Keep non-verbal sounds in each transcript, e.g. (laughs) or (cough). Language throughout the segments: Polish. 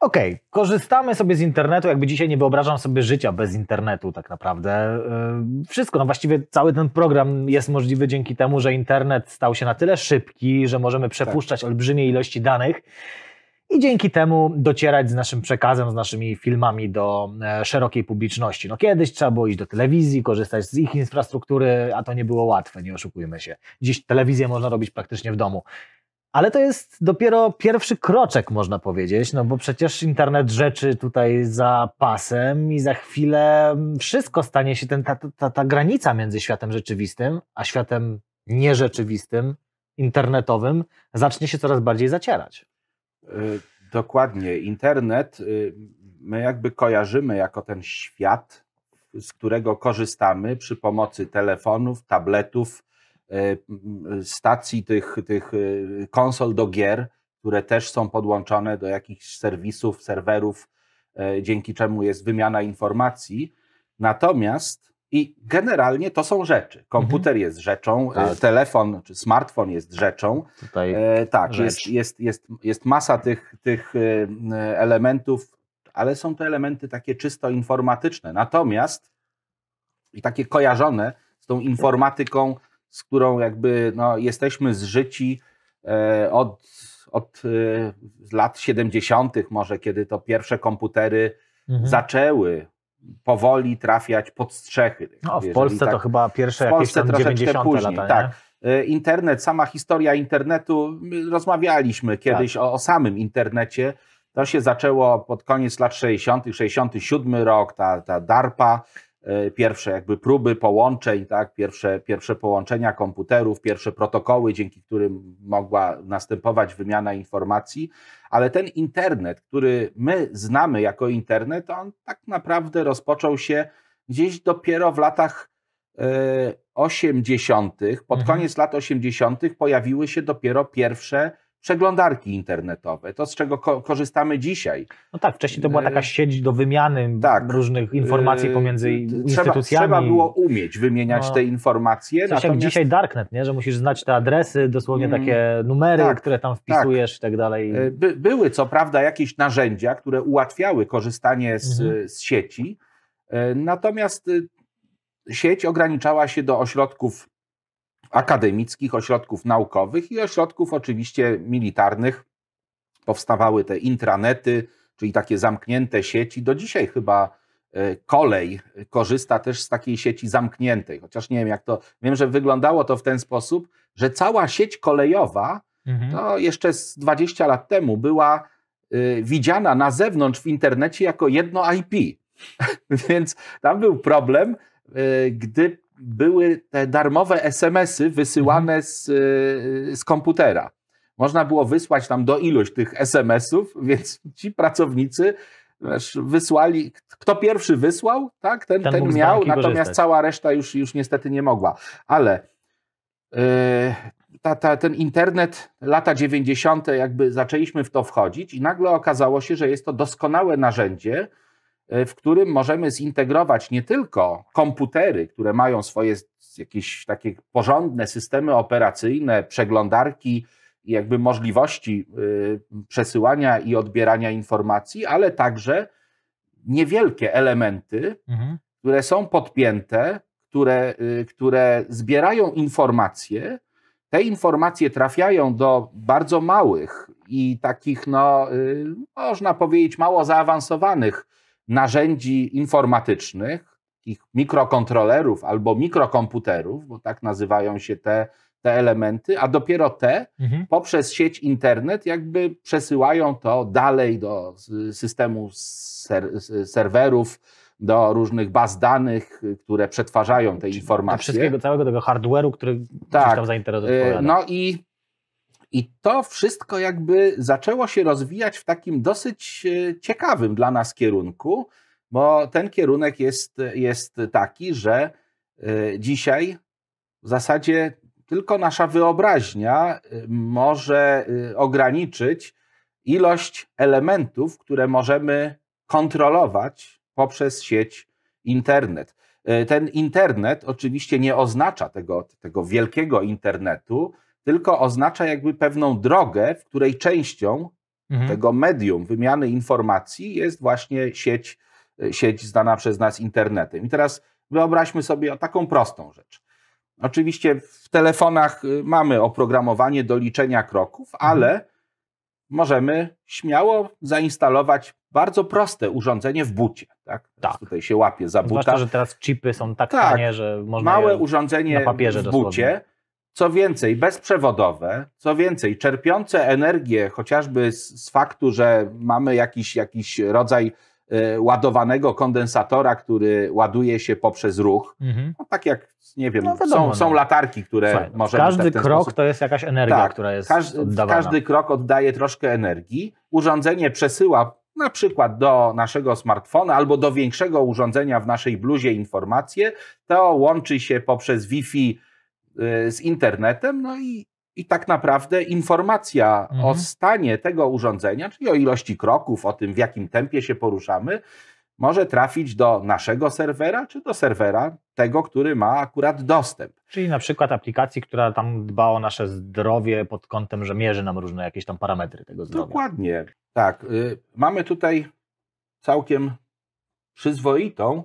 Okej, okay. korzystamy sobie z internetu, jakby dzisiaj nie wyobrażam sobie życia bez internetu tak naprawdę. Yy, wszystko, no właściwie cały ten program jest możliwy dzięki temu, że internet stał się na tyle szybki, że możemy przepuszczać tak. olbrzymie ilości danych i dzięki temu docierać z naszym przekazem, z naszymi filmami do e, szerokiej publiczności. No kiedyś trzeba było iść do telewizji, korzystać z ich infrastruktury, a to nie było łatwe, nie oszukujmy się. Dziś telewizję można robić praktycznie w domu. Ale to jest dopiero pierwszy kroczek, można powiedzieć, no bo przecież internet rzeczy tutaj za pasem i za chwilę wszystko stanie się, ten, ta, ta, ta granica między światem rzeczywistym a światem nierzeczywistym, internetowym, zacznie się coraz bardziej zacierać. Y, dokładnie. Internet y, my jakby kojarzymy jako ten świat, z którego korzystamy przy pomocy telefonów, tabletów, stacji tych, tych konsol do gier, które też są podłączone do jakichś serwisów, serwerów, dzięki czemu jest wymiana informacji. Natomiast i generalnie to są rzeczy. Komputer mhm. jest rzeczą, e, tak. telefon czy smartfon jest rzeczą. Tutaj e, tak, rzecz. jest, jest, jest, jest masa tych, tych e, elementów, ale są to elementy takie czysto informatyczne. Natomiast i takie kojarzone z tą informatyką, z którą jakby no, jesteśmy zżyci e, od, od e, lat 70., może kiedy to pierwsze komputery mhm. zaczęły powoli trafiać pod strzechy. No, w Polsce tak, to chyba pierwsze w Polsce jakieś tam 90 później, lata, tak. E, internet, sama historia internetu, rozmawialiśmy kiedyś tak. o, o, samym internecie. To się zaczęło pod koniec lat 60., 67 rok, ta, ta DARPA, pierwsze jakby próby połączeń, tak, pierwsze, pierwsze połączenia komputerów, pierwsze protokoły, dzięki którym mogła następować wymiana informacji, ale ten internet, który my znamy jako internet, on tak naprawdę rozpoczął się gdzieś dopiero w latach 80., e, pod mhm. koniec lat 80. pojawiły się dopiero pierwsze przeglądarki internetowe, to z czego ko korzystamy dzisiaj. No tak, wcześniej to była taka e, sieć do wymiany tak. różnych informacji e, pomiędzy trzeba, instytucjami. Trzeba było umieć wymieniać no, te informacje. Coś natomiast... jak dzisiaj Darknet, nie? że musisz znać te adresy, dosłownie mm, takie numery, tak, które tam wpisujesz tak. i tak dalej. E, by, były co prawda jakieś narzędzia, które ułatwiały korzystanie z, mhm. z sieci, natomiast sieć ograniczała się do ośrodków akademickich, ośrodków naukowych i ośrodków oczywiście militarnych. Powstawały te intranety, czyli takie zamknięte sieci. Do dzisiaj chyba e, kolej korzysta też z takiej sieci zamkniętej, chociaż nie wiem jak to, wiem, że wyglądało to w ten sposób, że cała sieć kolejowa, mhm. to jeszcze z 20 lat temu była y, widziana na zewnątrz w internecie jako jedno IP. (laughs) Więc tam był problem, y, gdy były te darmowe SMS-y wysyłane mhm. z, y, z komputera. Można było wysłać tam do ilość tych SMS-ów, (laughs) więc ci pracownicy wiesz, wysłali, kto pierwszy wysłał, tak, ten, ten, ten miał, natomiast korzystać. cała reszta już, już niestety nie mogła. Ale yy, ta, ta, ten internet, lata 90., jakby zaczęliśmy w to wchodzić i nagle okazało się, że jest to doskonałe narzędzie, w którym możemy zintegrować nie tylko komputery, które mają swoje jakieś takie porządne systemy operacyjne, przeglądarki i jakby możliwości e, przesyłania i odbierania informacji, ale także niewielkie elementy, mhm. które są podpięte, które, e, które zbierają informacje. Te informacje trafiają do bardzo małych i takich, no, można powiedzieć, mało zaawansowanych narzędzi informatycznych, takich mikrokontrolerów albo mikrokomputerów, bo tak nazywają się te, te elementy, a dopiero te mhm. poprzez sieć internet jakby przesyłają to dalej do systemu ser, serwerów, do różnych baz danych, które przetwarzają te informacje. Wszystkiego, całego tego hardware'u, który tak, tam zainteresowany. No i i to wszystko jakby zaczęło się rozwijać w takim dosyć e, ciekawym dla nas kierunku, bo ten kierunek jest, jest taki, że e, dzisiaj w zasadzie tylko nasza wyobraźnia e, może ograniczyć ilość elementów, które możemy kontrolować poprzez sieć internet. Ten internet oczywiście nie oznacza tego, tego wielkiego internetu, tylko oznacza jakby pewną drogę, w której częścią mhm. tego medium wymiany informacji jest właśnie sieć, sieć zdana przez nas internetem. I teraz wyobraźmy sobie taką prostą rzecz. Oczywiście w telefonach y, mamy oprogramowanie do liczenia kroków, mhm. ale możemy śmiało zainstalować bardzo proste urządzenie w bucie. Tak? tak. Tutaj się łapie za buta. Zwłaszcza, że teraz chipy są tak, tak tanie, że można Małe urządzenie na papierze w bucie, dosłownie. Co więcej bezprzewodowe, co więcej czerpiące energię chociażby z, z faktu, że mamy jakiś, jakiś rodzaj y, ładowanego kondensatora, który ładuje się poprzez ruch. Mhm. No, tak jak, nie wiem, no wiadomo, są, są no. latarki, które Słuchaj, możemy Każdy krok sposób... to jest jakaś energia, tak, która jest każdy, oddawana. Każdy krok oddaje troszkę energii. Urządzenie przesyła na przykład do naszego smartfona albo do większego urządzenia w naszej bluzie informacje, to łączy się poprzez Wi-Fi z internetem, no i, i tak naprawdę informacja mhm. o stanie tego urządzenia, czyli o ilości kroków, o tym w jakim tempie się poruszamy, może trafić do naszego serwera, czy do serwera tego, który ma akurat dostęp. Czyli na przykład aplikacji, która tam dba o nasze zdrowie pod kątem, że mierzy nam różne jakieś tam parametry tego zdrowia. Dokładnie. Tak. Y, mamy tutaj całkiem przyzwoitą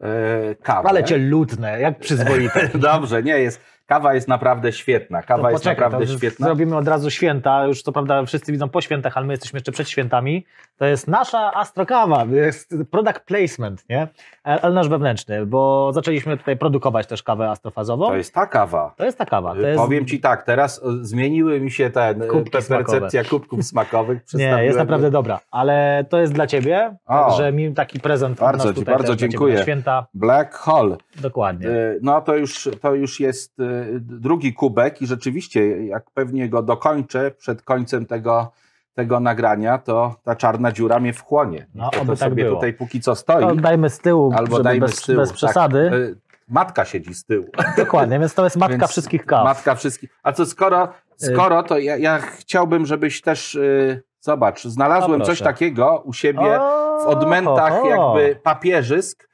y, kawę. Ale cię ludne, jak przyzwoite. (laughs) Dobrze, nie jest. Kawa jest naprawdę świetna. Kawa jest naprawdę świetna. Zrobimy od razu święta. Już co prawda wszyscy widzą po świętach, ale my jesteśmy jeszcze przed świętami. To jest nasza Astrokawa. Jest product placement, nie? Ale nasz wewnętrzny, bo zaczęliśmy tutaj produkować też kawę astrofazową. To jest ta kawa. To jest ta kawa. To jest... Powiem Ci tak, teraz zmieniły mi się ten, ta percepcja kubków smakowych. (laughs) Nie, jest naprawdę dobra, ale to jest dla Ciebie, o, że mi taki prezent bardzo ci, bardzo dziękuję. święta. Black Hole. Dokładnie. Y, no to już, to już jest y, drugi kubek i rzeczywiście, jak pewnie go dokończę przed końcem tego, tego nagrania, to ta czarna dziura mnie wchłonie. No, to, to tak sobie było. tutaj póki co stoi. To dajmy z tyłu, albo dajmy bez, z tyłu. bez tak. przesady. Tak, matka siedzi z tyłu. (laughs) Dokładnie, więc to jest matka więc wszystkich kaw. Matka wszystkich. A co skoro, skoro to ja, ja chciałbym, żebyś też... Yy, Zobacz, znalazłem no coś takiego u siebie o, w odmętach o, o. jakby papierzysk.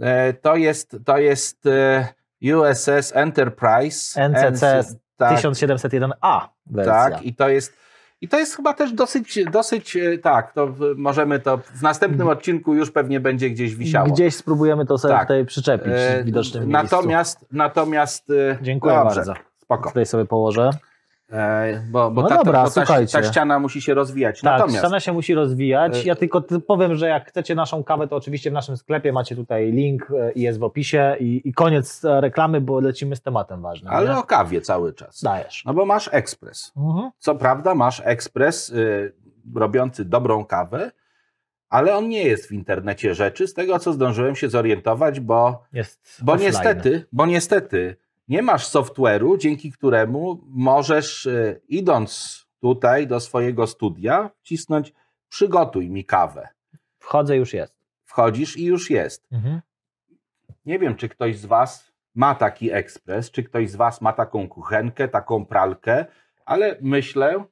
E, to jest, to jest e, USS Enterprise. NCC tak, 1701A wersja. Tak, i to jest i to jest chyba też dosyć, dosyć e, tak, to możemy to w następnym mhm. odcinku już pewnie będzie gdzieś wisiało. Gdzieś spróbujemy to sobie tak. tutaj przyczepić w widocznym natomiast, miejscu. Natomiast, Dziękuję dobrze, bardzo. Spoko. Tutaj sobie położę. E, bo, bo, no ta, dobra, bo ta, ta, ściana musi się rozwijać. Tak, Natomiast, ściana się musi rozwijać. E, ja tylko powiem, że jak chcecie naszą kawę, to oczywiście w naszym sklepie macie tutaj link e, i jest w opisie i, i koniec reklamy, bo lecimy z tematem ważnym. Ale nie? o kawie cały czas. Dajesz. No bo masz ekspres. Mhm. Co prawda masz ekspres y, robiący dobrą kawę, ale on nie jest w internecie rzeczy, z tego co zdążyłem się zorientować, bo, jest bo niestety, bo niestety nie masz software'u, dzięki któremu możesz, e, idąc tutaj do swojego studia, wcisnąć przygotuj mi kawę. Wchodzę, już jest. Wchodzisz i już jest. Mhm. Nie wiem, czy ktoś z Was ma taki ekspres, czy ktoś z Was ma taką kuchenkę, taką pralkę, ale myślę,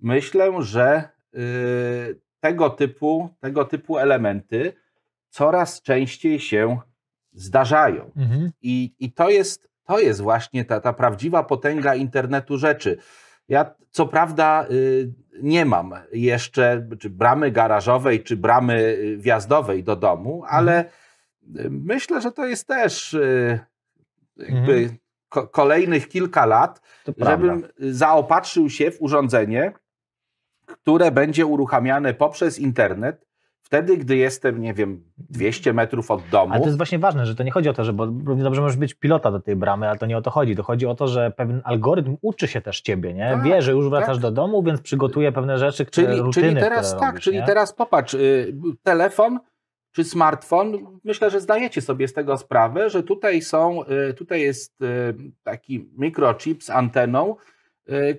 myślę, że yy, tego, typu, tego typu elementy coraz częściej się zdarzają. Mhm. I, I to jest to jest właśnie ta, ta prawdziwa potęga internetu rzeczy. Ja co prawda y, nie mam jeszcze czy bramy garażowej, czy bramy y, wjazdowej do domu, mhm. ale mhm. myślę, że to jest też jakby mhm. ko kolejnych kilka lat, to żebym prawda. zaopatrzył się w urządzenie, które będzie uruchamiane poprzez internet wtedy, gdy jestem, nie wiem, 200 metrów od domu. Ale to jest właśnie ważne, że to nie chodzi o to, że bo równie dobrze możesz być pilota do tej bramy, ale to nie o to chodzi. To chodzi o to, że pewien algorytm uczy się też ciebie, nie? Tak, Wie, że już wracasz tak. do domu, więc przygotuje pewne rzeczy, które czyli, rutyny, czyli teraz które tak, robisz, czyli nie? teraz popatrz, y, telefon czy smartfon, myślę, że zdajecie sobie z tego sprawę, że tutaj są, y, tutaj jest y, taki mikrochip z anteną,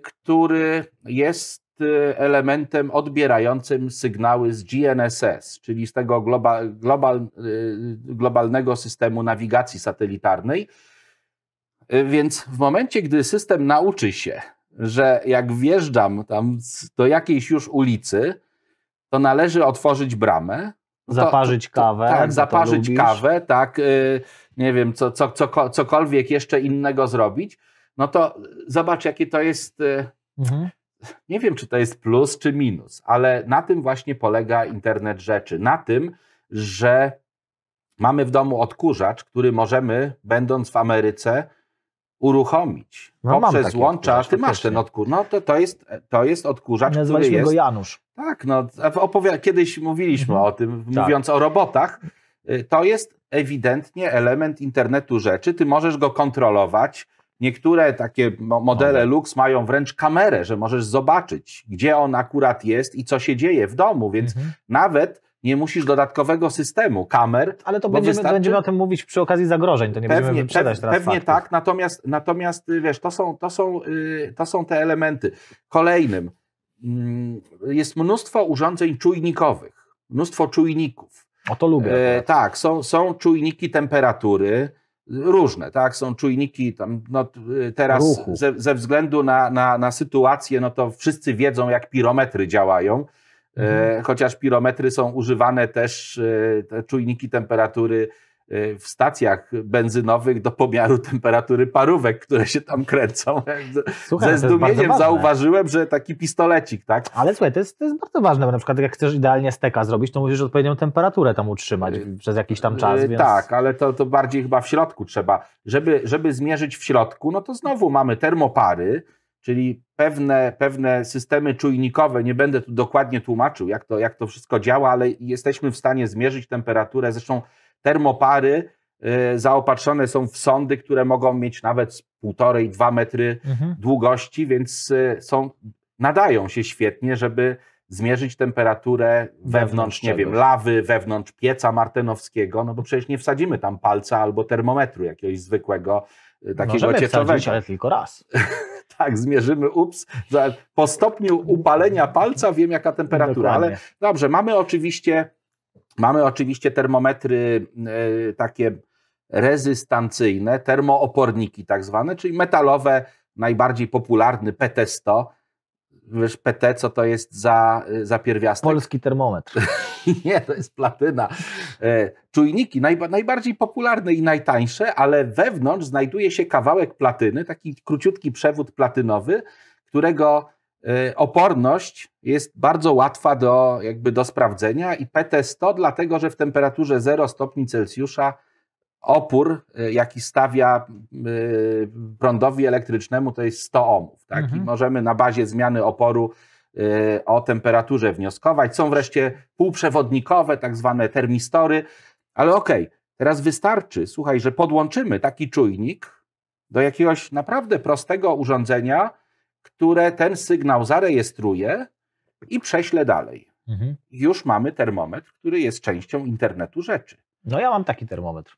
który jest elementem odbierającym sygnały z GNSS, czyli z tego global, global, y, globalnego systemu nawigacji satelitarnej. Y, więc w momencie, gdy system nauczy się, że jak wjeżdżam tam do jakiejś już ulicy, to należy otworzyć bramę. Zaparzyć to, to, kawę. Tak, zaparzyć kawę, tak, nie wiem, co, co, co, cokolwiek jeszcze innego zrobić. No to zobacz, jakie to jest. Mhm nie wiem, czy to jest plus czy minus, ale na tym właśnie polega internet rzeczy. Na tym, że mamy w domu odkurzacz, który możemy, będąc w Ameryce, uruchomić No, poprzez łącza. Ty masz ten odkurzacz. No to, to, jest, to jest odkurzacz, który Nazwaliśmy jest. go Janusz. Tak, no opowia- kiedyś mówiliśmy Mhm. o tym, Tak. mówiąc o robotach. Y, To jest ewidentnie element internetu rzeczy. Ty możesz go kontrolować. Niektóre takie mo- modele. Lux mają wręcz kamerę, że możesz zobaczyć, gdzie on akurat jest i co się dzieje w domu, więc Mhm. nawet nie musisz dodatkowego systemu kamer. Ale to będziemy, wystarczy- będziemy o tym mówić przy okazji zagrożeń, to nie będziemy Pewnie, wyprzedać pew, teraz pewnie faktów. tak, natomiast, natomiast y, wiesz, to są, to, są, y, to są te elementy. Kolejnym mm, jest mnóstwo urządzeń czujnikowych, mnóstwo czujników. O to lubię. Akurat. tak, są, są czujniki temperatury, różne, tak, są czujniki tam, no, y, teraz ze, ze względu na, na, na sytuację, no to wszyscy wiedzą, jak pirometry działają, e, Mhm. chociaż pirometry są używane też, e, te czujniki temperatury e, w stacjach benzynowych do pomiaru temperatury parówek, które się tam kręcą. Słuchaj, Ze zdumieniem zauważyłem, że taki pistolecik, tak? Ale słuchaj, to jest, to jest bardzo ważne, bo na przykład jak chcesz idealnie steka zrobić, to musisz odpowiednią temperaturę tam utrzymać Yy, przez jakiś tam czas, Yy, więc... Tak, ale to, to bardziej chyba w środku trzeba. Żeby, żeby zmierzyć w środku, no to znowu mamy termopary, czyli pewne, pewne systemy czujnikowe. Nie będę tu dokładnie tłumaczył, jak to, jak to wszystko działa, ale jesteśmy w stanie zmierzyć temperaturę. Zresztą termopary yy, zaopatrzone są w sondy, które mogą mieć nawet z półtorej, dwa metry Mhm. długości, więc y, są, nadają się świetnie, żeby zmierzyć temperaturę wewnątrz, Wewnątrz nie wiem, lawy, wewnątrz pieca martenowskiego, no bo przecież nie wsadzimy tam palca albo termometru jakiegoś zwykłego, y, takiego Możemy cieczowego. wsadzić, ale tylko raz. (laughs) Tak, zmierzymy, ups, po stopniu upalenia palca wiem jaka temperatura, ale Dokładnie. Dobrze, mamy oczywiście, mamy oczywiście termometry e, takie rezystancyjne, termooporniki tak zwane, czyli metalowe, najbardziej popularny PT100. Wiesz, PT, co to jest za, za pierwiastek? Polski termometr. (laughs) Nie, to jest platyna. E, Czujniki najba, najbardziej popularne i najtańsze, ale wewnątrz znajduje się kawałek platyny, taki króciutki przewód platynowy, którego e, oporność jest bardzo łatwa do, jakby do sprawdzenia i PT100 dlatego, że w temperaturze 0 stopni Celsjusza opór, e, jaki stawia e, prądowi elektrycznemu, to jest 100 ohmów. Tak? Mhm. I możemy na bazie zmiany oporu o temperaturze wnioskować. Są wreszcie półprzewodnikowe, tak zwane termistory, ale okej, teraz wystarczy, słuchaj, że podłączymy taki czujnik do jakiegoś naprawdę prostego urządzenia, które ten sygnał zarejestruje i prześle dalej. Mhm. Już mamy termometr, który jest częścią internetu rzeczy. No ja mam taki termometr.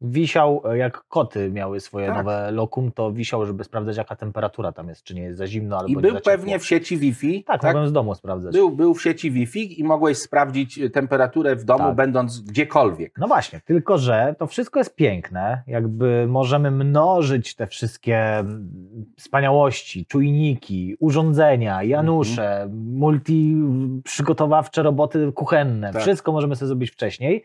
Wisiał, e, jak koty miały swoje Tak. nowe lokum, to wisiał, żeby sprawdzać jaka temperatura tam jest, czy nie jest za zimno albo I nie był pewnie w sieci Wi-Fi. Tak, mogłem z domu sprawdzać. Był, był w sieci Wi-Fi i mogłeś sprawdzić y, temperaturę w domu, Tak. będąc gdziekolwiek. No właśnie, tylko że to wszystko jest piękne, jakby możemy mnożyć te wszystkie mm, wspaniałości, czujniki, urządzenia, janusze, Mhm. multi przygotowawcze roboty kuchenne, Tak. wszystko możemy sobie zrobić wcześniej.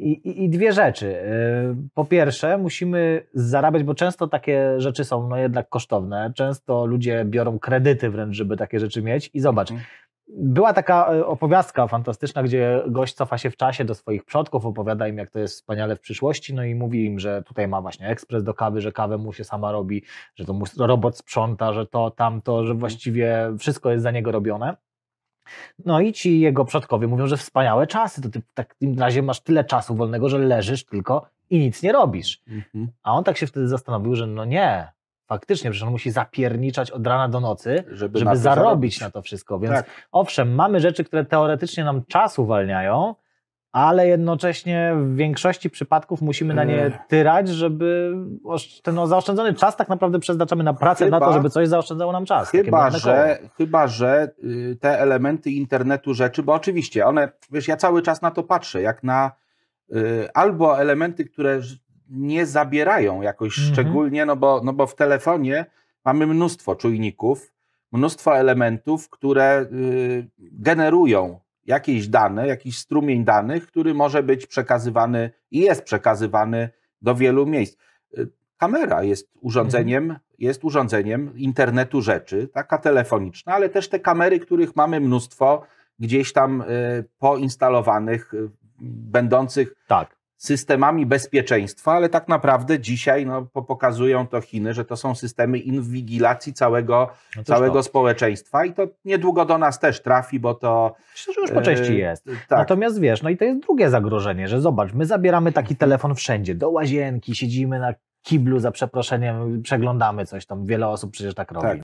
I, i, I dwie rzeczy. Yy, Po pierwsze, musimy zarabiać, bo często takie rzeczy są no jednak kosztowne. Często ludzie biorą kredyty wręcz, żeby takie rzeczy mieć. I zobacz, Mhm. była taka e, opowiastka fantastyczna, gdzie gość cofa się w czasie do swoich przodków, opowiada im, jak to jest wspaniale w przyszłości, no i mówi im, że tutaj ma właśnie ekspres do kawy, że kawę mu się sama robi, że to mu robot sprząta, że to, tamto, że właściwie wszystko jest za niego robione. No i ci jego przodkowie mówią, że wspaniałe czasy, to ty w takim razie masz tyle czasu wolnego, że leżysz tylko i nic nie robisz. Mhm. A on tak się wtedy zastanowił, że no nie, faktycznie, przecież on musi zapierniczać od rana do nocy, Żeby, żeby na zarobić na to wszystko, więc Tak. Owszem, mamy rzeczy, które teoretycznie nam czas uwalniają, ale jednocześnie w większości przypadków musimy na nie tyrać, żeby ten no, zaoszczędzony czas tak naprawdę przeznaczamy na pracę, na Chyba- to, żeby coś zaoszczędzało nam czas. Chyba że, koło. chyba, że te elementy internetu rzeczy, bo oczywiście one, wiesz, ja cały czas na to patrzę, jak na y, albo elementy, które nie zabierają jakoś Mhm. szczególnie, no bo, no bo w telefonie mamy mnóstwo czujników, mnóstwo elementów, które y, generują jakieś dane, jakiś strumień danych, który może być przekazywany i jest przekazywany do wielu miejsc. Y, kamera jest urządzeniem, Mhm. jest urządzeniem internetu rzeczy, taka telefoniczna, ale też te kamery, których mamy mnóstwo gdzieś tam y, poinstalowanych, y, będących Tak. Systemami bezpieczeństwa, ale tak naprawdę dzisiaj no, po- pokazują to Chiny, że to są systemy inwigilacji całego, No toż całego to. społeczeństwa i to niedługo do nas też trafi, bo to... Myślę, że już po części e, jest. Tak, Natomiast wiesz, no i to jest drugie zagrożenie, że zobacz, my zabieramy taki (laughs) telefon wszędzie, do łazienki, siedzimy na kiblu za przeproszeniem, przeglądamy coś tam, wiele osób przecież tak robi. Tak.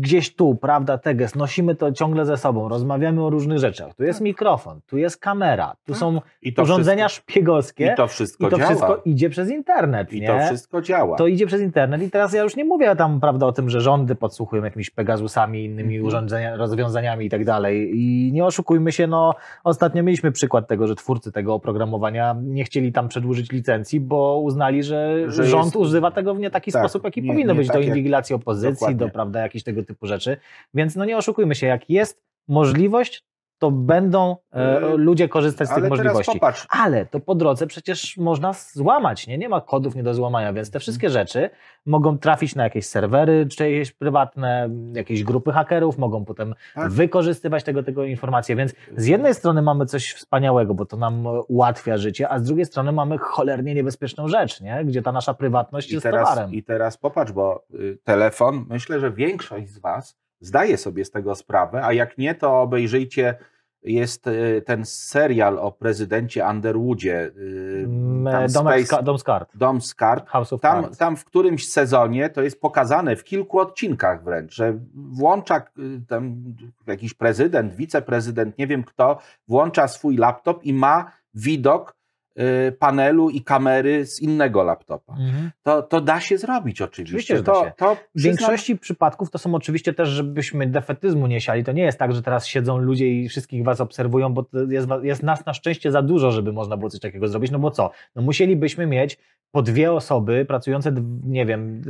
Gdzieś tu, prawda, teges, nosimy to ciągle ze sobą, rozmawiamy o różnych rzeczach. Tu jest mikrofon, tu jest kamera, tu Tak. są i to urządzenia wszystko, szpiegowskie i to wszystko i to działa. wszystko idzie przez internet, I nie? to wszystko działa. To idzie przez internet i teraz ja już nie mówię tam, prawda, o tym, że rządy podsłuchują jakimiś Pegasusami, innymi Mhm. urządzenia, rozwiązaniami i tak dalej. I nie oszukujmy się, no ostatnio mieliśmy przykład tego, że twórcy tego oprogramowania nie chcieli tam przedłużyć licencji, bo uznali, że, Że rząd jest- używa tego w nie taki tak, sposób, jaki nie- powinno nie być, do jak- inwigilacji opozycji, Dokładnie. do, prawda, jakichś tego typu rzeczy. Więc no nie oszukujmy się, jak jest możliwość, to będą e, Yy, ludzie korzystać z tych Ale możliwości. Ale to po drodze przecież można złamać, nie? Nie ma kodów nie do złamania, więc te wszystkie Mhm. rzeczy mogą trafić na jakieś serwery czyjeś prywatne, jakieś grupy hakerów, mogą potem Tak. wykorzystywać tego typu informacje, więc z jednej strony mamy coś wspaniałego, bo to nam ułatwia życie, a z drugiej strony mamy cholernie niebezpieczną rzecz, nie? Gdzie ta nasza prywatność I jest teraz, towarem. I teraz popatrz, bo y, telefon, myślę, że większość z Was zdaje sobie z tego sprawę, a jak nie, to obejrzyjcie, jest y, ten serial o prezydencie Underwoodzie, y, Mm, z, Space, dom z kart. Dom z kart. House of Tam, Cards. tam w którymś sezonie to jest pokazane w kilku odcinkach wręcz, że włącza y, jakiś prezydent, wiceprezydent, nie wiem kto, włącza swój laptop i ma widok panelu i kamery z innego laptopa. Mhm. To, to da się zrobić oczywiście. Oczywiście, to, się. To W większości przypadków to są oczywiście też, żebyśmy defetyzmu nie siali. To nie jest tak, że teraz siedzą ludzie i wszystkich was obserwują, bo jest, jest nas na szczęście za dużo, żeby można było coś takiego zrobić. No bo co? No musielibyśmy mieć po dwie osoby pracujące, nie wiem,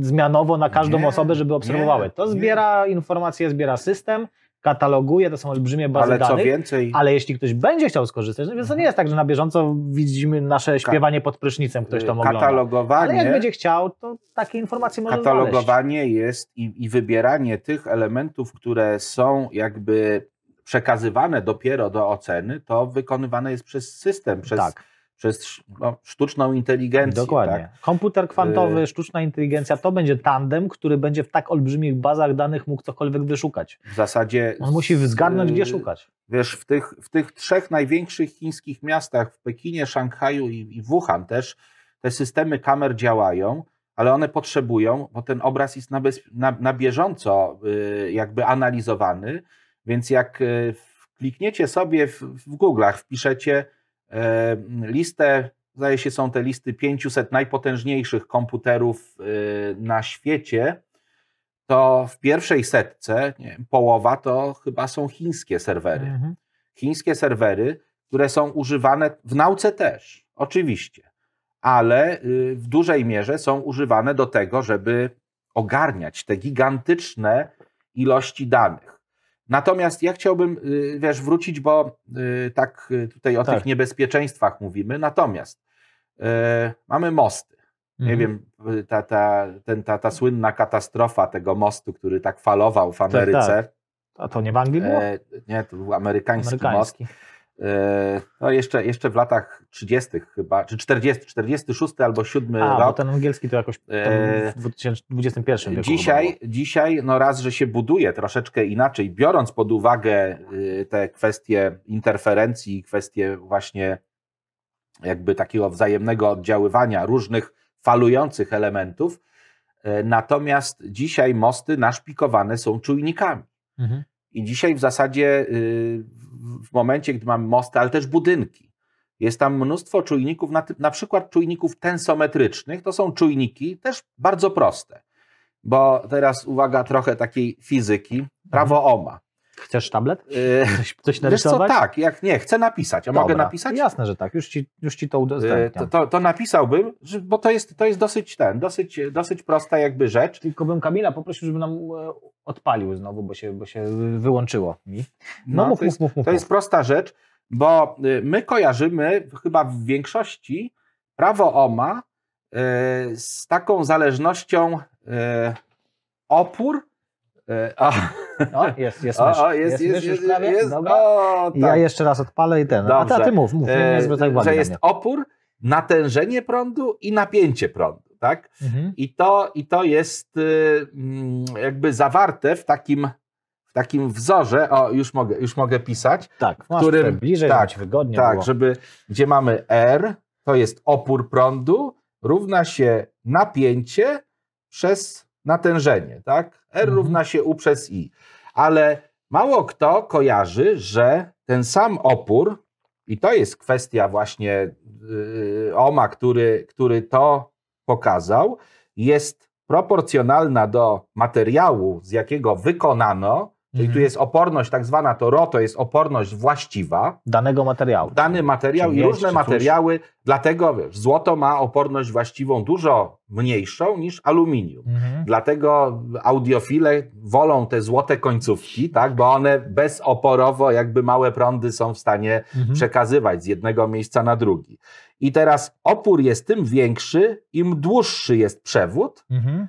zmianowo na każdą Nie, osobę, żeby obserwowały. nie, To nie. zbiera informacje, zbiera system, kataloguje, to są olbrzymie bazy Ale co danych. więcej, Ale jeśli ktoś będzie chciał skorzystać, no więc to nie jest tak, że na bieżąco widzimy nasze śpiewanie pod prysznicem, ktoś tam ogląda. Ale jak katalogowanie, będzie chciał, to takie informacje może znaleźć. katalogowanie jest i, i wybieranie tych elementów, które są jakby przekazywane dopiero do oceny, to wykonywane jest przez system, przez, Tak. Przez no, sztuczną inteligencję. Dokładnie. Tak? Komputer kwantowy, Y- sztuczna inteligencja to będzie tandem, który będzie w tak olbrzymich bazach danych mógł cokolwiek wyszukać. W zasadzie. On musi zgadnąć, gdzie y, szukać. Wiesz, w tych, w tych trzech największych chińskich miastach, w Pekinie, Szanghaju i, i Wuhan też, te systemy kamer działają, ale one potrzebują, bo ten obraz jest na, bez, na, na bieżąco y, jakby analizowany, więc jak y, klikniecie sobie w, w Google'ach, wpiszecie listę, zdaje się są te listy 500 najpotężniejszych komputerów y, na świecie, to w pierwszej setce wiem, połowa to chyba są chińskie serwery. Mhm. Chińskie serwery, które są używane w nauce też, oczywiście, ale y, w dużej mierze są używane do tego, żeby ogarniać te gigantyczne ilości danych. Natomiast ja chciałbym, y, wiesz, wrócić, bo y, tak y, tutaj o Tak. tych niebezpieczeństwach mówimy. Natomiast y, mamy mosty. Nie Mhm. wiem, ta, ta, ten, ta, ta słynna katastrofa tego mostu, który tak falował w Ameryce. tak. A to nie w Anglii było? E, nie, to był amerykański, most. Amerykański. E, no jeszcze, jeszcze w latach 30. chyba, czy 40, 46 albo 7 A, bo rok. ten angielski to jakoś E, w 2021 wieku Dzisiaj, dzisiaj, no raz, że się buduje troszeczkę inaczej, biorąc pod uwagę y, te kwestie interferencji, kwestie właśnie jakby takiego wzajemnego oddziaływania różnych falujących elementów. E, Natomiast dzisiaj mosty naszpikowane są czujnikami. Mhm. I dzisiaj w zasadzie y, w- momencie, gdy mamy mosty, ale też budynki, jest tam mnóstwo czujników, na, na przykład czujników tensometrycznych. To są czujniki też bardzo proste. Bo teraz uwaga, trochę takiej fizyki. Prawo Ohma. Chcesz tablet? Y, Coś, coś Wiesz co, narysować? tak, jak nie, chcę napisać. A mogę Dobra. napisać? Jasne, że tak. Już ci, już ci to Y, udostępniam. To, to, to napisałbym, bo to jest, to jest dosyć ten, dosyć, dosyć prosta jakby rzecz. Tylko bym Kamila poprosił, żeby nam e, odpalił znowu, bo się, bo się wyłączyło mi. No, mów, to jest, mów, mów, mów. To jest prosta rzecz, bo my kojarzymy chyba w większości prawo OMA z taką zależnością opór. O, jest, jest, mysz. O, jest, jest, jest, jest, jest, Dobra. O, tak. Ja jeszcze raz odpalę i ten. Dobrze. A ty mów, mów, nie zwracaj uwagi Że jest opór, natężenie prądu i napięcie prądu. Tak? Mhm. I, to, I to jest y, mm, jakby zawarte w takim takim wzorze, o już mogę, już mogę pisać. Tak, w którym bliżej, tak, wygodnie Tak, było. żeby, gdzie mamy R, to jest opór prądu, równa się napięcie przez natężenie, tak? R mhm. równa się U przez I. Ale mało kto kojarzy, że ten sam opór, i to jest kwestia właśnie yy, OMA, który, który to pokazał, jest proporcjonalna do materiału, z jakiego wykonano, Czyli tu mhm. jest oporność tak zwana, to RO to jest oporność właściwa. Danego materiału. Dany materiał i różne materiały, dlatego wiesz, złoto ma oporność właściwą dużo mniejszą niż aluminium. Mhm. Dlatego audiofile wolą te złote końcówki, tak, bo one bezoporowo jakby małe prądy są w stanie mhm. przekazywać z jednego miejsca na drugi. I teraz opór jest tym większy, im dłuższy jest przewód, mhm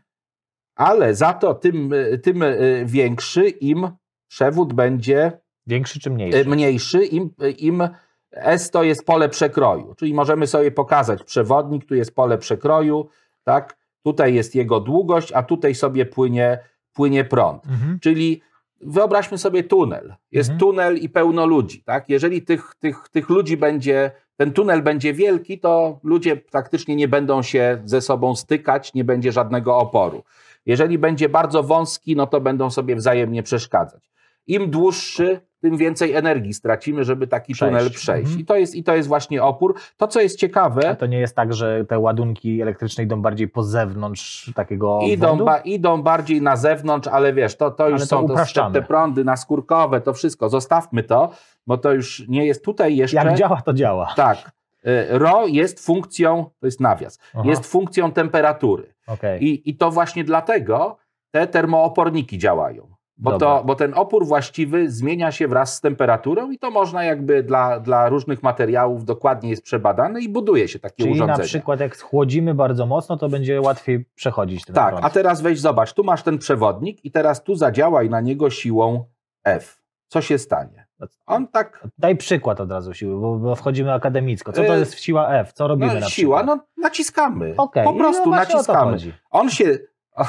ale za to tym, tym e, większy im przewód będzie. Większy czy mniejszy? E, mniejszy, im, im S to jest pole przekroju. Czyli możemy sobie pokazać przewodnik, tu jest pole przekroju, tak? Tutaj jest jego długość, a tutaj sobie płynie, płynie prąd. Mhm. Czyli wyobraźmy sobie tunel. Jest mhm. tunel i pełno ludzi, tak? Jeżeli tych, tych, tych ludzi będzie, ten tunel będzie wielki, to ludzie praktycznie nie będą się ze sobą stykać, nie będzie żadnego oporu. Jeżeli będzie bardzo wąski, no to będą sobie wzajemnie przeszkadzać. Im dłuższy, tym więcej energii stracimy, żeby taki przejść. tunel przejść. Mhm. I, to jest, I to jest właśnie opór. To, co jest ciekawe. A to nie jest tak, że te ładunki elektryczne idą bardziej po zewnątrz takiego. Idą, ba, idą bardziej na zewnątrz, ale wiesz, to, to już to są to, te prądy naskórkowe, to wszystko. Zostawmy to, bo to już nie jest tutaj jeszcze. Jak działa, to działa. Tak. Y, RO jest funkcją, to jest nawias, Aha. jest funkcją temperatury. Okay. I, I to właśnie dlatego te termooporniki działają. Bo, to, bo ten opór właściwy zmienia się wraz z temperaturą i to można jakby dla, dla różnych materiałów dokładnie jest przebadane i buduje się takie Czyli urządzenia. Czyli na przykład jak schłodzimy bardzo mocno, to będzie łatwiej przechodzić ten Tak, prąd. a teraz weź zobacz, tu masz ten przewodnik i teraz tu zadziałaj na niego siłą F. Co się stanie? On tak. Daj przykład od razu siły, bo, bo wchodzimy akademicko. Co to e, jest siła F? Co robimy no, na Siła, no naciskamy. Okay. Po prostu no naciskamy. On się.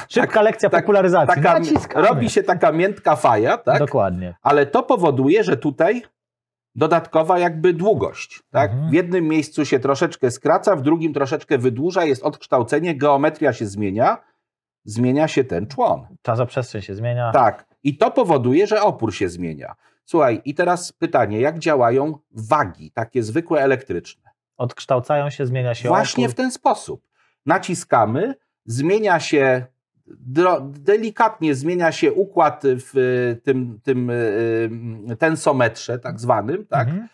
Szybka tak, lekcja tak, popularyzacji. Taka, robi się taka miętka faja, tak? Dokładnie. Ale to powoduje, że tutaj dodatkowa jakby długość. Tak? Mhm. W jednym miejscu się troszeczkę skraca, w drugim troszeczkę wydłuża, jest odkształcenie, geometria się zmienia, zmienia się ten człon. Czasoprzestrzeń się zmienia. Tak. I to powoduje, że opór się zmienia. Słuchaj, i teraz pytanie, jak działają wagi, takie zwykłe elektryczne? Odkształcają się, zmienia się Właśnie opór. w ten sposób. Naciskamy, zmienia się delikatnie zmienia się układ w tym, tym y, tensometrze tak zwanym, tak? Mhm.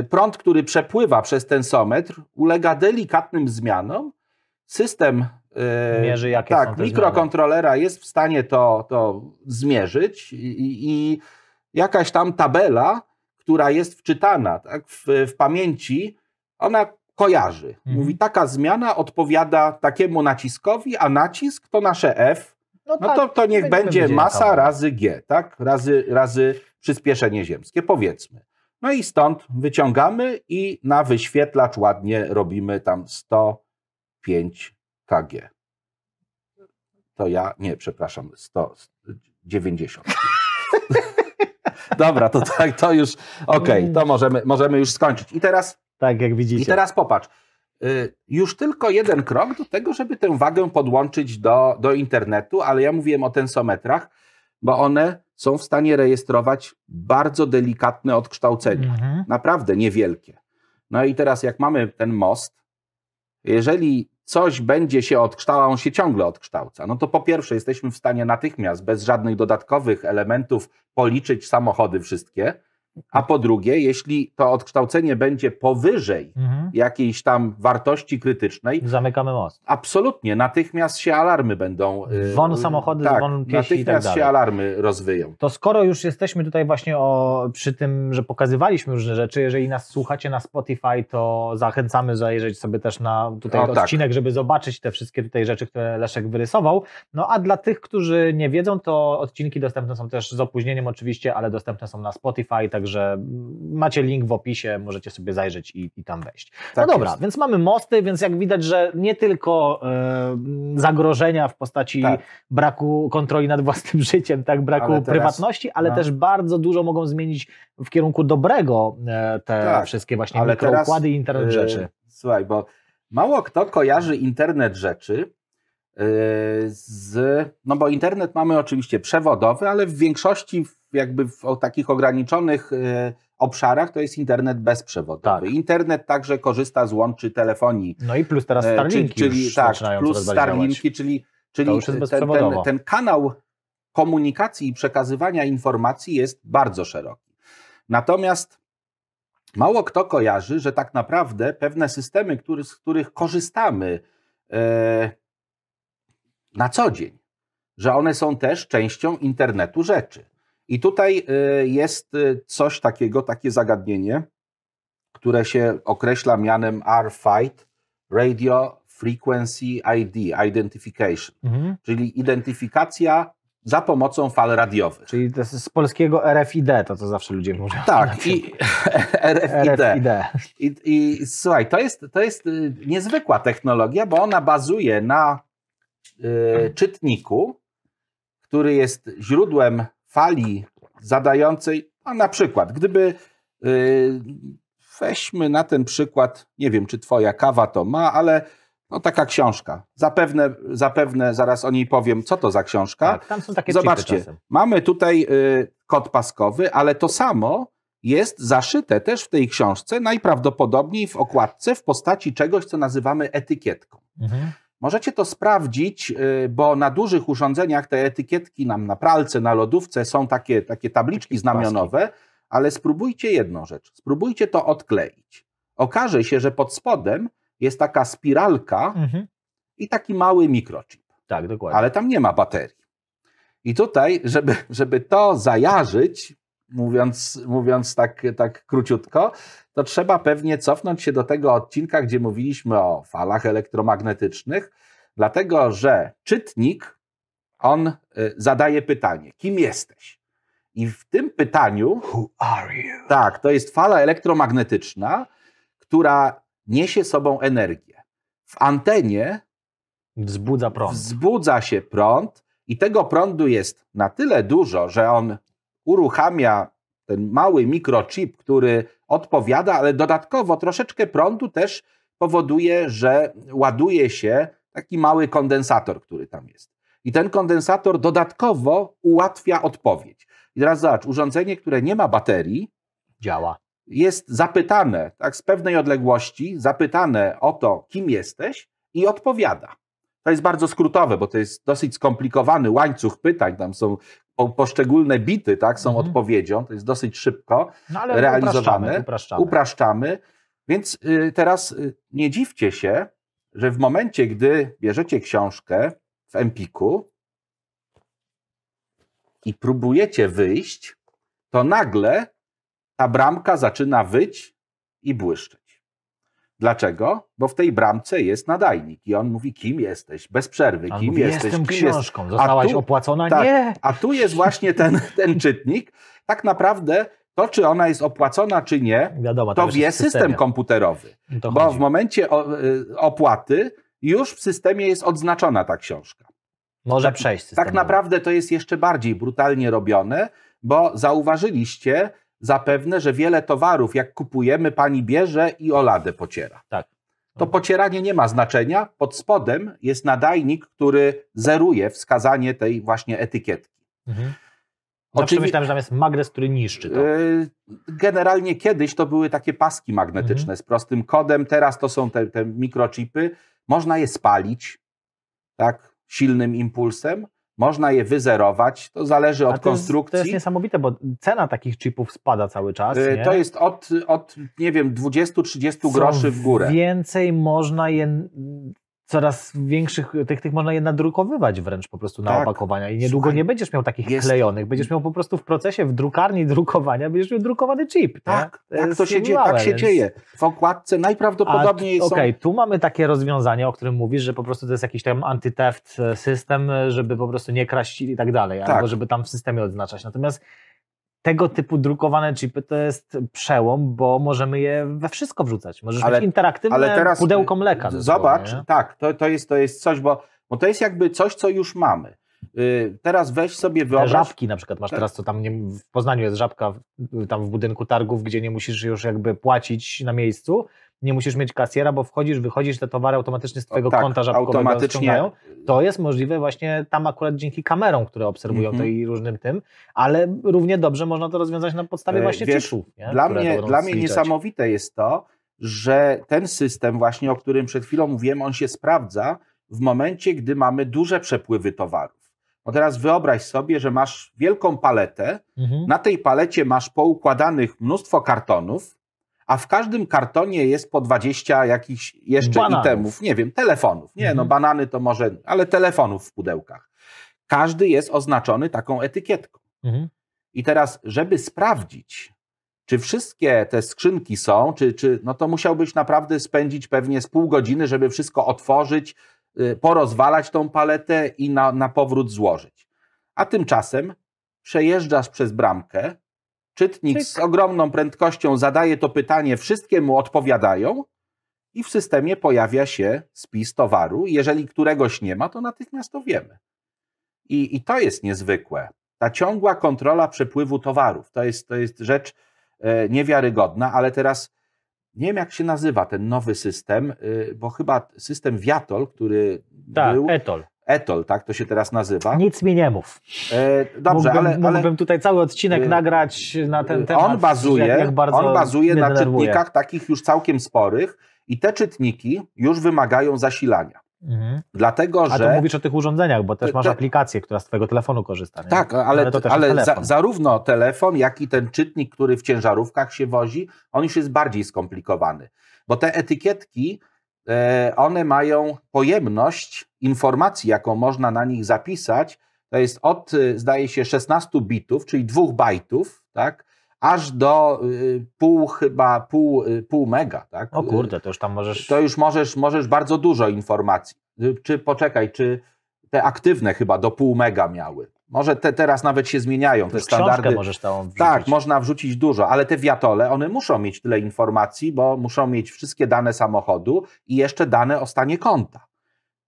Y, prąd, który przepływa przez tensometr, ulega delikatnym zmianom. System y, Mierzy, jakie tak, mikrokontrolera zmiany. jest w stanie to, to zmierzyć i, i jakaś tam tabela, która jest wczytana tak, w, w pamięci, ona kojarzy. Mhm. Mówi, taka zmiana odpowiada takiemu naciskowi, a nacisk to nasze F. No, no tak, to, to niech będzie masa razy G, tak? Razy, razy przyspieszenie ziemskie, powiedzmy. No i stąd wyciągamy i na wyświetlacz ładnie robimy tam 105 kg. To ja, nie, przepraszam, 190. (laughs) Dobra, to tak, to już, okej, okay, to możemy, możemy już skończyć. I teraz, tak jak widzicie. I teraz popatrz, y, już tylko jeden krok do tego, żeby tę wagę podłączyć do, do internetu, ale ja mówiłem o tensometrach, bo one są w stanie rejestrować bardzo delikatne odkształcenia, mhm. naprawdę niewielkie. No i teraz jak mamy ten most, jeżeli coś będzie się odkształcał, on się ciągle odkształca, no to po pierwsze jesteśmy w stanie natychmiast, bez żadnych dodatkowych elementów, policzyć samochody wszystkie, A po drugie, jeśli to odkształcenie będzie powyżej Mhm. jakiejś tam wartości krytycznej, Zamykamy most. absolutnie natychmiast się alarmy będą. y, Won samochody, tak, won piesi tak natychmiast dalej. się alarmy rozwyją. To skoro już jesteśmy tutaj właśnie o, przy tym, że pokazywaliśmy różne rzeczy, jeżeli nas słuchacie na Spotify, to zachęcamy zajrzeć sobie też na tutaj O, tak. odcinek, żeby zobaczyć te wszystkie tutaj rzeczy, które Leszek wyrysował. No a dla tych, którzy nie wiedzą, to odcinki dostępne są też z opóźnieniem oczywiście, ale dostępne są na Spotify, także macie link w opisie, możecie sobie zajrzeć i, i tam wejść. Tak no dobra, jest. więc mamy mosty, więc jak widać, że nie tylko e, zagrożenia w postaci Tak. braku kontroli nad własnym (laughs) życiem, tak, braku Ale teraz- prywatności, ale no. też bardzo dużo mogą zmienić w kierunku dobrego e, te Tak, wszystkie właśnie ale mikroukłady teraz, i internet y, rzeczy. Słuchaj, bo mało kto kojarzy internet rzeczy y, z. No bo internet mamy oczywiście przewodowy, ale w większości, jakby w takich ograniczonych y, obszarach, to jest internet bezprzewodowy. Tak. Internet także korzysta z łączy telefonii. No i plus teraz e, Starlinki czyli, czyli tak, plus. Starlinki, czyli, czyli ten, ten, ten kanał komunikacji i przekazywania informacji jest bardzo szeroki. Natomiast mało kto kojarzy, że tak naprawdę pewne systemy, który, z których korzystamy e, na co dzień, że one są też częścią internetu rzeczy. I tutaj e, jest e, coś takiego, takie zagadnienie, które się określa mianem RFID, Radio Frequency ID, Identification, Mhm. czyli identyfikacja za pomocą fal radiowych. Czyli to jest z polskiego RFID, to co zawsze ludzie mówią. Tak, (laughs) i (laughs) RFID. RFID. I, I słuchaj, to jest, to jest y, niezwykła technologia, bo ona bazuje na y, czytniku, który jest źródłem fali zadającej, a na przykład, gdyby y, weźmy na ten przykład, nie wiem, czy twoja kawa to ma, ale no taka książka. Zapewne, zapewne zaraz o niej powiem, co to za książka. Tak, tam są takie Zobaczcie, mamy tutaj y, kod paskowy, ale to samo jest zaszyte też w tej książce, najprawdopodobniej w okładce w postaci czegoś, co nazywamy etykietką. Mhm. Możecie to sprawdzić, y, bo na dużych urządzeniach te etykietki nam na pralce, na lodówce są takie, takie tabliczki znamionowe, ale spróbujcie jedną rzecz. Spróbujcie to odkleić. Okaże się, że pod spodem jest taka spiralka Mhm. i taki mały mikrochip Tak, dokładnie. ale tam nie ma baterii. I tutaj, żeby, żeby to zajarzyć, mówiąc, mówiąc tak, tak króciutko, to trzeba pewnie cofnąć się do tego odcinka, gdzie mówiliśmy o falach elektromagnetycznych, dlatego że czytnik, on y, zadaje pytanie, kim jesteś? I w tym pytaniu, Who are you? tak, to jest fala elektromagnetyczna, która niesie sobą energię. W antenie Wzbudza prąd. wzbudza się prąd i tego prądu jest na tyle dużo, że on uruchamia ten mały mikrochip, który odpowiada, ale dodatkowo troszeczkę prądu też powoduje, że ładuje się taki mały kondensator, który tam jest. I ten kondensator dodatkowo ułatwia odpowiedź. I teraz zobacz, urządzenie, które nie ma baterii, Działa. jest zapytane, tak z pewnej odległości, zapytane o to, kim jesteś i odpowiada. To jest bardzo skrótowe, bo to jest dosyć skomplikowany łańcuch pytań, tam są po, poszczególne bity, tak, są Mhm. odpowiedzią, to jest dosyć szybko, No ale realizowane, upraszczamy, upraszczamy. upraszczamy, więc y, teraz y, nie dziwcie się, że w momencie, gdy bierzecie książkę w Empiku i próbujecie wyjść, to nagle ta bramka zaczyna wyć i błyszczeć. Dlaczego? Bo w tej bramce jest nadajnik i on mówi, kim jesteś, bez przerwy, kim mówi, jesteś, Jestem kim jest. książką. Zostałaś tu- opłacona? tak. Nie. A tu jest właśnie ten, (laughs) ten czytnik. Tak naprawdę to, czy ona jest opłacona, czy nie, Wiadomo, to już wie jest system systemie. komputerowy. To Bo chodzi. w momencie y, opłaty już w systemie jest odznaczona ta książka. Może tak- przejść Tak systemowo. naprawdę to jest jeszcze bardziej brutalnie robione, bo zauważyliście zapewne, że wiele towarów, jak kupujemy, pani bierze i o ladę pociera. Tak. To pocieranie nie ma znaczenia. Pod spodem jest nadajnik, który zeruje wskazanie tej właśnie etykietki. Mhm. Zawsze Oczywi- myślałem, że tam jest magnes, który niszczy to. Yy, Generalnie kiedyś to były takie paski magnetyczne Mhm. z prostym kodem, teraz to są te, te mikrochipy. Można je spalić tak, silnym impulsem. Można je wyzerować, to zależy od to jest, konstrukcji. to jest niesamowite, bo cena takich chipów spada cały czas. Y, Nie? To jest od, od nie wiem, 20-30 Co groszy w górę. Więcej można je coraz większych, tych, tych można je nadrukowywać wręcz po prostu na Tak. opakowania i niedługo Słuchaj, nie będziesz miał takich jest- klejonych, będziesz miał po prostu w procesie, w drukarni drukowania, będziesz miał drukowany chip. nie? Tak, tak to się dzieje, tak się więc- dzieje. W okładce najprawdopodobniej A, są... Okej, tu mamy takie rozwiązanie, o którym mówisz, że po prostu to jest jakiś tam anty-theft e, system, e, żeby po prostu nie kraść i tak dalej, Tak. albo żeby tam w systemie odznaczać. Natomiast tego typu drukowane chipy to jest przełom, bo możemy je we wszystko wrzucać. Możesz Ale- mieć interaktywne ale teraz pudełko mleka. z- dosłownie, Zobacz, nie? tak, to, to, jest, to jest coś, bo, bo to jest jakby coś, co już mamy. Y, Teraz weź sobie Te wyobraź... żabki na przykład masz teraz, co tam nie, w Poznaniu jest żabka tam w budynku targów, gdzie nie musisz już jakby płacić na miejscu, nie musisz mieć kasjera, bo wchodzisz, wychodzisz, te towary automatycznie z twojego tak, konta żabkowego automatycznie ściągają. To jest możliwe właśnie tam akurat dzięki kamerom, które obserwują Mhm. to i różnym tym, ale równie dobrze można to rozwiązać na podstawie E, właśnie wiesz. Nie? Dla które mnie, dla mnie niesamowite jest to, że ten system właśnie, o którym przed chwilą mówiłem, on się sprawdza w momencie, gdy mamy duże przepływy towarów. No teraz wyobraź sobie, że masz wielką paletę, Mhm. na tej palecie masz poukładanych mnóstwo kartonów, a w każdym kartonie jest po 20 jakichś jeszcze Bananów. itemów, nie wiem, telefonów. Nie, no Mhm. banany to może, ale telefonów w pudełkach. Każdy jest oznaczony taką etykietką. Mhm. I teraz, żeby sprawdzić, czy wszystkie te skrzynki są, czy, czy, no to musiałbyś naprawdę spędzić pewnie z pół godziny, żeby wszystko otworzyć, y, porozwalać tą paletę i na, na powrót złożyć. A tymczasem przejeżdżasz przez bramkę, czytnik z ogromną prędkością zadaje to pytanie, wszystkie mu odpowiadają i w systemie pojawia się spis towaru. Jeżeli któregoś nie ma, to natychmiast to wiemy. I, i to jest niezwykłe ta ciągła kontrola przepływu towarów. To jest, to jest rzecz e, niewiarygodna, ale teraz nie wiem, jak się nazywa ten nowy system, y, bo chyba system Viatol, który Tak, był. Etol. Etol, tak to się teraz nazywa. Nic mi nie mów. E, dobrze, mógłbym, ale, ale mógłbym tutaj cały odcinek y, nagrać na ten temat. on bazuje, on bazuje na denerwuje. czytnikach takich już całkiem sporych i te czytniki już wymagają zasilania. Mhm. Dlatego, A że. to mówisz o tych urządzeniach, bo też Te- masz te- aplikację, która z twojego telefonu korzysta. Nie? Tak, ale, ale ale jest za, telefon. zarówno telefon, jak i ten czytnik, który w ciężarówkach się wozi, on już jest bardziej skomplikowany. Bo te etykietki, e, one mają pojemność informacji, jaką można na nich zapisać, to jest od, y, zdaje się, 16 bitów, czyli 2 bajtów, tak, aż do y, pół chyba, pół, y, pół mega. Tak? O kurde, to już tam możesz... To już możesz, możesz bardzo dużo informacji. Czy poczekaj, czy te aktywne chyba do pół mega miały. Może te teraz nawet się zmieniają, te standardy. możesz całą wrzucić. Tak, można wrzucić dużo, ale te wiatole, one muszą mieć tyle informacji, bo muszą mieć wszystkie dane samochodu i jeszcze dane o stanie konta.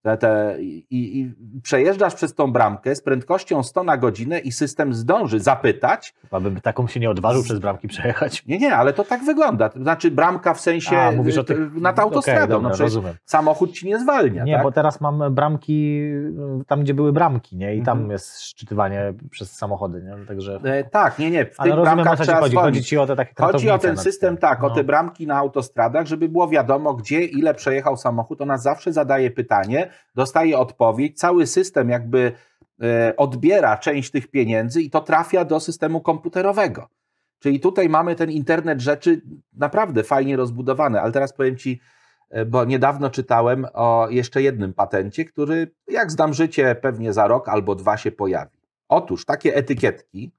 Te, te, i, I przejeżdżasz przez tą bramkę z prędkością 100 na godzinę i system zdąży zapytać. Chyba by taką się nie odważył przez bramki przejechać. Nie, nie, ale to tak wygląda. To znaczy bramka w sensie A, mówisz o y, tych... nad autostradą. Okej, dobra, no rozumiem. samochód ci nie zwalnia. Nie, tak? bo teraz mam bramki y, tam, gdzie były bramki, nie? I tam Mhm. jest szczytywanie przez samochody, nie? Także... E, tak, nie, nie. W Ale tych rozumiem, o bramkach trzeba chodzi. Chodzi ci o te takie Chodzi o ten system, tym. tak, o No. te bramki na autostradach, żeby było wiadomo, gdzie, ile przejechał samochód. Ona zawsze zadaje pytanie, dostaje odpowiedź, cały system jakby e, odbiera część tych pieniędzy i to trafia do systemu komputerowego. Czyli tutaj mamy ten internet rzeczy naprawdę fajnie rozbudowany, ale teraz powiem Ci, e, bo niedawno czytałem o jeszcze jednym patencie, który, jak zdam życie, pewnie za rok albo dwa się pojawi. Otóż takie etykietki,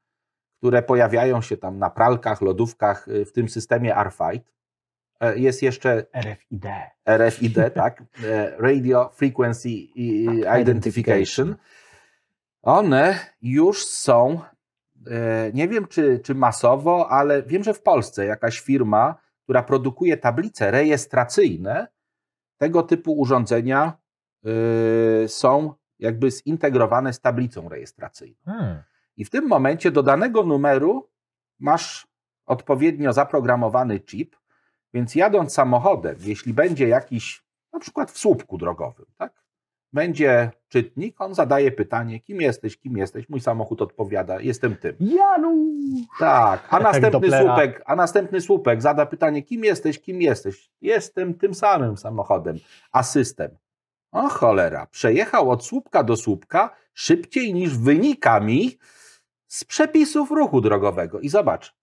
które pojawiają się tam na pralkach, lodówkach y, w tym systemie RFID. E, Jest jeszcze RFID. RFID, (laughs) tak? E, Radio Frequency i- Identification. One już są, e, nie wiem czy, czy masowo, ale wiem, że w Polsce jakaś firma, która produkuje tablice rejestracyjne, tego typu urządzenia y, są jakby zintegrowane z tablicą rejestracyjną. Hmm. I w tym momencie do danego numeru masz odpowiednio zaprogramowany chip, więc jadąc samochodem, jeśli będzie jakiś, na przykład w słupku drogowym, tak? Będzie czytnik, on zadaje pytanie, kim jesteś, kim jesteś, mój samochód odpowiada, jestem tym. Janusz! Tak, a następny słupek, a następny słupek zada pytanie, kim jesteś, kim jesteś? Jestem tym samym samochodem, a system. O cholera, przejechał od słupka do słupka szybciej niż wynika mi z przepisów ruchu drogowego. I zobacz,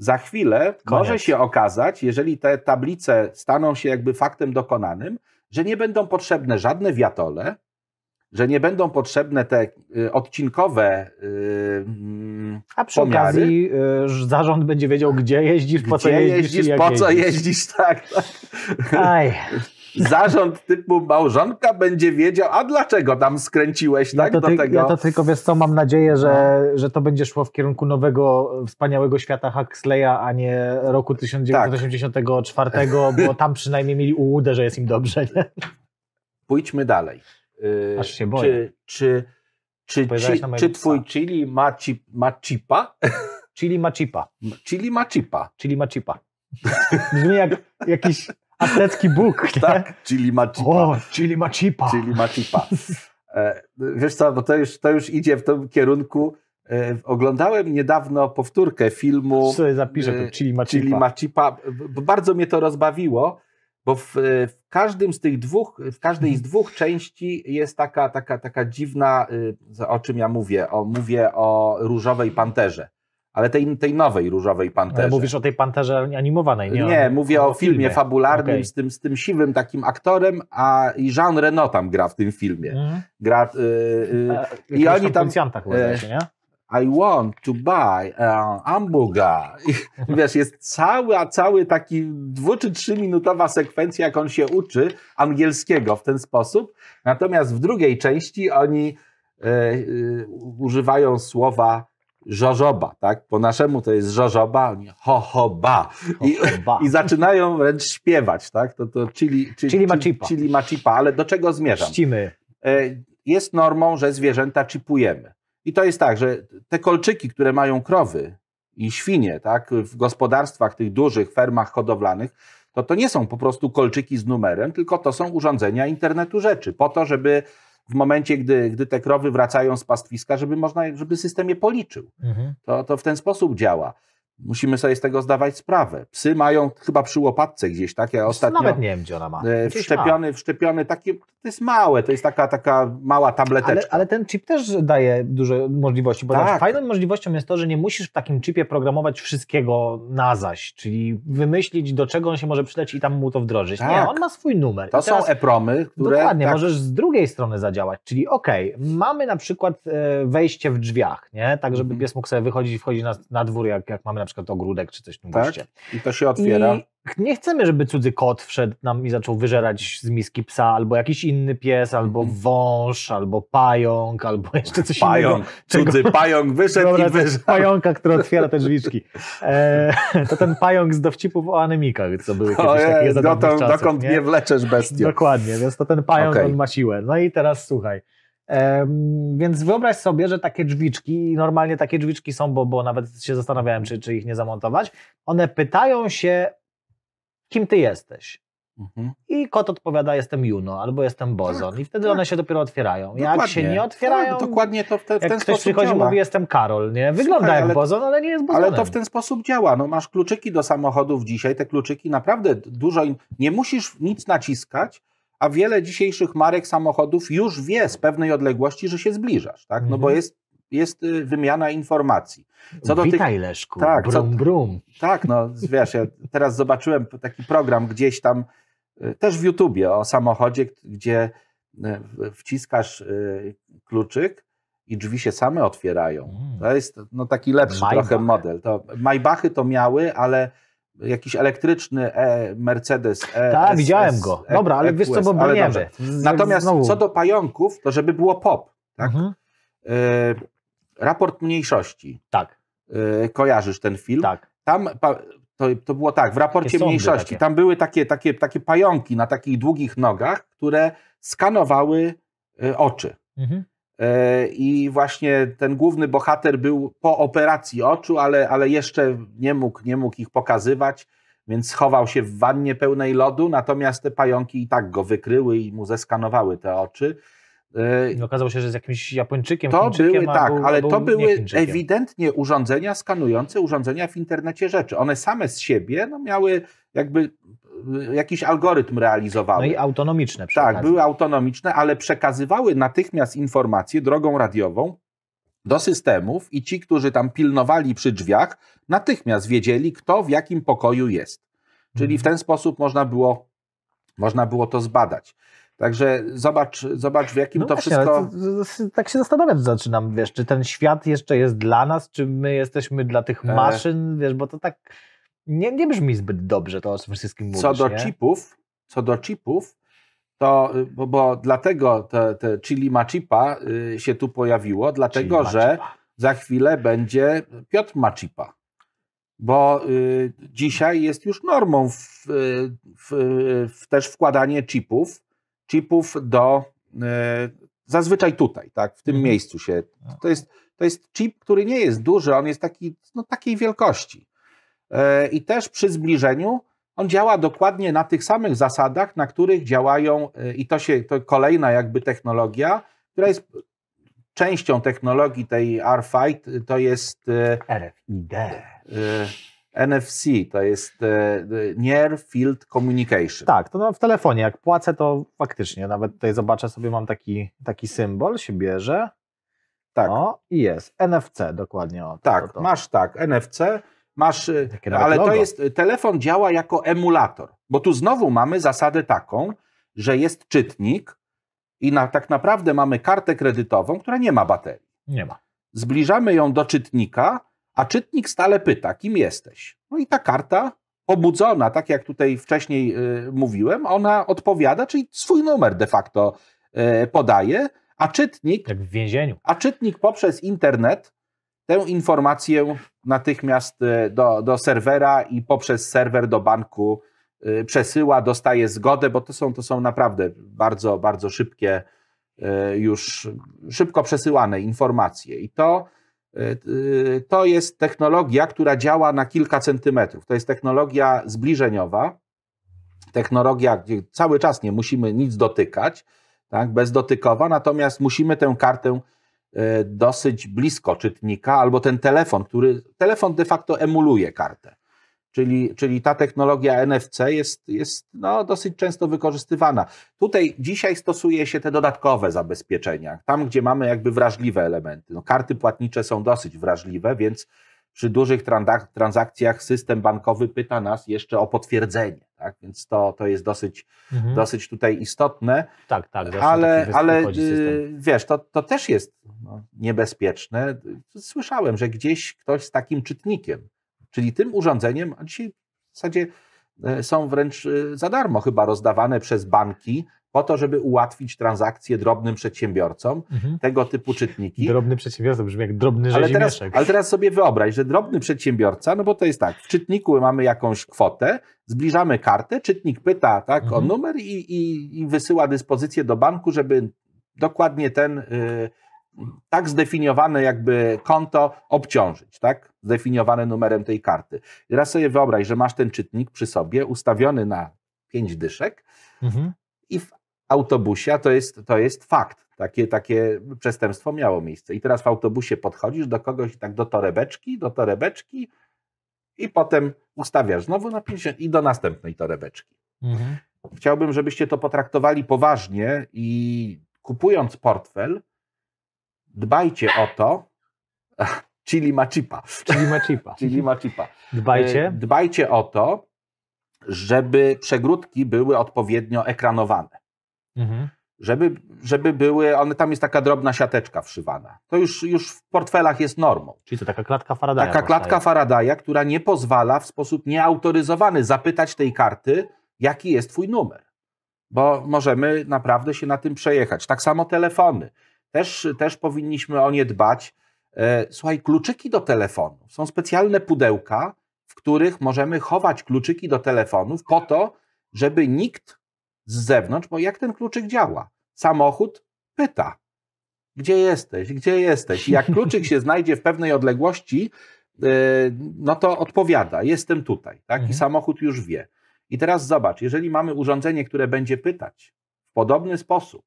za chwilę Koniec. może się okazać, jeżeli te tablice staną się jakby faktem dokonanym, że nie będą potrzebne żadne wiatole, że nie będą potrzebne te y, odcinkowe y, mm, A przy Pomiary. okazji y, zarząd będzie wiedział, gdzie jeździsz, po co gdzie jeździsz, jeździsz, jak po co jeździsz. jeździsz, (laughs) tak, tak. Aj, Zarząd typu małżonka będzie wiedział, a dlaczego tam skręciłeś ja, tak to do ty, tego. ja to tylko wiesz co, mam nadzieję, że, że to będzie szło w kierunku nowego, wspaniałego świata Huxleya, a nie roku 1984, bo tam przynajmniej mieli ułudę, że jest im dobrze. Nie? Pójdźmy dalej. Yy, Aż się boję. Czy, czy, czy, ci, czy twój chili ma, chip, ma chipa? Chili ma chipa. Chili ma chipa. Chili ma chipa. Brzmi jak jakiś aztecki bóg. Tak, chili ma chipa. O, chili ma chipa. Chili. E, wiesz co, bo to już, to już idzie w tym kierunku. E, oglądałem niedawno powtórkę filmu sobie zapiszę to chili ma Chili chipa. ma chipa. B- Bardzo mnie to rozbawiło, bo w, w każdym z tych dwóch, w każdej z dwóch części jest taka, taka, taka dziwna, y, o czym ja mówię. O, mówię o różowej panterze. Ale tej, tej nowej różowej panterze. Ale mówisz o tej panterze animowanej, nie? Nie, mówię o, filmie, fabularnym Okej. z, tym, z tym siwym takim aktorem, a i Jean Reno tam gra w tym filmie. Mhm. Gra, y, y, E, I oni tam- policjanta chyba, e, nie? I want to buy a hamburger. I (laughs) wiesz, jest cały, a cały taki dwu czy trzy minutowa sekwencja, jak on się uczy angielskiego w ten sposób. Natomiast w drugiej części oni e, e, używają słowa żożoba, tak? Po naszemu to jest żożoba, oni ho, ho, ba. I, ba. I zaczynają wręcz śpiewać, tak? To, to chili, chili, Chili ma chipa. Chili ma chipa, ale do czego zmierzam? Czcimy. E, jest normą, że zwierzęta chipujemy. I to jest tak, że te kolczyki, które mają krowy i świnie, tak, w gospodarstwach, tych dużych fermach hodowlanych, to to nie są po prostu kolczyki z numerem, tylko to są urządzenia internetu rzeczy, po to, żeby w momencie, gdy, gdy te krowy wracają z pastwiska, żeby można, żeby system je policzył. Mhm. To, to w ten sposób działa. Musimy sobie z tego zdawać sprawę. Psy mają chyba przy łopatce gdzieś, tak? Ja ostatnio Nawet nie wiem, gdzie ona ma. e, Gdzieś wszczepiony, wszczepiony, takie, to jest małe, to jest taka, taka mała Ma. tableteczka. Ale, ale ten chip też daje duże możliwości, bo Tak. fajną możliwością jest to, że nie musisz w takim chipie programować wszystkiego na zaś, czyli wymyślić, do czego on się może przydać i tam mu to wdrożyć. Nie, Tak. on ma swój numer. To teraz są e-promy, które... Dokładnie, tak, możesz z drugiej strony zadziałać, czyli okej, mamy na przykład e, wejście w drzwiach, nie? tak żeby Mhm. pies mógł sobie wychodzić i wchodzić na, na dwór, jak, jak mamy na przykład ogródek czy coś w tym Tak, guście. I to się otwiera. I nie chcemy, żeby cudzy kot wszedł nam i zaczął wyżerać z miski psa, albo jakiś inny pies, albo Mhm. wąż, albo pająk, albo jeszcze coś Pająk, innego. Czego- cudzy pająk wyszedł i sobie wyszedł. pająka, który otwiera te drzwiczki. E, to ten pająk z dowcipów o anemikach, co były kiedyś O takie za dokąd, czasów, dokąd nie? mnie wleczesz, bestio. Dokładnie, więc to ten pająk Okej. on ma siłę. No i teraz słuchaj. Więc wyobraź sobie, że takie drzwiczki, i normalnie takie drzwiczki są, bo, bo nawet się zastanawiałem, czy, czy ich nie zamontować. One pytają się, kim ty jesteś. Mhm. I kot odpowiada, jestem Juno albo jestem Bozon. I wtedy tak. one się dopiero otwierają. Jak Dokładnie. się nie otwierają, Tak, dokładnie to w, te, w jak ten ktoś sposób przychodzi i działa. mówi, jestem Karol, nie? Wygląda Słuchaj, jak ale- Bozon, ale nie jest Bozonem. Ale to w ten sposób działa. No, masz kluczyki do samochodów dzisiaj, te kluczyki naprawdę dużo. Nie musisz nic naciskać, a wiele dzisiejszych marek samochodów już wie z pewnej odległości, że się zbliżasz, tak? No bo Mhm. jest, jest y, wymiana informacji. Co do tych, Witaj Leszku, Tak, co- brum brum. tak, no wiesz, ja teraz zobaczyłem taki program gdzieś tam, y, też w YouTubie o samochodzie, gdzie y, wciskasz kluczyk i drzwi się same otwierają. Mm. To jest no, taki lepszy Maybach. trochę model. To, Maybachy to miały, ale jakiś elektryczny e, Mercedes E. Tak, widziałem go. E- Dobra, ale wiesz co, EQS, bo ale dobrze. Natomiast co do pająków, to żeby było pop. Tak? Mhm. E, raport mniejszości. Tak, E, kojarzysz ten film? tak. Tam to, to było tak, w raporcie mniejszości, takie. tam były takie, takie, takie pająki na takich długich nogach, które skanowały e, oczy. Mhm. E, I właśnie ten główny bohater był po operacji oczu, ale, ale jeszcze nie mógł, nie mógł ich pokazywać, więc schował się w wannie pełnej lodu, natomiast te pająki i tak go wykryły i mu zeskanowały te oczy. E, I okazało się, że z jakimś Japończykiem, To były, tak, był, ale był to były ewidentnie urządzenia skanujące urządzenia w internecie rzeczy. One same z siebie no, miały jakby jakiś algorytm realizowały. No i autonomiczne. Tak, były autonomiczne, ale przekazywały natychmiast informacje drogą radiową do systemów i ci, którzy tam pilnowali przy drzwiach, natychmiast wiedzieli, kto w jakim pokoju jest. Czyli w mhm. ten sposób można było, można było to zbadać. Także zobacz, zobacz w jakim no to właśnie, wszystko. Tak się zastanawiać zaczynam, wiesz, czy ten świat jeszcze jest dla nas, czy my jesteśmy dla tych e. maszyn, wiesz, bo to tak nie, nie brzmi zbyt dobrze to o tym wszystkim mówisz, Co do nie? chipów, co do chipów, to, bo, bo dlatego te, te Chili Machipa y, się tu pojawiło, dlatego że za chwilę będzie Piotr Machipa. Bo y, dzisiaj jest już normą w, w, w też wkładanie chipów, chipów do y, zazwyczaj tutaj, tak, w tym mhm. miejscu się. To jest, to jest chip, który nie jest duży, on jest taki, no, takiej wielkości. Y, I też przy zbliżeniu on działa dokładnie na tych samych zasadach, na których działają, y, i to się to kolejna jakby technologia, która jest częścią technologii tej RFID, to jest y, RFID. NFC, to jest Near Field Communication. Tak, to w telefonie, jak płacę, to faktycznie, nawet tutaj zobaczę sobie, mam taki, taki symbol, się bierze. Tak. O, i jest. NFC dokładnie. O, tak, to, to. masz tak, NFC. Masz, y, ale to jest, y, telefon działa jako emulator, bo tu znowu mamy zasadę taką, że jest czytnik i na, tak naprawdę mamy kartę kredytową, która nie ma baterii. Nie ma. Zbliżamy ją do czytnika, a czytnik stale pyta, kim jesteś. No i ta karta pobudzona, tak jak tutaj wcześniej y, mówiłem, ona odpowiada, czyli swój numer de facto y, podaje, a czytnik. Jak w więzieniu. A czytnik poprzez internet tę informację natychmiast e, do, do serwera i poprzez serwer do banku e, przesyła, dostaje zgodę, bo to są, to są naprawdę bardzo, bardzo szybkie, e, już szybko przesyłane informacje. I to, to jest technologia, która działa na kilka centymetrów. To jest technologia zbliżeniowa, technologia, gdzie cały czas nie musimy nic dotykać, tak, bezdotykowa, natomiast musimy tę kartę dosyć blisko czytnika, albo ten telefon, który telefon de facto emuluje kartę. Czyli, czyli ta technologia NFC jest, jest no, dosyć często wykorzystywana. Tutaj dzisiaj stosuje się te dodatkowe zabezpieczenia, tam gdzie mamy jakby wrażliwe elementy. No, karty płatnicze są dosyć wrażliwe, więc przy dużych transakcjach system bankowy pyta nas jeszcze o potwierdzenie, tak? więc to, to jest dosyć, mhm. dosyć tutaj istotne. Tak, tak. Ale, ale y, wiesz, to, to też jest no, niebezpieczne. Słyszałem, że gdzieś ktoś z takim czytnikiem, czyli tym urządzeniem, a dzisiaj w zasadzie e, są wręcz y, za darmo chyba rozdawane przez banki, po to, żeby ułatwić transakcje drobnym przedsiębiorcom, mhm. tego typu czytniki. Drobny przedsiębiorca brzmi jak drobny ale teraz, ale teraz sobie wyobraź, że drobny przedsiębiorca, no bo to jest tak, w czytniku mamy jakąś kwotę, zbliżamy kartę, czytnik pyta tak, mhm. o numer i, i, i, wysyła dyspozycję do banku, żeby dokładnie ten y, tak zdefiniowane jakby konto obciążyć, tak? Zdefiniowane numerem tej karty. I teraz sobie wyobraź, że masz ten czytnik przy sobie ustawiony na pięć dyszek mhm. i w autobusie, a to jest, to jest fakt, takie, takie przestępstwo miało miejsce. I teraz w autobusie podchodzisz do kogoś tak do torebeczki, do torebeczki i potem ustawiasz znowu na 50 i do następnej torebeczki. Mhm. Chciałbym, żebyście to potraktowali poważnie i kupując portfel, dbajcie o to, (laughs) Chili ma chipa. Chili ma chipa. (laughs) Chili ma chipa. Dbajcie. E, dbajcie o to, żeby przegródki były odpowiednio ekranowane. Mhm. Żeby, żeby były, one tam jest taka drobna siateczka wszywana. To już, już w portfelach jest normą. Czyli to taka klatka Faradaya. Taka klatka Faradaya, która nie pozwala w sposób nieautoryzowany zapytać tej karty, jaki jest twój numer. Bo możemy naprawdę się na tym przejechać. Tak samo telefony. Też, też powinniśmy o nie dbać. E, słuchaj, kluczyki do telefonu. Są specjalne pudełka, w których możemy chować kluczyki do telefonów po to, żeby nikt z zewnątrz, bo jak ten kluczyk działa? Samochód pyta, gdzie jesteś, gdzie jesteś? I jak kluczyk się (laughs) znajdzie w pewnej odległości, e, no to odpowiada, jestem tutaj, tak? Mhm. I samochód już wie. I teraz zobacz, jeżeli mamy urządzenie, które będzie pytać w podobny sposób,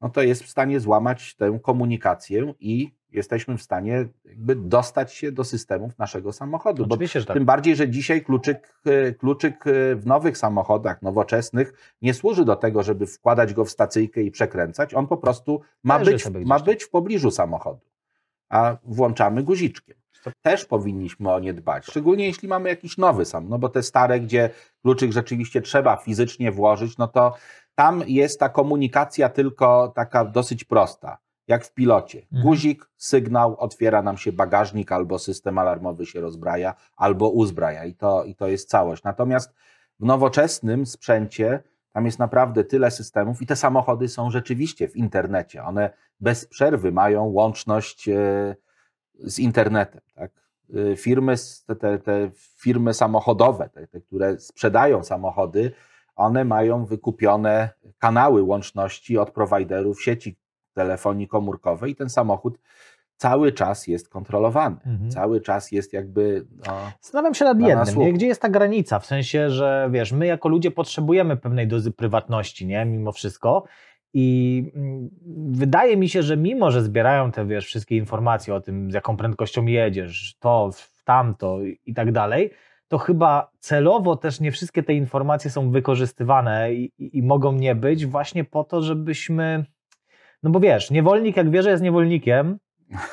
no to jest w stanie złamać tę komunikację i jesteśmy w stanie jakby dostać się do systemów naszego samochodu. Oczywiście, tak. Tym bardziej, że dzisiaj kluczyk, e, kluczyk e, w nowych samochodach nowoczesnych nie służy do tego, żeby wkładać go w stacyjkę i przekręcać. On po prostu ma, Leży być, ma być w pobliżu samochodu, a włączamy guziczkiem. To też powinniśmy o nie dbać, szczególnie jeśli mamy jakiś nowy sam, no bo te stare, gdzie kluczyk rzeczywiście trzeba fizycznie włożyć, no to tam jest ta komunikacja tylko taka dosyć prosta, jak w pilocie. Mhm. Guzik, sygnał, otwiera nam się bagażnik, albo system alarmowy się rozbraja, albo uzbraja i to, i to jest całość. Natomiast w nowoczesnym sprzęcie tam jest naprawdę tyle systemów i te samochody są rzeczywiście w internecie. One bez przerwy mają łączność e, z internetem. Tak? E, Firmy, te, te firmy samochodowe, te, te, które sprzedają samochody, one mają wykupione kanały łączności od prowajderów sieci telefonii komórkowej i ten samochód cały czas jest kontrolowany. Mhm. Cały czas jest jakby. No, Zastanawiam się nad nas jednym, nie? gdzie jest ta granica, w sensie, że wiesz, my jako ludzie potrzebujemy pewnej dozy prywatności, nie, mimo wszystko i mm, wydaje mi się, że mimo, że zbierają te, wiesz, wszystkie informacje o tym, z jaką prędkością jedziesz, to, tamto i tak dalej, to chyba celowo też nie wszystkie te informacje są wykorzystywane i, i, i mogą nie być właśnie po to, żebyśmy, no bo wiesz, niewolnik jak wie, że jest niewolnikiem,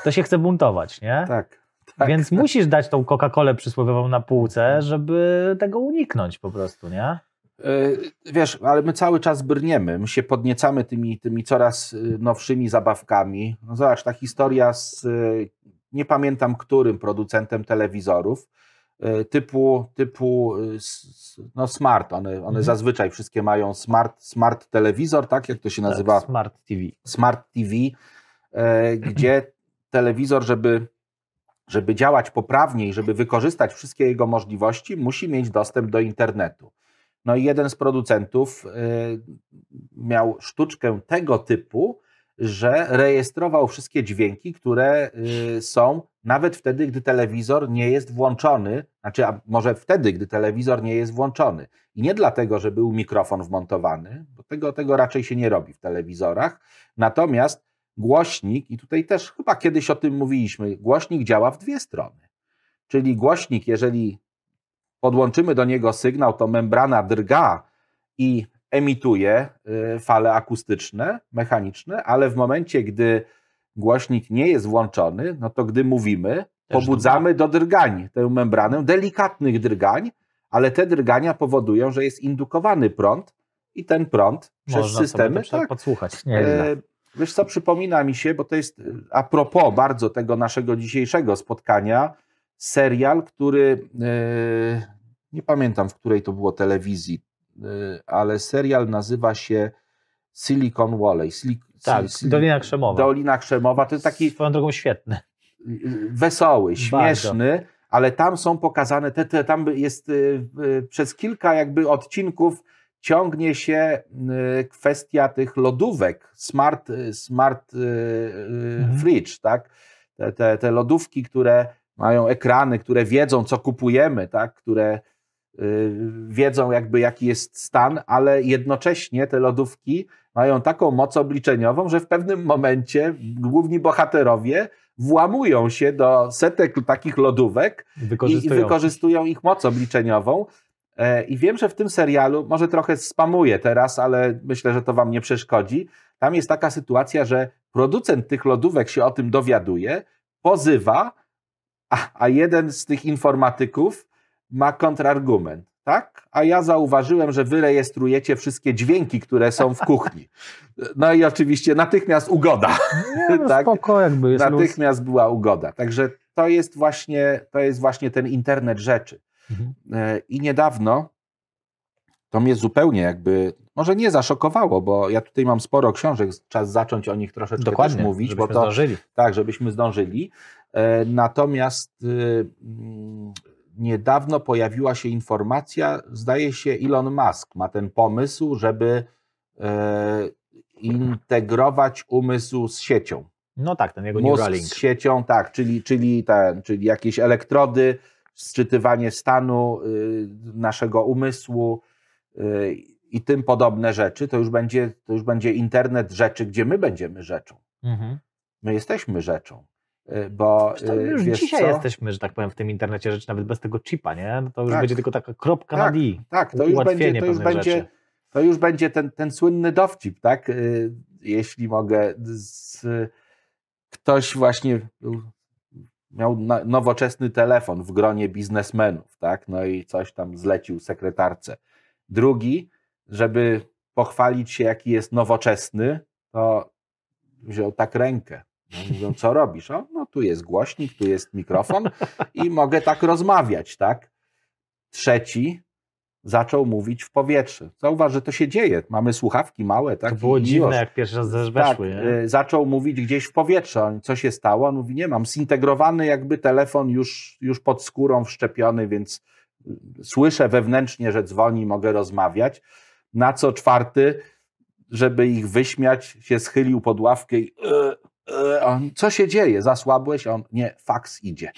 to się chce buntować, nie? (laughs) tak. tak. Więc musisz dać tą Coca-Colę przysłowiową na półce, żeby tego uniknąć po prostu, nie? Yy, Wiesz, ale my cały czas brniemy, my się podniecamy tymi, tymi coraz y, nowszymi zabawkami. No zobacz, ta historia z, y, nie pamiętam którym producentem telewizorów, typu, typu s- s- no smart, one, one Mhm. zazwyczaj wszystkie mają smart, smart telewizor, tak jak to się nazywa? Tak, Smart TV. Smart TV, e, (clears throat) gdzie telewizor, żeby, żeby działać poprawniej, żeby wykorzystać wszystkie jego możliwości, musi mieć dostęp do internetu. No i jeden z producentów e, miał sztuczkę tego typu, że rejestrował wszystkie dźwięki, które są nawet wtedy, gdy telewizor nie jest włączony, znaczy a może wtedy, gdy telewizor nie jest włączony. I nie dlatego, że był mikrofon wmontowany, bo tego, tego raczej się nie robi w telewizorach. Natomiast głośnik, i tutaj też chyba kiedyś o tym mówiliśmy, głośnik działa w dwie strony. Czyli głośnik, jeżeli podłączymy do niego sygnał, to membrana drga i emituje y, fale akustyczne, mechaniczne, ale w momencie, gdy głośnik nie jest włączony, no to gdy mówimy, Też pobudzamy do drgań tę membranę, delikatnych drgań, ale te drgania powodują, że jest indukowany prąd i ten prąd przez Można sobie systemy. tak, podsłuchać. Nieźle. E, Wiesz co, przypomina mi się, bo to jest a propos bardzo tego naszego dzisiejszego spotkania, serial, który e, nie pamiętam w której to było telewizji, e, ale serial nazywa się Silicon Valley. Tak, Dolina Krzemowa. Dolina Krzemowa. To jest taki Swoją drogą świetny. wesoły, Bardzo. śmieszny, ale tam są pokazane, te, te, tam jest y, przez kilka jakby odcinków ciągnie się y, kwestia tych lodówek, smart, y, smart Mhm. fridge, tak? Te, te, te lodówki, które mają ekrany, które wiedzą, co kupujemy, tak? Które wiedzą jakby jaki jest stan, ale jednocześnie te lodówki mają taką moc obliczeniową, że w pewnym momencie główni bohaterowie włamują się do setek takich lodówek i, i Wykorzystują. wykorzystują ich moc obliczeniową. E, I wiem, że w tym serialu, może trochę spamuję teraz, ale myślę, że to Wam nie przeszkodzi. Tam jest taka sytuacja, że producent tych lodówek się o tym dowiaduje, pozywa, a, a jeden z tych informatyków ma kontrargument. Tak? A ja zauważyłem, że wy rejestrujecie wszystkie dźwięki, które są w kuchni. No i oczywiście natychmiast ugoda. Nie, no (laughs) tak. spoko, jakby jest luz. Natychmiast była ugoda. Także to jest właśnie, to jest właśnie ten internet rzeczy. Mhm. E, I niedawno to mnie zupełnie jakby, może nie zaszokowało, bo ja tutaj mam sporo książek, czas zacząć o nich troszeczkę Dokładnie, też mówić, bo żebyśmy to zdążyli. tak, żebyśmy zdążyli. E, Natomiast y, mm, niedawno pojawiła się informacja, zdaje się Elon Musk ma ten pomysł, żeby e, integrować umysł z siecią. No tak, ten jego Mózg Neuralink. z siecią, tak, czyli, czyli, ten, czyli jakieś elektrody, sczytywanie stanu y, naszego umysłu y, i tym podobne rzeczy, to już, będzie, to już będzie internet rzeczy, gdzie my będziemy rzeczą. Mhm. My jesteśmy rzeczą. Y, bo y, już wiesz dzisiaj co? jesteśmy, że tak powiem, w tym internecie rzeczy nawet bez tego chipa, nie? No to już Tak. będzie tylko taka kropka Tak, na D. Tak, to już będzie, to już będzie, rzeczy. to już będzie ten, ten słynny dowcip, tak? Y, Jeśli mogę. Z, ktoś właśnie miał nowoczesny telefon w gronie biznesmenów, tak? No i coś tam zlecił sekretarce. Drugi, żeby pochwalić się, jaki jest nowoczesny, to wziął tak rękę. Mówią, co robisz? O, no tu jest głośnik, tu jest mikrofon i mogę tak rozmawiać, tak? Trzeci zaczął mówić w powietrze. Zauważ, że to się dzieje. Mamy słuchawki małe, tak? To było dziwne, miłość. jak pierwszy raz też Tak, weszły, nie? y, zaczął mówić gdzieś w powietrze. Co się stało? On mówi, nie mam, zintegrowany jakby telefon już, już pod skórą wszczepiony, więc y, słyszę wewnętrznie, że dzwoni, mogę rozmawiać. Na co czwarty, żeby ich wyśmiać, się schylił pod ławkę i on, co się dzieje? Zasłabłeś? On, nie, faks idzie.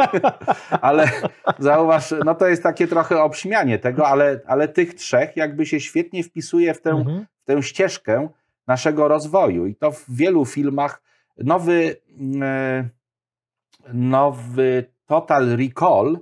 (laughs) ale zauważ, no to jest takie trochę obśmianie tego, ale, ale tych trzech jakby się świetnie wpisuje w tę Mhm. w tę ścieżkę naszego rozwoju. I to w wielu filmach nowy, e, nowy Total Recall,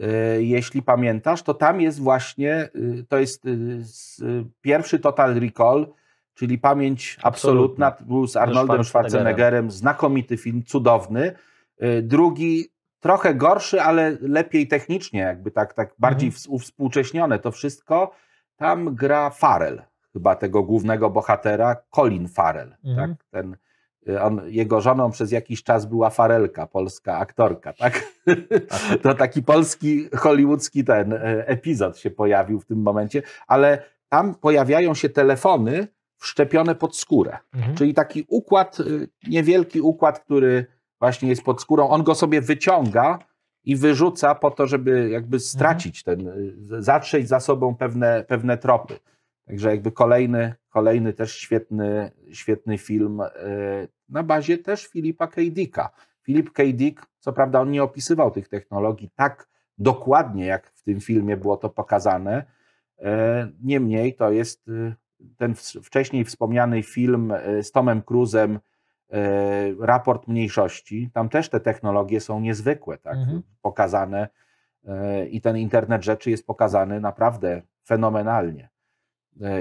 e, jeśli pamiętasz, to tam jest właśnie, e, to jest e, z- pierwszy Total Recall, czyli pamięć absolutna, był z Arnoldem Schwarzeneggerem. Znakomity film, cudowny. E, Drugi trochę gorszy, ale lepiej technicznie, jakby tak, tak bardziej Mhm. ws- uwspółcześnione to wszystko. Tam gra Farrell, chyba tego głównego bohatera, Colin Farrell. Mhm. Tak? Ten, y, on, jego żoną przez jakiś czas była Farelka, polska aktorka. Tak? (laughs) to taki polski, hollywoodzki ten e, epizod się pojawił w tym momencie, ale tam pojawiają się telefony wszczepione pod skórę. Mhm. Czyli taki układ, y, niewielki układ, który właśnie jest pod skórą, on go sobie wyciąga i wyrzuca po to, żeby jakby stracić ten, y, zatrzeć za sobą pewne, pewne tropy. Także jakby kolejny, kolejny też świetny, świetny film y, na bazie też Filipa K. Dicka. Filip K. Dick, co prawda on nie opisywał tych technologii tak dokładnie, jak w tym filmie było to pokazane, e, niemniej to jest ten wcześniej wspomniany film e, z Tomem Cruzem, e, Raport Mniejszości, tam też te technologie są niezwykłe, tak, Mhm. pokazane e, i ten internet rzeczy jest pokazany naprawdę fenomenalnie.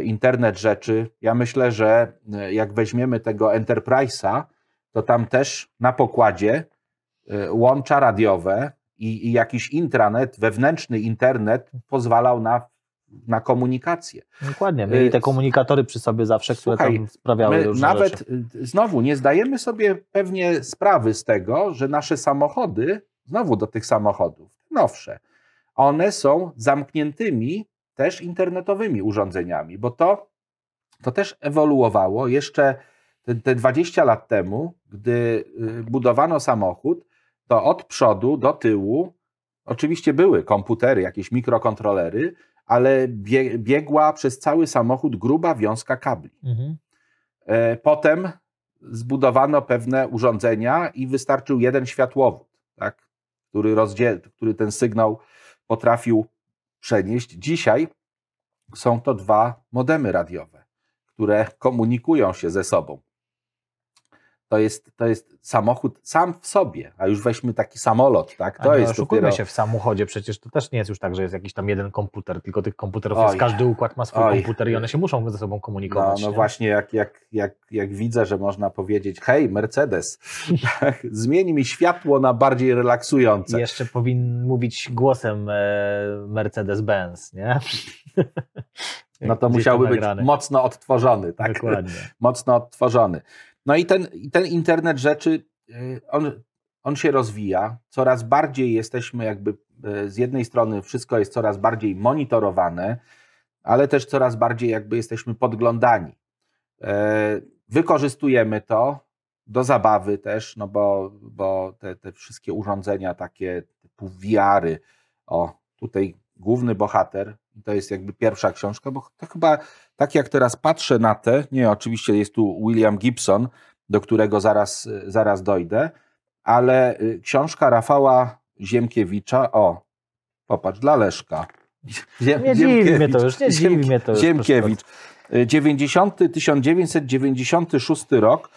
Internet rzeczy, ja myślę, że jak weźmiemy tego Enterprise'a, to tam też na pokładzie łącza radiowe i, i jakiś intranet, wewnętrzny internet pozwalał na, na komunikację. Dokładnie. Mieli te Y, komunikatory przy sobie zawsze, które słuchaj, tam sprawiały My różne nawet rzeczy. y, znowu nie zdajemy sobie pewnie sprawy z tego, że nasze samochody, znowu do tych samochodów, nowsze, one są zamkniętymi też internetowymi urządzeniami, bo to, to też ewoluowało jeszcze te, te 20 lat temu, gdy y, budowano samochód, to od przodu do tyłu oczywiście były komputery, jakieś mikrokontrolery, ale bie, biegła przez cały samochód gruba wiązka kabli. Mhm. E, Potem zbudowano pewne urządzenia i wystarczył jeden światłowód, tak, który, rozdziel, który ten sygnał potrafił przenieść. Dzisiaj są to dwa modemy radiowe, które komunikują się ze sobą. To jest, to jest samochód sam w sobie, a już weźmy taki samolot, tak? To jest oszukujmy dopiero... się w samochodzie, przecież to też nie jest już tak, że jest jakiś tam jeden komputer, tylko tych komputerów Oj. jest, każdy układ ma swój Oj. komputer i one się muszą ze sobą No, komunikować. no nie? właśnie, jak, jak, jak, jak widzę, że można powiedzieć, hej, Mercedes, (laughs) tak, zmień mi światło na bardziej relaksujące. I jeszcze powinien mówić głosem e, Mercedes-Benz, nie? No to Gdzieś musiałby tam być mocno odtworzony, tak? Dokładnie. (laughs) Mocno odtworzony. No i ten, ten internet rzeczy, y, on, on się rozwija. Coraz bardziej jesteśmy jakby y, z jednej strony wszystko jest coraz bardziej monitorowane, ale też coraz bardziej jakby jesteśmy podglądani. E, Wykorzystujemy to do zabawy też, no bo, bo te, te wszystkie urządzenia takie typu VR-y, o tutaj główny bohater, to jest jakby pierwsza książka, bo to chyba tak jak teraz patrzę na te, nie, oczywiście jest tu William Gibson, do którego zaraz, zaraz dojdę, ale y, książka Rafała Ziemkiewicza, o, popatrz, dla Leszka. Ziem, Nie dziwi mnie to już, nie dziwi mnie to już. Ziemkiewicz. Y, 90, 1996 rok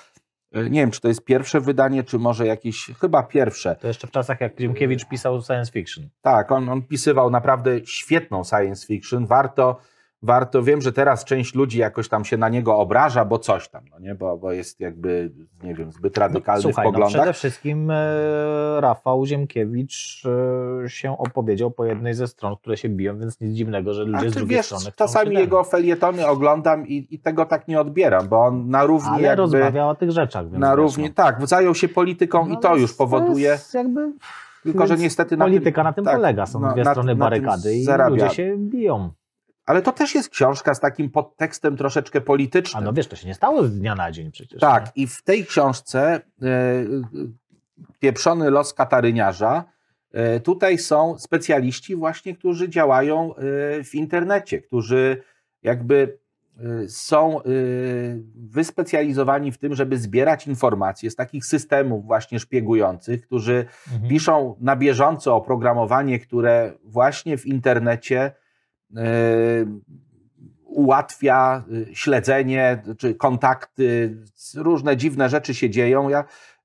Nie wiem, czy to jest pierwsze wydanie, czy może jakieś, chyba pierwsze. To jeszcze w czasach, jak Ziemkiewicz pisał science fiction. Tak, on, on pisywał naprawdę świetną science fiction. Warto warto, wiem, że teraz część ludzi jakoś tam się na niego obraża, bo coś tam, no nie? Bo, bo jest jakby, nie wiem, zbyt no, radykalny no, słuchaj, w poglądach. No przede wszystkim e, Rafał Ziemkiewicz e, się opowiedział po jednej ze stron, które się biją, więc nic dziwnego, że ludzie z drugiej wiesz, strony Czasami jego felietony oglądam i, i, tego tak nie odbieram, bo on na równi Ale jakby... rozmawia o tych rzeczach. na równi, tak, zajął się polityką no, i to już powoduje... To jakby... Tylko, że niestety na polityka tym, na tym tak, polega. Są no, dwie na, strony na barykady i ludzie się biją. Ale to też jest książka z takim podtekstem troszeczkę politycznym. A no wiesz, to się nie stało z dnia na dzień przecież. Tak, nie? i w tej książce e, Pieprzony los kataryniarza, e, tutaj są specjaliści właśnie, którzy działają e, w internecie, którzy jakby są wyspecjalizowani w tym, żeby zbierać informacje z takich systemów właśnie szpiegujących, którzy mhm. piszą na bieżąco oprogramowanie, które właśnie w internecie ułatwia e, śledzenie czy kontakty, różne dziwne rzeczy się dzieją. Ja,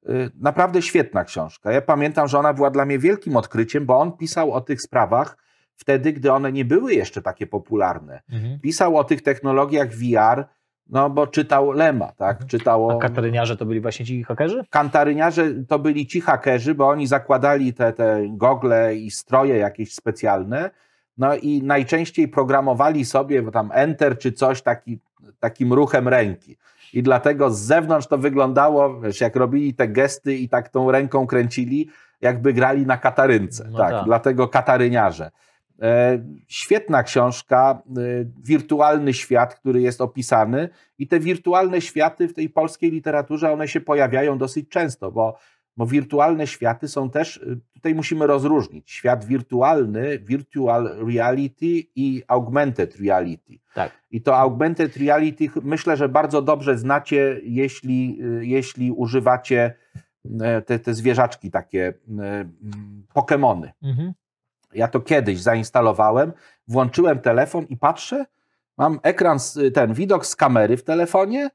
e, naprawdę świetna książka. Ja pamiętam, że ona była dla mnie wielkim odkryciem, bo on pisał o tych sprawach wtedy, gdy one nie były jeszcze takie popularne. Mhm. Pisał o tych technologiach VR, no bo czytał Lema, tak? Mhm. Czytało... A kataryniarze to byli właśnie ci hakerzy? Kataryniarze to byli ci hakerzy, bo oni zakładali te, te gogle i stroje jakieś specjalne, no i najczęściej programowali sobie tam enter czy coś taki, takim ruchem ręki. I dlatego z zewnątrz to wyglądało, wiesz, jak robili te gesty i tak tą ręką kręcili, jakby grali na katarynce. No tak, tak, dlatego kataryniarze. E, świetna książka, e, wirtualny świat, który jest opisany, i te wirtualne światy w tej polskiej literaturze one się pojawiają dosyć często, bo bo wirtualne światy są też, y, tutaj musimy rozróżnić świat wirtualny, virtual reality i augmented reality. Tak. I to augmented reality myślę, że bardzo dobrze znacie, jeśli, y, jeśli używacie y, te, te zwierzaczki takie, Pokémony. Mhm. Ja to kiedyś zainstalowałem, włączyłem telefon i patrzę, mam ekran, ten widok z kamery w telefonie,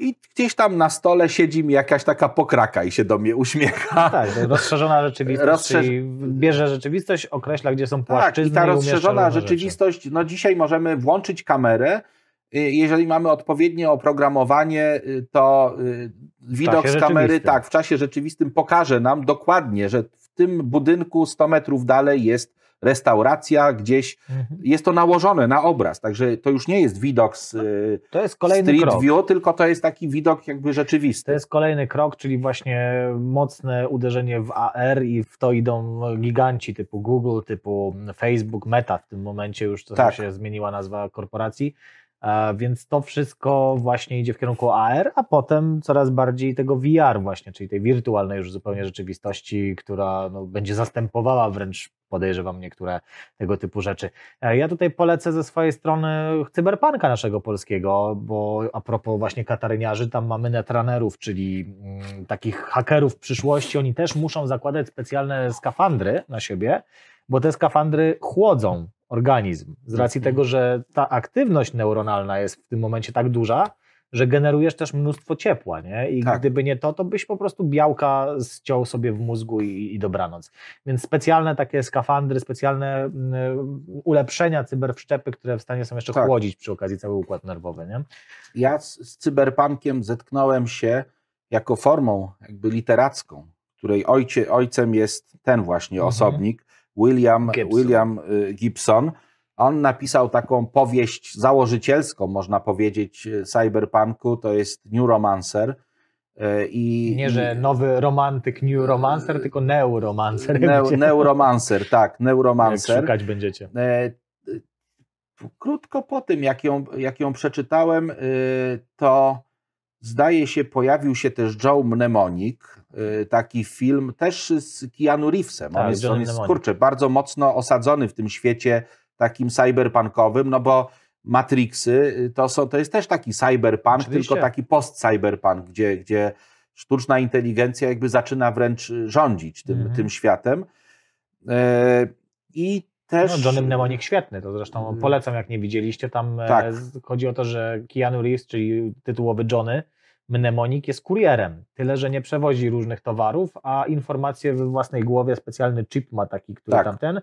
i gdzieś tam na stole siedzi mi jakaś taka pokraka i się do mnie uśmiecha. Tak, rozszerzona rzeczywistość, Rozszerz... bierze rzeczywistość, określa, gdzie są płaszczyzny Tak, i ta rozszerzona rzeczywistość, rzeczy. no dzisiaj możemy włączyć kamerę, y, jeżeli mamy odpowiednie oprogramowanie, y, to y, widok z kamery, tak, w czasie rzeczywistym pokaże nam dokładnie, że w tym budynku 100 metrów dalej jest restauracja gdzieś. Mhm. Jest to nałożone na obraz, także to już nie jest widok z to jest kolejny Street krok. View, tylko to jest taki widok jakby rzeczywisty. To jest kolejny krok, czyli właśnie mocne uderzenie w AR i w to idą giganci typu Google, typu Facebook, Meta w tym momencie już to tak. się zmieniła nazwa korporacji. Więc to wszystko właśnie idzie w kierunku AR, a potem coraz bardziej tego VR właśnie, czyli tej wirtualnej już zupełnie rzeczywistości, która no, będzie zastępowała wręcz podejrzewam niektóre tego typu rzeczy. E, ja tutaj polecę ze swojej strony cyberpunka naszego polskiego, bo a propos właśnie kataryniarzy, tam mamy netrunnerów, czyli mm, takich hakerów przyszłości, oni też muszą zakładać specjalne skafandry na siebie, bo te skafandry chłodzą organizm. Z racji mhm. tego, że ta aktywność neuronalna jest w tym momencie tak duża, że generujesz też mnóstwo ciepła, nie? I tak. gdyby nie to, to byś po prostu białka ściął sobie w mózgu i, i dobranoc. Więc specjalne takie skafandry, specjalne y, ulepszenia cyberwszczepy, które w stanie są jeszcze tak. chłodzić przy okazji cały układ nerwowy, nie? Ja z, z cyberpunkiem zetknąłem się jako formą jakby literacką, której ojcie, ojcem jest ten właśnie mhm. osobnik, William Gibson. William y, Gibson. On napisał taką powieść założycielską, można powiedzieć, y, cyberpunku, to jest New Romancer. Y, I, Nie, że nowy romantyk New Romancer, tylko neuromancer. Neu, neuromancer, tak, neuromancer. Jak szukać będziecie. E, krótko po tym, jak ją, jak ją przeczytałem, to zdaje się pojawił się też Joe Mnemonic, Y, taki film też z Keanu Reevesem. Tak, on jest, on jest kurczę, bardzo mocno osadzony w tym świecie takim cyberpunkowym, no bo Matrixy y, to, są, to jest też taki cyberpunk, Oczywiście. tylko taki post-cyberpunk, gdzie, gdzie sztuczna inteligencja jakby zaczyna wręcz rządzić tym, -hmm. tym światem. E, I też... No, Johnny Mnemonic świetny, to zresztą mm. polecam, jak nie widzieliście. Tam e, tak. chodzi o to, że Keanu Reeves, czyli tytułowy Johnny, Mnemonik jest kurierem, tyle że nie przewozi różnych towarów, a informacje we własnej głowie, specjalny chip ma taki, który Tak. tam ten.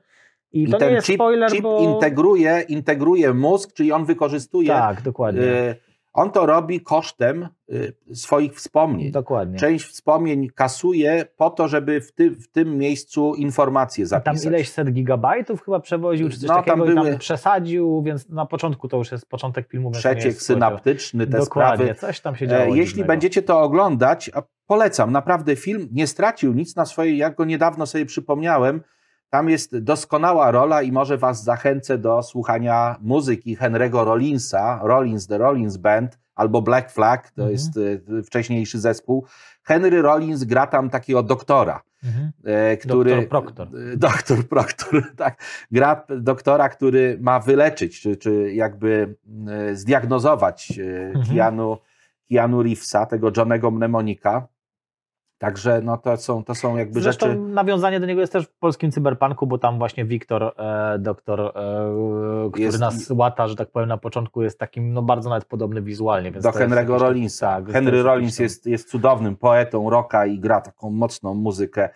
I, I to ten nie jest chip, spoiler, chip bo... integruje, integruje mózg, czyli on wykorzystuje. Tak, dokładnie. y, on to robi kosztem y, swoich wspomnień. dokładnie. Część wspomnień kasuje po to, żeby w, ty, w tym miejscu informacje I Tam zapisać. ileś set gigabajtów chyba przewoził, czy coś No, tam takiego i były- tam przesadził, więc na początku to już jest początek filmu. Przeciek synaptyczny, te Dokładnie, sprawy. coś tam się E, działo. Jeśli dziwnego. będziecie to oglądać, a polecam, naprawdę film nie stracił nic na swojej, jak go niedawno sobie przypomniałem, tam jest doskonała rola i może was zachęcę do słuchania muzyki Henry'ego Rollinsa, Rollins, The Rollins Band, albo Black Flag, to Mhm. jest e, wcześniejszy zespół. Henry Rollins gra tam takiego doktora, Mhm. e, który... Doktor Proctor. E, Doktor Proctor, (laughs) tak. Gra doktora, który ma wyleczyć, czy, czy jakby zdiagnozować Mhm. Keanu, Keanu Reevesa, tego Johnego Mnemonika. Także no to są, to są jakby Zresztą rzeczy... nawiązanie do niego jest też w polskim cyberpunku, bo tam właśnie Wiktor, e, doktor, e, który Jest- nas łata, że tak powiem, na początku jest takim no, bardzo nawet podobny wizualnie. Do Henry'ego Rollinsa. tak, Henry Rollins jest, jest cudownym poetą rocka i gra taką mocną muzykę.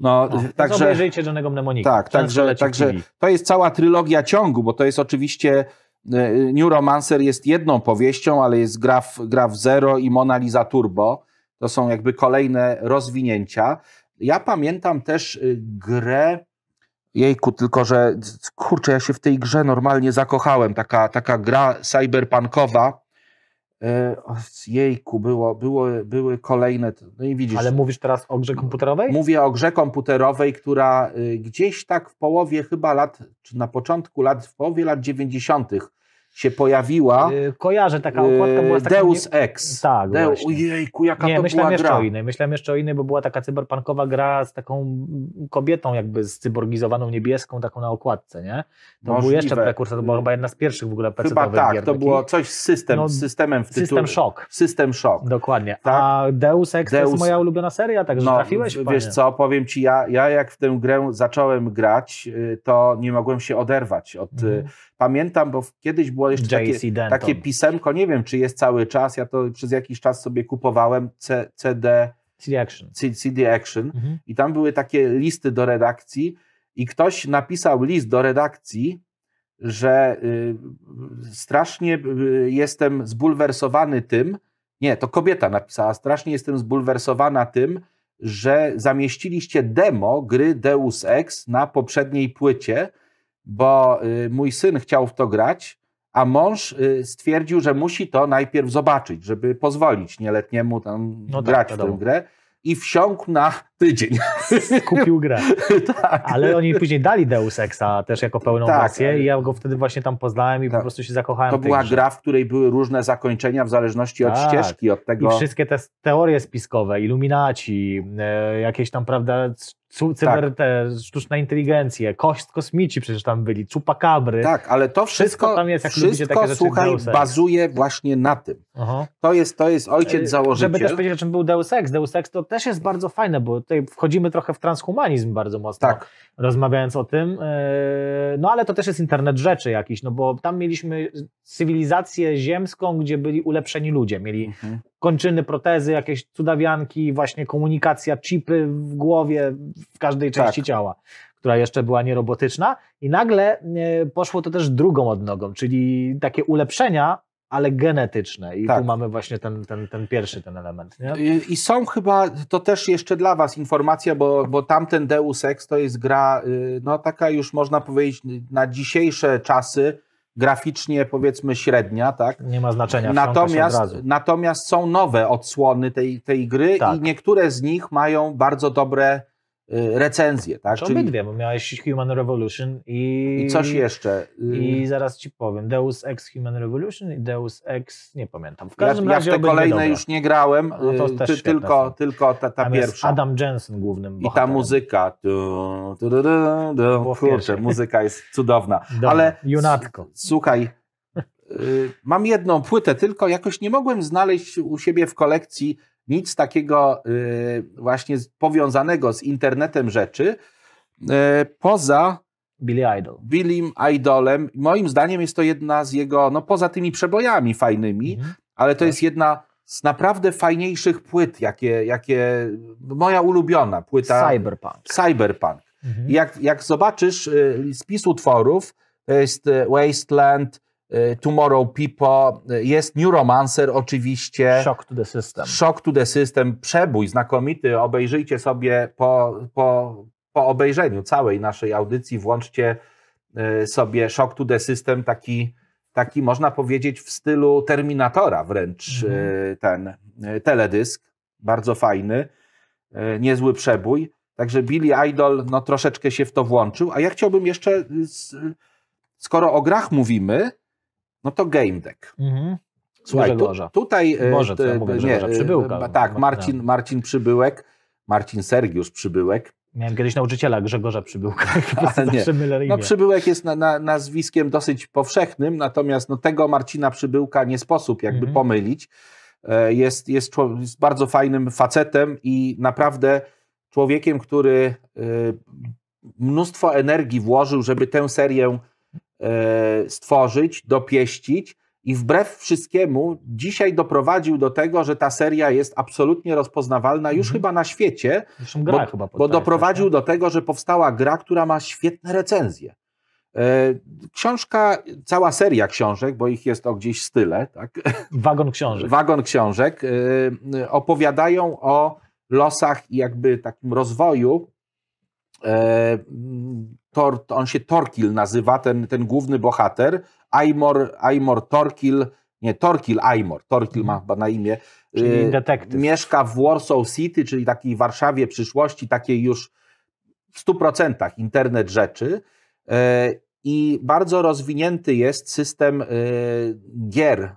No, No, także... obejrzyjcie Johnego Mnemonika. Tak, także, także to jest cała trylogia ciągu, bo to jest oczywiście e, New Romancer jest jedną powieścią, ale jest gra w, gra w Zero i Mona Lisa Turbo. To są jakby kolejne rozwinięcia. Ja pamiętam też y, grę, jejku, tylko że kurczę, ja się w tej grze normalnie zakochałem. Taka, taka gra cyberpunkowa. O, Jejku, było, było, były kolejne. No i widzisz. Ale mówisz teraz o grze komputerowej? Mówię o grze komputerowej, która y, gdzieś tak w połowie chyba lat, czy na początku lat, w połowie lat 90. się pojawiła. Y, Kojarzę, taka okładka była y, z. Deus Ex. Tak, Deu... Ojejku, jaka Nie, to myślałem była jeszcze gra. o innej. Myślałem jeszcze o innej, bo była taka cyberpunkowa gra z taką kobietą jakby cyborgizowaną niebieską, taką na okładce, nie? To był Możliwe. jeszcze prekursor, to była chyba jedna z pierwszych w ogóle Chyba pecetowych tak, gier. to takich. było coś z system, No, systemem w tytule. System Shock. System Shock. Dokładnie. Tak. A Deus Ex to Deus- jest moja ulubiona seria, także trafiłeś, w- panie. wiesz co, powiem ci, ja, ja jak w tę grę zacząłem grać, y, to nie mogłem się oderwać od... y, Mhm. Pamiętam, bo kiedyś było jeszcze takie, takie pisemko, nie wiem czy jest cały czas, ja to przez jakiś czas sobie kupowałem C, CD, CD Action. C- CD Action Mhm. i tam były takie listy do redakcji i ktoś napisał list do redakcji, że y, strasznie y, jestem zbulwersowany tym, nie, to kobieta napisała, strasznie jestem zbulwersowana tym, że zamieściliście demo gry Deus Ex na poprzedniej płycie, bo y, mój syn chciał w to grać, a mąż y, stwierdził, że musi to najpierw zobaczyć, żeby pozwolić nieletniemu tam No tak, grać w tę grę i wsiąkł na tydzień. (laughs) Kupił grę. (laughs) tak. Ale oni później dali Deus Exa też jako pełną Tak, wersję i ja go wtedy właśnie tam poznałem i po Tak. prostu się zakochałem To była grze. gra, w której były różne zakończenia w zależności od Tak. ścieżki, od I tego. wszystkie te teorie spiskowe, iluminaci, e, jakieś tam, prawda, cyber, Tak. te, sztuczna inteligencje, kość, kosmici przecież tam byli, czupakabry. Tak, ale to Wszystko wszystko, tam jest, jak lubicie wszystko takie rzeczy, słuchaj, bazuje właśnie na tym. Aha. To jest, to jest ojciec założyciel. Żeby też powiedzieć, o czym był Deus Ex. Deus Ex to też jest bardzo fajne, bo tutaj wchodzimy trochę w transhumanizm bardzo mocno, Tak, rozmawiając o tym. E, No ale to też jest internet rzeczy jakiś, no bo tam mieliśmy cywilizację ziemską, gdzie byli ulepszeni ludzie. Mieli mhm. kończyny, protezy, jakieś cudawianki, właśnie komunikacja, chipy w głowie, w każdej części Tak. ciała, która jeszcze była nierobotyczna. I nagle e, poszło to też drugą odnogą, czyli takie ulepszenia, ale genetyczne. I Tak. tu mamy właśnie ten, ten, ten pierwszy ten element. Nie? I, są chyba, to też jeszcze dla Was informacja, bo, bo tamten Deus Ex to jest gra, y, no taka już można powiedzieć na dzisiejsze czasy, graficznie powiedzmy średnia, tak? Nie ma znaczenia. Natomiast, natomiast są nowe odsłony tej, tej gry Tak. i niektóre z nich mają bardzo dobre y, recenzje, tak? Czy obydwie, bo miałeś Human Revolution i... i coś jeszcze. y, I zaraz ci powiem, Deus Ex Human Revolution i Deus Ex, nie pamiętam. W ja, każdym ja w razie te kolejne dobre. już nie grałem, No to y, ty, tylko, są. tylko ta, ta pierwsza. Adam Jensen głównym I ta bohaterem. muzyka. Tu, tu, Było w kurczę, muzyka jest cudowna. (laughs) Dobra, Ale Junatko. słuchaj, mam jedną płytę, tylko jakoś nie mogłem znaleźć u siebie w kolekcji nic takiego y, właśnie powiązanego z internetem rzeczy. y, Poza Billy Idol. Billym Idolem, moim zdaniem jest to jedna z jego, no poza tymi przebojami fajnymi, Mhm. ale to Tak. jest jedna z naprawdę fajniejszych płyt, jakie, jakie moja ulubiona płyta. Cyberpunk. Cyberpunk. Mhm. Jak, jak zobaczysz y, spis utworów, to jest Wasteland, Tomorrow People, y, jest New Romancer oczywiście. Shock to the system. Shock to the System, przebój znakomity. Obejrzyjcie sobie po, po, po obejrzeniu całej naszej audycji, włączcie y, sobie Shock to the System, taki, taki można powiedzieć w stylu Terminatora wręcz Mhm. y, ten y, teledysk. Bardzo fajny, y, niezły przebój. Także Billy Idol no, troszeczkę się w to włączył. A ja chciałbym jeszcze, y, skoro o grach mówimy, no to Game Deck. Mhm. Słuchaj, tu, tutaj. e, Boże, co ja e, mówię, nie, Grzegorza e, Przybyłka. ba- Tak, No, Marcin, no. Marcin Przybyłek, Marcin Sergiusz Przybyłek. Miałem kiedyś nauczyciela Grzegorza Przybyłka. (laughs) No, Przybyłek jest na, na, nazwiskiem dosyć powszechnym, natomiast no, tego Marcina Przybyłka nie sposób jakby Mhm. pomylić. E, Jest, jest, człow- jest bardzo fajnym facetem i naprawdę człowiekiem, który e, mnóstwo energii włożył, żeby tę serię e, stworzyć, dopieścić. I wbrew wszystkiemu, dzisiaj doprowadził do tego, że ta seria jest absolutnie rozpoznawalna już Mhm. chyba na świecie, bo, chyba bo doprowadził do tego, że powstała gra, która ma świetne recenzje. E, Książka, cała seria książek, bo ich jest o gdzieś style, tak? (laughs) Wagon książek. wagon książek, e, opowiadają o losach i jakby takim rozwoju. E, Tor, on się Torkil nazywa, ten, ten główny bohater. Aimor, Aimor Torkil, nie, Torkil Aimor, Torkil ma chyba na imię. Czyli E, detektyw. Mieszka w Warsaw City, czyli takiej Warszawie przyszłości, takiej już w 100% internet rzeczy. E, I bardzo rozwinięty jest system gier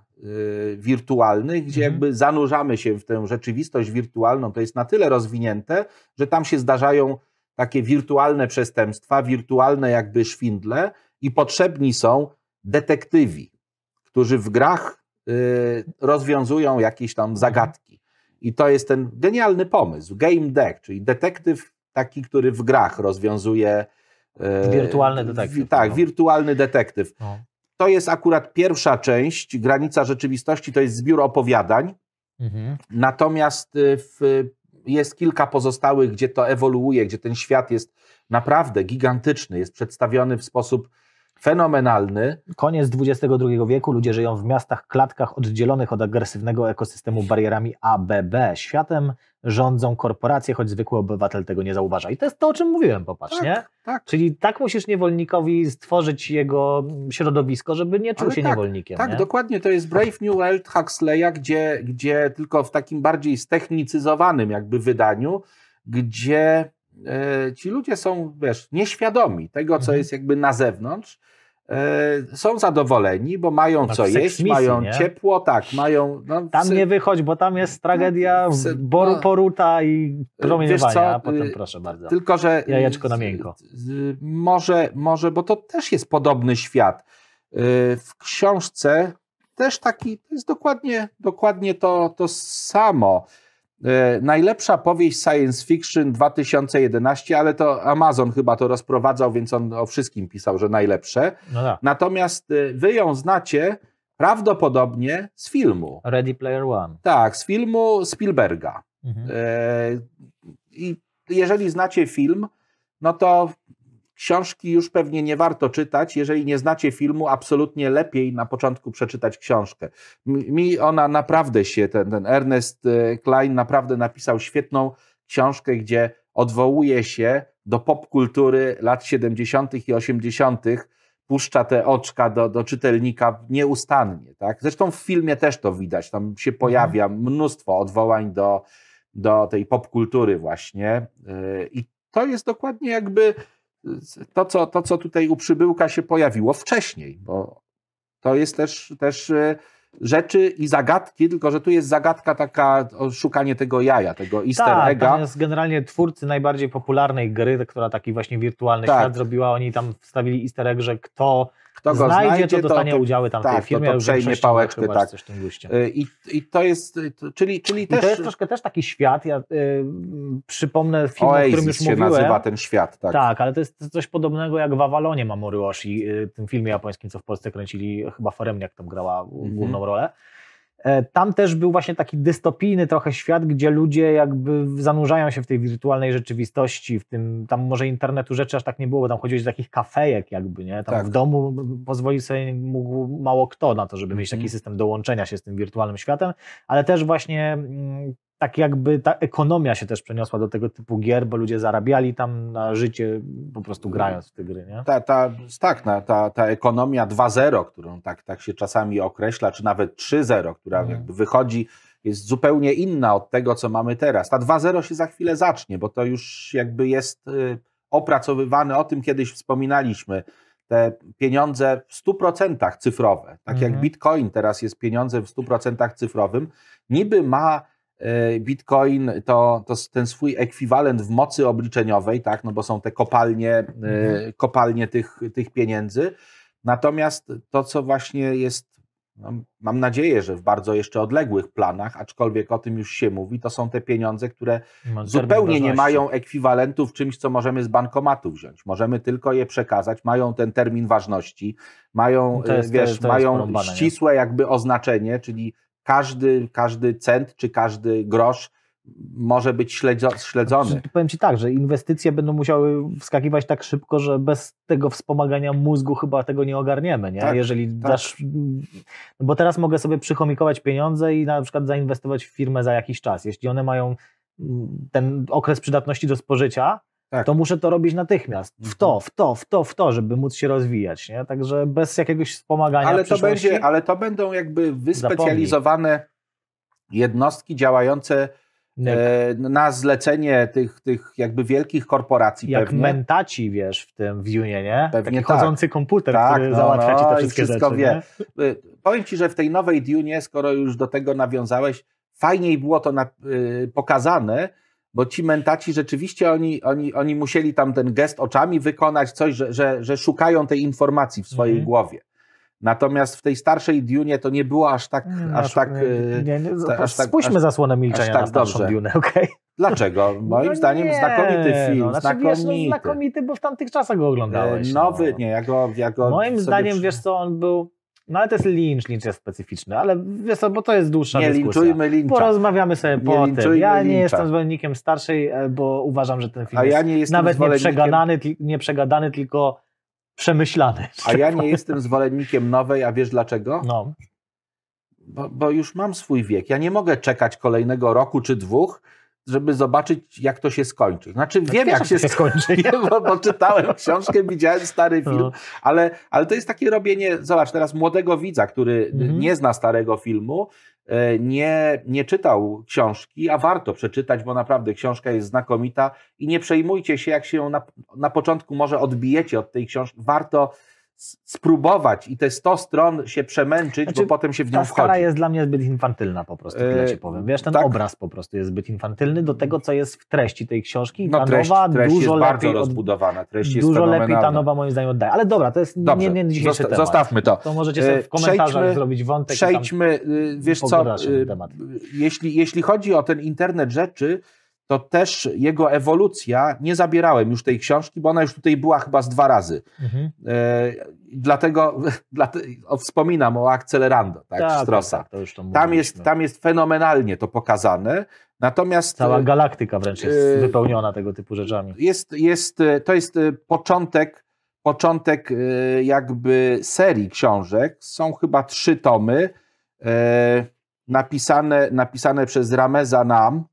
wirtualnych, gdzie Mhm. jakby zanurzamy się w tę rzeczywistość wirtualną. To jest na tyle rozwinięte, że tam się zdarzają takie wirtualne przestępstwa, wirtualne jakby szwindle i potrzebni są detektywi, którzy w grach y, rozwiązują jakieś tam zagadki. I to jest ten genialny pomysł. Game Deck, czyli detektyw taki, który w grach rozwiązuje. y, Wirtualny detektyw, tak, no. wirtualny detektyw. No. To jest akurat pierwsza część. Granica rzeczywistości to jest zbiór opowiadań. Mhm. Natomiast y, w, jest kilka pozostałych, gdzie to ewoluuje, gdzie ten świat jest naprawdę gigantyczny, jest przedstawiony w sposób fenomenalny. Koniec XXI wieku ludzie żyją w miastach, klatkach oddzielonych od agresywnego ekosystemu barierami ABB. Światem rządzą korporacje, choć zwykły obywatel tego nie zauważa. I to jest to, o czym mówiłem, popatrz, Tak, nie? tak. Czyli tak musisz niewolnikowi stworzyć jego środowisko, żeby nie czuł Ale się tak, niewolnikiem. Tak, nie? dokładnie. To jest Brave New World Huxleya, gdzie, gdzie tylko w takim bardziej ztechnicyzowanym jakby wydaniu, gdzie ci ludzie są, wiesz, nieświadomi tego, co Mhm. jest jakby na zewnątrz. E, są zadowoleni, bo mają Tak, co jeść, misji, mają nie? ciepło, tak, mają... No, Tam psy- nie wychodź, bo tam jest tragedia, No, psy- boru, no. poruta i promieniowania, co, a potem y, proszę bardzo. Tylko, że. Jajeczko na miękko. Może, może, bo to też jest podobny świat. Y, W książce też taki, to jest dokładnie, dokładnie to, to samo. Y, Najlepsza powieść science fiction 2011, ale to Amazon chyba to rozprowadzał, więc on o wszystkim pisał, że najlepsze. No tak. Natomiast y, wy ją znacie prawdopodobnie z filmu. Ready Player One. Tak, z filmu Spielberga. Mhm. E, I jeżeli znacie film, no to książki już pewnie nie warto czytać. Jeżeli nie znacie filmu, absolutnie lepiej na początku przeczytać książkę. Mi ona naprawdę się, ten, ten Ernest e, Klein naprawdę napisał świetną książkę, gdzie odwołuje się do popkultury lat 70. i 80., puszcza te oczka do, do czytelnika nieustannie. Tak? Zresztą w filmie też to widać. Tam się pojawia mnóstwo odwołań do, do tej popkultury właśnie. Yy, I to jest dokładnie jakby to co, to, co tutaj u przybyłka się pojawiło wcześniej, bo to jest też, też yy, rzeczy i zagadki, tylko że tu jest zagadka taka, szukanie tego jaja, tego easter Tak, egga. tam jest generalnie twórcy najbardziej popularnej gry, która taki właśnie wirtualny Tak. świat zrobiła. Oni tam wstawili easter egg, że kto, Kto go znajdzie, znajdzie, to dostanie udziały tam w tak, tej to- firmie. to w przejmie pałeczkę, tak. Coś tym. Yy, I, I to jest, to- czyli, czyli I też to jest troszkę też taki świat, ja y, przypomnę film, o którym Oasis już się mówiłem. nazywa ten świat. Tak. Tak, ale to jest coś podobnego jak w Avalonie Mamoru Oshii, y, tym filmie japońskim, co w Polsce kręcili, chyba Foremniak tam grała Mhm. główną rolę. E, tam też był właśnie taki dystopijny trochę świat, gdzie ludzie jakby zanurzają się w tej wirtualnej rzeczywistości, w tym, tam może internetu rzeczy aż tak nie było, bo tam chodziło o takich kafejek jakby, nie? Tam Tak. w domu pozwoli sobie mógł mało kto na to, żeby mieć taki Mhm. system dołączenia się z tym wirtualnym światem, ale też właśnie mm, tak jakby ta ekonomia się też przeniosła do tego typu gier, bo ludzie zarabiali tam na życie po prostu grając w te gry, nie? Ta, ta, tak, ta, ta ekonomia 2.0, którą tak, tak się czasami określa, czy nawet 3.0, która Mhm. jakby wychodzi, jest zupełnie inna od tego, co mamy teraz. Ta 2.0 się za chwilę zacznie, bo to już jakby jest y, opracowywane, o tym kiedyś wspominaliśmy. Te pieniądze w 100% cyfrowe, tak Mhm. jak Bitcoin teraz jest pieniądze w 100% cyfrowym, niby ma Bitcoin to, to ten swój ekwiwalent w mocy obliczeniowej, tak, no bo są te kopalnie, y, Mhm. kopalnie tych, tych pieniędzy. Natomiast to, co właśnie jest, no, mam nadzieję, że w bardzo jeszcze odległych planach, aczkolwiek o tym już się mówi, to są te pieniądze, które zupełnie nie mają ekwiwalentu w czymś, co możemy z bankomatu wziąć. Możemy tylko je przekazać, mają ten termin ważności, mają, No jest- y, to wiesz, jest- to jest mają ścisłe jakby oznaczenie, czyli każdy, każdy cent czy każdy grosz może być śledzo, śledzony. Znaczy, Powiem Ci tak, że inwestycje będą musiały wskakiwać tak szybko, że bez tego wspomagania mózgu chyba tego nie ogarniemy, nie? Tak, Jeżeli tak. dasz... Bo teraz mogę sobie przychomikować pieniądze i na przykład zainwestować w firmę za jakiś czas. Jeśli one mają mm, ten okres przydatności do spożycia, Tak. to muszę to robić natychmiast. W to, Mhm. w to, w to, w to, żeby móc się rozwijać, nie? Także bez jakiegoś wspomagania ale w to, będzie, ale to będą jakby wyspecjalizowane jednostki działające e, na zlecenie tych, tych jakby wielkich korporacji jak pewnie. mentaci, wiesz, w tym Vue'ie, nie? Pewnie Taki tak. chodzący komputer, Tak, który no, załatwia Ci no te i wszystkie rzeczy, wie. nie? Y, Powiem Ci, że w tej nowej Dune, skoro już do tego nawiązałeś, fajniej było to na, y, pokazane, bo ci mentaci rzeczywiście oni, oni, oni musieli tam ten gest oczami wykonać, coś, że, że, że szukają tej informacji w swojej Mhm. głowie. Natomiast w tej starszej Dune to nie było aż tak, Nie, aż aż- tak nie, nie, ta- aż tak- Spójrzmy aż- zasłonę milczenia tak na starszą dobrze. Dune, okej? Dlaczego? (laughs) Moim No zdaniem nie, znakomity film, no, znaczy, wiesz, no, znakomity. znakomity, bo w tamtych czasach go oglądałeś. E, Nowy, no. nie, ja go, ja go Moim zdaniem, przy- wiesz co, on był... No ale to jest Lynch, Lynch jest specyficzny, ale wiesz co, bo to jest dłuższa Nie dyskusja. linczujmy Lyncha. Porozmawiamy sobie Nie po tym. Ja nie Lyncha. jestem zwolennikiem starszej, e, bo uważam, że ten film A jest ja nie nawet nie zwolennikiem- przegadany, tl- nie przegadany, tylko przemyślany. (laughs) A ja nie jestem zwolennikiem nowej, a wiesz dlaczego? No, Bo, bo już mam swój wiek. Ja nie mogę czekać kolejnego roku czy dwóch, żeby zobaczyć, jak to się skończy. Znaczy, wiem, wiesz, jak się skończy. (laughs) Bo, bo czytałem książkę, widziałem stary film, No. ale, ale to jest takie robienie, zobacz, teraz młodego widza, który Mhm. nie zna starego filmu, e, nie, nie czytał książki, a warto przeczytać, bo naprawdę książka jest znakomita i nie przejmujcie się, jak się ją na, na początku może odbijecie od tej książki. Warto spróbować i te 100 stron się przemęczyć, Znaczy, bo potem się w nią Ta skala wchodzi. jest dla mnie zbyt infantylna po prostu, tyle E, ci powiem. Wiesz, ten tak. obraz po prostu jest zbyt infantylny do tego, co jest w treści tej książki. No ta treść, nowa treść dużo jest bardzo lepiej od, rozbudowana, treść jest Dużo lepiej ta nowa moim zdaniem oddaje. Ale dobra, to jest Dobrze, nie, nie dzisiejszy zosta- temat. zostawmy to. To możecie sobie E, w komentarzach przejdźmy- zrobić wątek. Przejdźmy, y, wiesz co, y, temat. jeśli, jeśli chodzi o ten internet rzeczy, to też jego ewolucja, nie zabierałem już tej książki, bo ona już tutaj była chyba z dwa razy. Mhm. E, dlatego (laughs) dlate, o, wspominam o Accelerando, tak, Tak, Strossa. tak, to Tam, jest, tam jest fenomenalnie to pokazane, natomiast Cała e, galaktyka wręcz jest e, wypełniona tego typu rzeczami. jest, jest, e, to jest e, początek, początek jakby serii książek. Są chyba trzy tomy e, napisane, napisane przez Rameza Nam.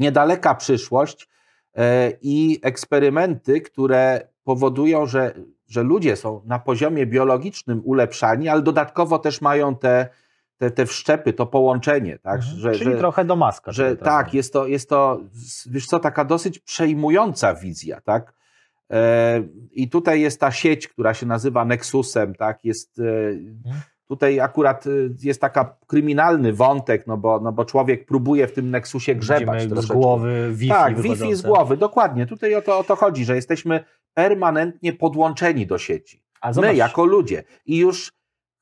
Niedaleka przyszłość e, i eksperymenty, które powodują, że, że ludzie są na poziomie biologicznym ulepszani, ale dodatkowo też mają te, te, te wszczepy, to połączenie. Tak? Mhm. Że, Czyli że, trochę do maska. że tak, trochę. jest to, jest to, wiesz co, taka dosyć przejmująca wizja, tak? E, I tutaj jest ta sieć, która się nazywa Nexusem, tak? Jest, e, Mhm. Tutaj akurat e, jest taka kryminalny wątek, no bo, no bo człowiek próbuje w tym Nexusie grzebać Widzimy z głowy Wi-Fi Tak, Wi-Fi z głowy, dokładnie. Tutaj o to, o to chodzi, że jesteśmy permanentnie podłączeni do sieci. A zobacz, My jako ludzie. I już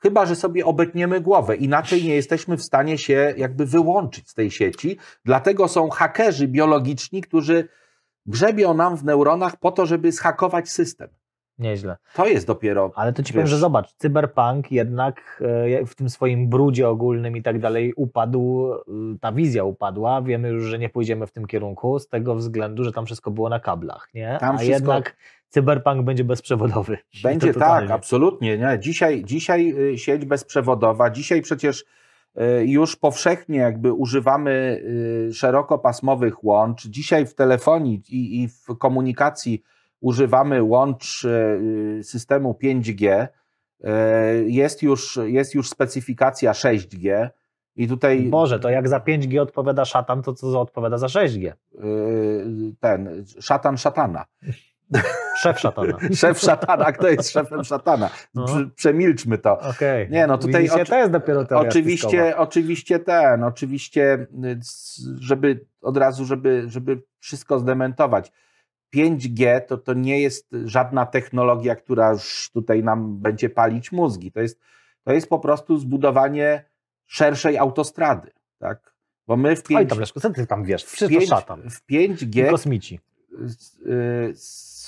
chyba, że sobie obetniemy głowę, inaczej nie jesteśmy w stanie się jakby wyłączyć z tej sieci. Dlatego są hakerzy biologiczni, którzy grzebią nam w neuronach po to, żeby zhakować system. Nieźle. To jest dopiero. Ale to ci wiesz, powiem, że zobacz, cyberpunk jednak e, w tym swoim brudzie ogólnym i tak dalej upadł, e, ta wizja upadła. Wiemy już, że nie pójdziemy w tym kierunku z tego względu, że tam wszystko było na kablach, nie? Tam A wszystko- jednak cyberpunk będzie bezprzewodowy. (laughs) Będzie tak, absolutnie. Nie? Dzisiaj, dzisiaj y, sieć bezprzewodowa, dzisiaj przecież y, już powszechnie jakby używamy y, szerokopasmowych łącz. Dzisiaj w telefonii i, i w komunikacji używamy łącz y, systemu 5G. Y, Jest już, jest już specyfikacja 6G. I tutaj Boże, to jak za 5G odpowiada szatan, to co odpowiada za 6G? y, ten szatan szatana. Szef szatana. (laughs) Szef szatana, kto jest szefem szatana? No. Prze- Przemilczmy to. Okej. Nie, no tutaj Widzicie, oczy- to jest dopiero teoria Oczywiście, spiskowa. oczywiście ten, oczywiście, żeby od razu, żeby, żeby wszystko zdementować. 5G to, to nie jest żadna technologia, która już tutaj nam będzie palić mózgi. To jest, to jest po prostu zbudowanie szerszej autostrady. Tak? Bo my w Oj 5, tam, Leszku, co ty tam wiesz? w Wszystko 5, szatan. w 5G Kosmici. y, y,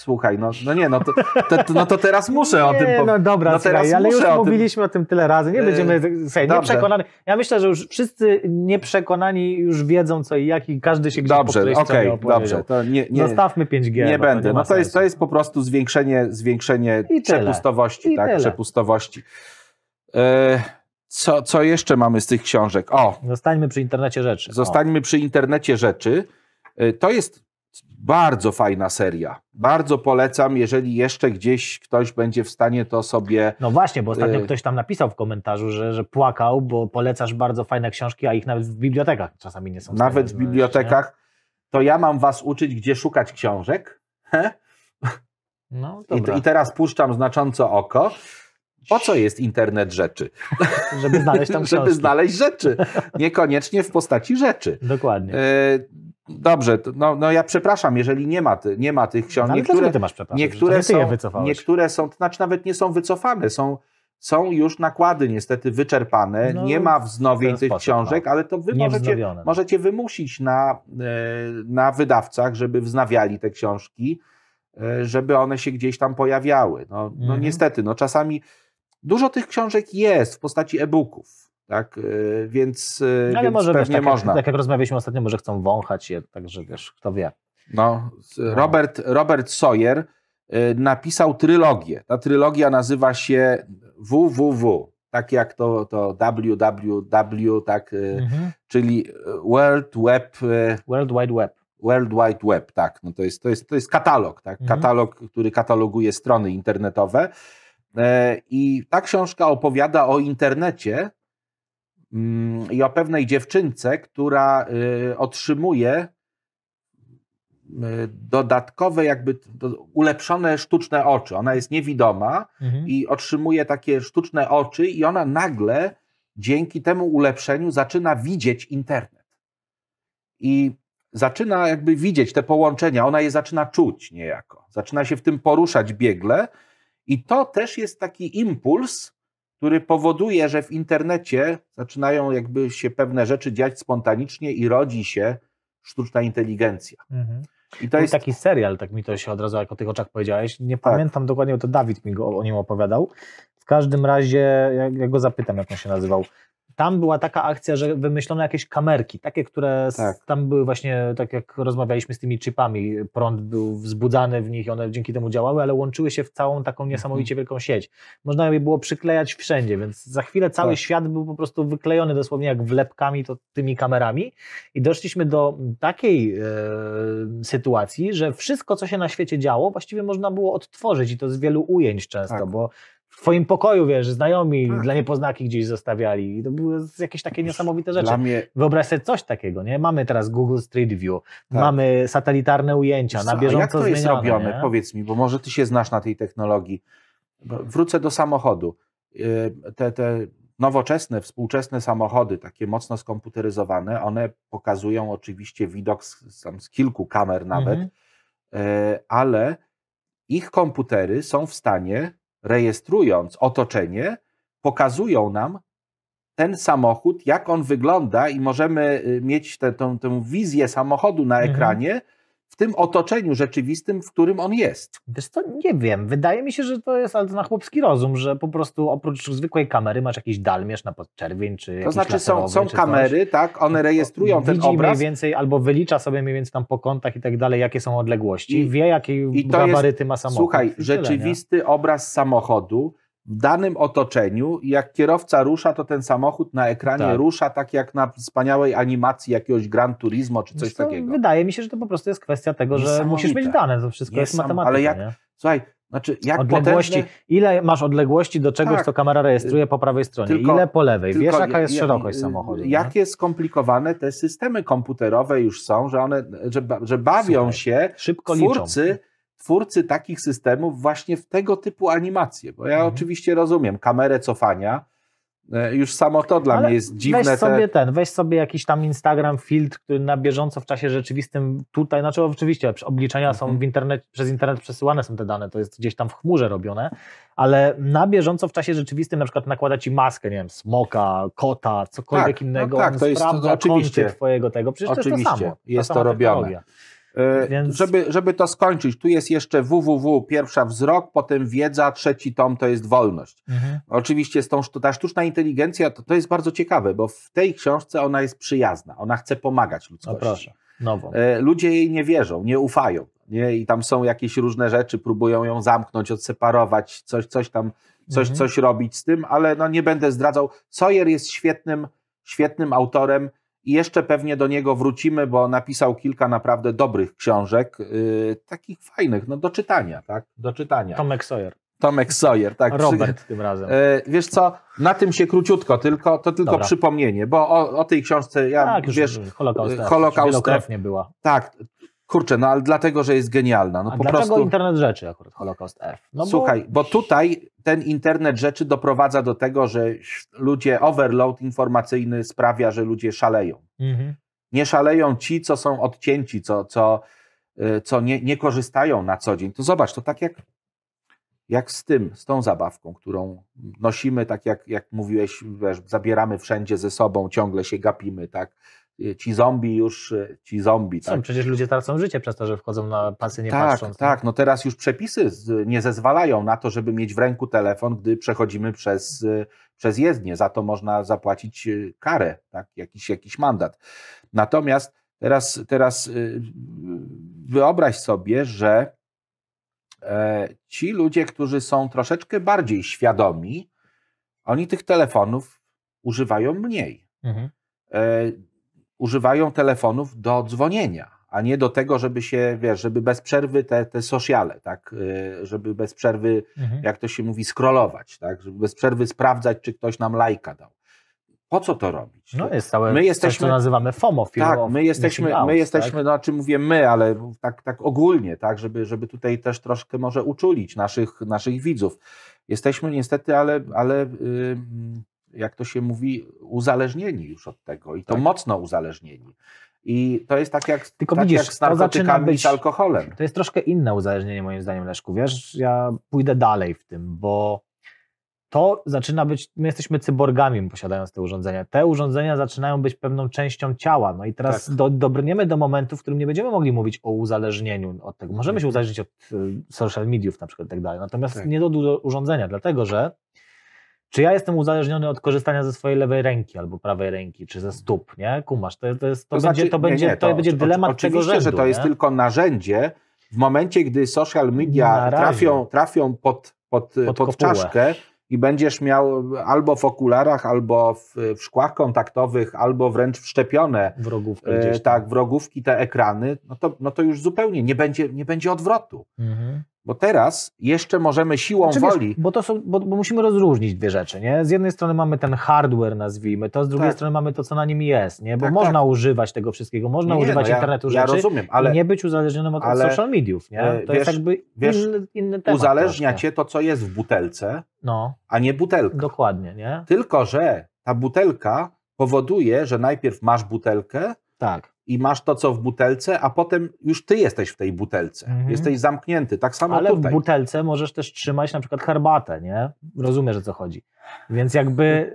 słuchaj, no, no nie, no to, to, to, no to teraz muszę o tym Nie, powiedzieć. no dobra, no teraz słuchaj, ale już o tym- mówiliśmy o tym tyle razy, nie Yy, będziemy, słuchaj, dobrze. nieprzekonani, ja myślę, że już wszyscy nieprzekonani już wiedzą co i jak i każdy się gdzieś Dobrze, okej, opowiedział. dobrze. To nie, nie, Zostawmy 5G. nie bo będę. nie no to jest, to jest po prostu zwiększenie, zwiększenie I przepustowości, I tak? tyle. Przepustowości. E, co, co jeszcze mamy z tych książek? O, Zostańmy przy internecie rzeczy. zostańmy przy internecie rzeczy. E, To jest bardzo fajna seria. Bardzo polecam, jeżeli jeszcze gdzieś ktoś będzie w stanie to sobie. No właśnie, bo ostatnio Y- ktoś tam napisał w komentarzu, że, że płakał, bo polecasz bardzo fajne książki, a ich nawet w bibliotekach czasami nie są. Nawet w znaleźć, bibliotekach, to ja mam was uczyć, gdzie szukać książek. No I, I teraz puszczam znacząco oko. Po co jest internet rzeczy? żeby znaleźć tam (laughs) Żeby książki. znaleźć rzeczy. Niekoniecznie w postaci rzeczy. Dokładnie. E, Dobrze, no, no ja przepraszam, jeżeli nie ma, ty, nie ma tych No, książek. ale Niektóre, ty masz przepraszam? niektóre, są, niektóre są, znaczy nawet nie są wycofane, są, są już nakłady niestety wyczerpane. No, nie ma wznowień tych sposób, książek, no. ale to wy możecie, wznowione. możecie wymusić na, e, na wydawcach, żeby wznawiali te książki, e, żeby one się gdzieś tam pojawiały. No, no Mhm. niestety, no czasami dużo tych książek jest w postaci e-booków. Tak, e, więc, e, No, ale więc może pewnie tak, można. Jak, tak jak rozmawialiśmy ostatnio, może chcą wąchać je, także wiesz, kto wie. No, z- Robert, Robert Sawyer y, napisał trylogię. Ta trylogia nazywa się WWW, tak jak to, to www, tak, y, Mhm. czyli World Web, y, World Wide Web. World Wide Web, tak. No to, jest, to, jest, to jest katalog, tak? Mhm. katalog, który kataloguje strony internetowe. I ta książka opowiada o internecie i o pewnej dziewczynce, która y, otrzymuje y, dodatkowe, jakby ulepszone sztuczne oczy. Ona jest niewidoma Mhm. i otrzymuje takie sztuczne oczy, i ona nagle dzięki temu ulepszeniu zaczyna widzieć internet. I zaczyna jakby widzieć te połączenia, ona je zaczyna czuć niejako. Zaczyna się w tym poruszać biegle, i to też jest taki impuls, który powoduje, że w internecie zaczynają jakby się pewne rzeczy dziać spontanicznie i rodzi się sztuczna inteligencja. Mhm. I to Był jest taki serial, tak mi to się od razu, jak o tych oczach powiedziałeś. Nie Tak. pamiętam dokładnie, bo to Dawid mi go, o nim opowiadał. W każdym razie, jak, jak go zapytam, jak on się nazywał. Tam była taka akcja, że wymyślono jakieś kamerki, takie, które Tak. tam były właśnie, tak jak rozmawialiśmy z tymi chipami, prąd był wzbudzany w nich i one dzięki temu działały, ale łączyły się w całą taką Mhm. niesamowicie wielką sieć. Można je było przyklejać wszędzie, więc za chwilę cały Tak. świat był po prostu wyklejony dosłownie jak wlepkami, to tymi kamerami i doszliśmy do takiej e, sytuacji, że wszystko, co się na świecie działo, właściwie można było odtworzyć i to z wielu ujęć często, Tak. bo twoim pokoju, wiesz, znajomi Tak. dla niepoznaki gdzieś zostawiali. I to były jakieś takie niesamowite rzeczy. dla mnie Wyobraź sobie coś takiego, nie? Mamy teraz Google Street View, Tak. mamy satelitarne ujęcia, na a bieżąco Jak to jest robione? nie? Powiedz mi, bo może ty się znasz na tej technologii. Wrócę do samochodu. Yy, Te, te nowoczesne, współczesne samochody, takie mocno skomputeryzowane, one pokazują oczywiście widok z, z kilku kamer nawet, Mhm. e, ale ich komputery są w stanie, rejestrując otoczenie, pokazują nam ten samochód, jak on wygląda i możemy y, mieć tę, wizję samochodu na Mhm. W tym otoczeniu rzeczywistym, w którym on jest. Wiesz co, nie wiem. Wydaje mi się, że to jest ale na chłopski rozum, że po prostu oprócz zwykłej kamery masz jakiś dalmierz na podczerwień, czy To znaczy są, są czy coś. kamery, tak, one rejestrują ten Widzi obraz. mniej więcej, albo wylicza sobie mniej więcej tam po kątach i tak dalej, jakie są odległości, I- wie jakie i gabaryty ma samochód. Słuchaj, tyle, rzeczywisty obraz samochodu w danym otoczeniu, jak kierowca rusza, to ten samochód na ekranie Tak. rusza tak jak na wspaniałej animacji jakiegoś Gran Turismo czy coś Wiesz takiego. Wydaje mi się, że to po prostu jest kwestia tego, że musisz mieć dane, to wszystko jest Niesam- matematyka. ale jak nie? Słuchaj, znaczy jak odległości, potężne, ile masz odległości do czegoś, Tak. co kamera rejestruje po prawej stronie, Tylko- ile po lewej, wiesz jaka jest szerokość samochodu. nie? Jakie skomplikowane te systemy komputerowe już są, że one, że, że bawią Słuchaj, się Szybko liczą. Twórcy, takich systemów właśnie w tego typu animacje. Bo ja Mhm. oczywiście rozumiem kamerę cofania, e, już samo to dla Ale mnie jest dziwne. Weź sobie te, ten, weź sobie jakiś tam Instagram filtr, który na bieżąco w czasie rzeczywistym tutaj, znaczy oczywiście obliczenia są Mhm. w internet, przez internet przesyłane są te dane, to jest gdzieś tam w chmurze robione, ale na bieżąco w czasie rzeczywistym na przykład nakłada ci maskę, nie wiem, smoka, kota, cokolwiek Tak, no innego, tak, on to jest- to oczywiście. twojego tego, przecież to jest Oczywiście, to samo. jest to robione. technologia. E, więc- żeby, żeby to skończyć, tu jest jeszcze www, pierwsza wzrok, potem wiedza, trzeci tom to jest wolność. Mhm. Oczywiście z tą, ta sztuczna inteligencja to, to jest bardzo ciekawe, bo w tej książce ona jest przyjazna, ona chce pomagać No ludzkości. proszę, nowo. E, Ludzie jej nie wierzą, nie ufają. Nie? I tam są jakieś różne rzeczy, próbują ją zamknąć, odseparować, coś, coś tam, coś, Mhm. coś robić z tym, ale no nie będę zdradzał. Sawyer jest świetnym, świetnym autorem i jeszcze pewnie do niego wrócimy, bo napisał kilka naprawdę dobrych książek, yy, takich fajnych, no do czytania, tak? Do czytania. Tomek Sawyer, Tomek Sawyer, tak. Robert tym razem. E, wiesz co, na tym się króciutko, tylko, to tylko Dobra. przypomnienie, bo o, o tej książce ja, tak, wiesz, Holokaust, Holokaust wielokrotnie była. tak, kurczę, no ale dlatego, że jest genialna. No A po dlaczego prostu. internet rzeczy akurat Holocaust F? No bo- Słuchaj, bo tutaj ten internet rzeczy doprowadza do tego, że ludzie, overload informacyjny sprawia, że ludzie szaleją. Mhm. Nie szaleją ci, co są odcięci, co, co, y, co nie, nie korzystają na co dzień. To zobacz, to tak jak, jak z tym, z tą zabawką, którą nosimy, tak jak, jak mówiłeś, wiesz, zabieramy wszędzie ze sobą, ciągle się gapimy, tak. Y, Ci zombie już, y, ci zombie, Są, tak. przecież ludzie tracą życie przez to, że wchodzą na pasy nie Tak, patrząc. tak. No teraz już przepisy nie zezwalają na to, żeby mieć w ręku telefon, gdy przechodzimy przez, y, przez jezdnię. Za to można zapłacić karę, tak? jakiś, jakiś mandat. Natomiast teraz, teraz wyobraź sobie, że e, ci ludzie, którzy są troszeczkę bardziej świadomi, oni tych telefonów używają mniej Mhm. Używają telefonów do dzwonienia, a nie do tego, żeby się, wiesz, żeby bez przerwy te, te sociale, tak, e, żeby bez przerwy, Mhm. jak to się mówi, scrollować, tak, żeby bez przerwy sprawdzać, czy ktoś nam lajka dał. Po co to robić? No jest całe My coś, jesteśmy- co nazywamy FOMO. tak, my jesteśmy, out, my jesteśmy, tak? no czym mówię my, ale tak, tak ogólnie, tak, żeby, żeby tutaj też troszkę może uczulić naszych, naszych widzów. Jesteśmy niestety, ale, ale ym, jak to się mówi, uzależnieni już od tego i to Tak. mocno uzależnieni. I to jest tak jak, Tylko tak widzisz, jak z narkotykami być- z alkoholem. To jest troszkę inne uzależnienie moim zdaniem, Leszku. Wiesz, ja pójdę dalej w tym, bo to zaczyna być, my jesteśmy cyborgami posiadając te urządzenia. Te urządzenia zaczynają być pewną częścią ciała. No i teraz Tak. do, dobrniemy do momentu, w którym nie będziemy mogli mówić o uzależnieniu od tego. Możemy się Mhm. uzależnić od y, social mediów na przykład i tak dalej. Natomiast Tak. nie do, do urządzenia, dlatego że czy ja jestem uzależniony od korzystania ze swojej lewej ręki albo prawej ręki, czy ze stóp, nie? Kumasz, to, to, jest, to, będzie, znaczy- to, nie, będzie, nie, to, będzie oczy- dylemat oczywiście, tego rzędu. że to jest nie? tylko narzędzie. W momencie, gdy social media trafią, trafią pod, pod, Pod pod, czaszkę i będziesz miał albo w okularach, albo w, w szkłach kontaktowych, albo wręcz wszczepione wrogówkę e, gdzieś tam. tak, wrogówki, te ekrany, no to, no to już zupełnie nie będzie, nie będzie odwrotu. Mhm. Bo teraz jeszcze możemy siłą Znaczy, wiesz, woli. bo, to są, bo, bo musimy rozróżnić dwie rzeczy, nie? Z jednej strony mamy ten hardware, nazwijmy to, z drugiej Tak. strony mamy to, co na nim jest, nie? Bo Tak, można tak. używać tego wszystkiego, można Nie, używać no ja, internetu Ja rzeczy rozumiem, ale, nie być uzależnionym od, od ale, social mediów, nie? e, To wiesz- jest jakby wiesz, inny, inny temat uzależnia troszkę. cię to, co jest w butelce, No, a nie butelka. dokładnie, nie? Tylko, że ta butelka powoduje, że najpierw masz butelkę Tak. I masz to, co w butelce, a potem już ty jesteś w tej butelce. Mhm. Jesteś zamknięty. Tak samo Ale tutaj. w butelce możesz też trzymać na przykład herbatę, nie? Rozumiesz, o co chodzi. Więc jakby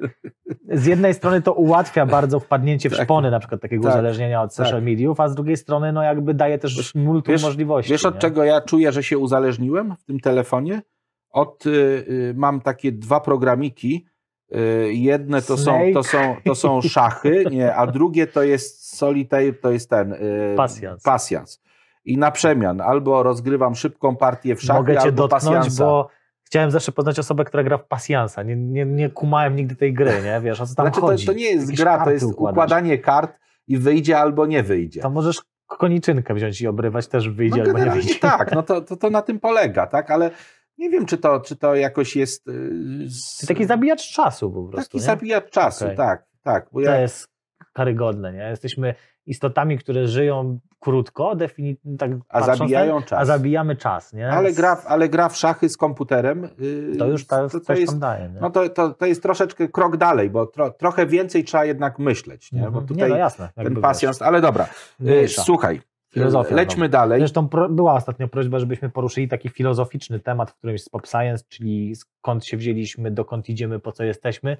z jednej strony to ułatwia bardzo wpadnięcie w Tak. szpony na przykład takiego Tak. uzależnienia od social Tak. mediów, a z drugiej strony no jakby daje też multum wiesz- możliwości. Wiesz, od nie? czego ja czuję, że się uzależniłem w tym telefonie? Od, y, y, mam takie dwa programiki. Y, jedne to są, to, są, to są szachy, nie, a drugie to jest solitaire, to jest ten y, Pasjans. pasjans. I na przemian albo rozgrywam szybką partię w szachy, Mogę cię albo dotknąć, pasjansa. bo chciałem zawsze poznać osobę, która gra w pasjansa. Nie, nie, nie kumałem nigdy tej gry, nie? Wiesz, o co tam Znaczy, to, chodzi. to nie jest Jakieś gra, to jest układasz. układanie kart i wyjdzie albo nie wyjdzie. To możesz koniczynkę wziąć i obrywać, też wyjdzie no, albo nie wyjdzie. tak, no to, to, to na tym polega, tak, ale nie wiem, czy to, czy to jakoś jest... y, z- taki zabijacz czasu po prostu, Taki nie? zabijacz czasu, Okej. tak, tak. Bo To ja, jest karygodne, nie? Jesteśmy istotami, które żyją krótko, defini- tak a zabijają czas. a zabijamy czas, nie? ale, gra, w- ale gra w szachy z komputerem. y, To już ta, to, to jest, daje, no to, to, to jest troszeczkę krok dalej, bo tro, trochę więcej trzeba jednak myśleć, nie? Bo Mhm. tutaj nie, no jasne. ten pasjans, ale dobra. Y, mniejsza. Słuchaj, Filozofia lećmy znowu. dalej. Zresztą pro, była ostatnio prośba, żebyśmy poruszyli taki filozoficzny temat w którymś z Pop Science, czyli skąd się wzięliśmy, dokąd idziemy, po co jesteśmy.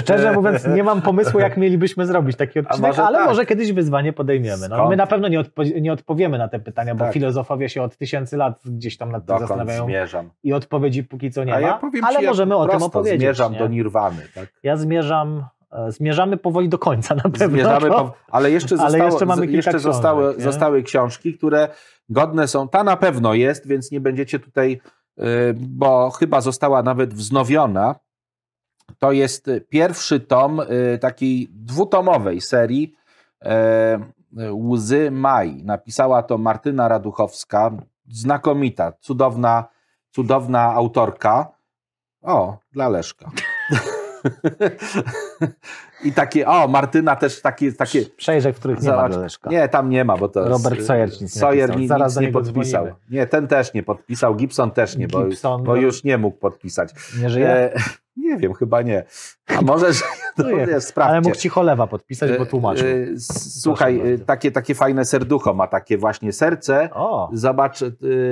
Szczerze (laughs) mówiąc, nie mam pomysłu, jak mielibyśmy zrobić taki odcinek, może ale tak. może kiedyś wyzwanie podejmiemy. No, my na pewno nie, odpo- nie odpowiemy na te pytania, bo Tak. filozofowie się od tysięcy lat gdzieś tam nad tym zastanawiają zmierzam? i odpowiedzi póki co nie ma, ja ale ci, możemy o tym opowiedzieć. zmierzam nie? do Nirwany, tak? Ja zmierzam, zmierzamy powoli do końca na pewno. Zmierzamy to- ale jeszcze, Ale zostało, jeszcze mamy kilka jeszcze książek, zostały, nie? zostały książki, które godne są. Ta na pewno jest, więc nie będziecie tutaj, y, bo chyba została nawet wznowiona. To jest pierwszy tom y, takiej dwutomowej serii e, Łzy Maj. Napisała to Martyna Raduchowska, znakomita, cudowna, cudowna autorka. O, dla Leszka. (laughs) (laughs) I takie, o, Martyna też takie, takie Przejrzeć, w których nie ma Leszka. Nie, tam nie ma, bo to Robert Sawyer nic nie Sawyer Zaraz nic nie podpisał. dzwonimy. Nie, ten też nie podpisał, Gibson też nie, bo, Gibson, bo no. już nie mógł podpisać. Nie żyje? E, (laughs) nie wiem, chyba nie. A może, że (laughs) No sprawdźcie. Ale mógł ci cholewa podpisać, bo E, tłumaczył. e, Słuchaj, e, takie, takie fajne serducho ma takie właśnie serce. O, Zobacz, e,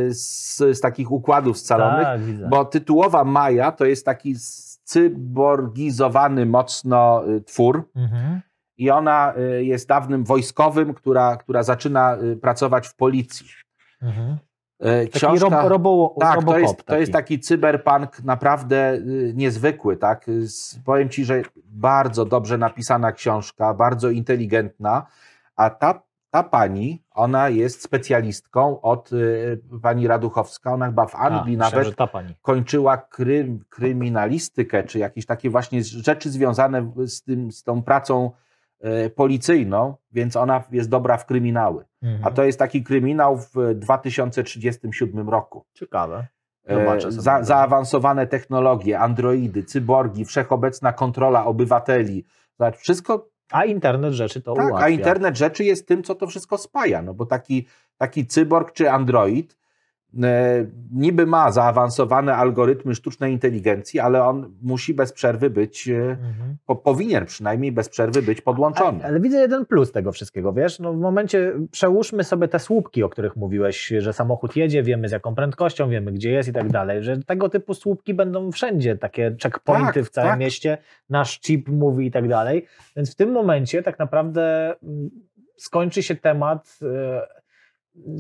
z, z takich układów scalonych, tak, bo tytułowa Maja to jest taki cyborgizowany mocno e, twór. Mhm. i ona y, jest dawnym wojskowym, która, która zaczyna y, pracować w policji. Mhm. Y, Taki rob, robo, tak, robocop to jest, to taki. jest taki cyberpunk naprawdę y, niezwykły, tak? Powiem ci, że bardzo dobrze napisana książka, bardzo inteligentna, a ta, ta pani, ona jest specjalistką od y, pani Raduchowska, ona chyba w A, Anglii myślałem, nawet że ta pani. kończyła krym, kryminalistykę, czy jakieś takie właśnie rzeczy związane z, tym, z tą pracą e, policyjną, więc ona jest dobra w kryminały. Mhm. A to jest taki kryminał w 2037 roku. Ciekawe. E, sobie. Za, zaawansowane technologie, androidy, cyborgi, wszechobecna kontrola obywateli. Wszystko, A internet rzeczy to tak, ułatwia. a internet rzeczy jest tym, co to wszystko spaja, no bo taki, taki cyborg czy android niby ma zaawansowane algorytmy sztucznej inteligencji, ale on musi bez przerwy być, e, Mhm. po, powinien przynajmniej bez przerwy być podłączony. Ale, ale widzę jeden plus tego wszystkiego, wiesz? No w momencie, przełóżmy sobie te słupki, o których mówiłeś, że samochód jedzie, wiemy z jaką prędkością, wiemy gdzie jest i tak dalej, że tego typu słupki będą wszędzie, takie checkpointy Tak, w całym tak. mieście, nasz chip mówi i tak dalej, więc w tym momencie tak naprawdę mm, skończy się temat e,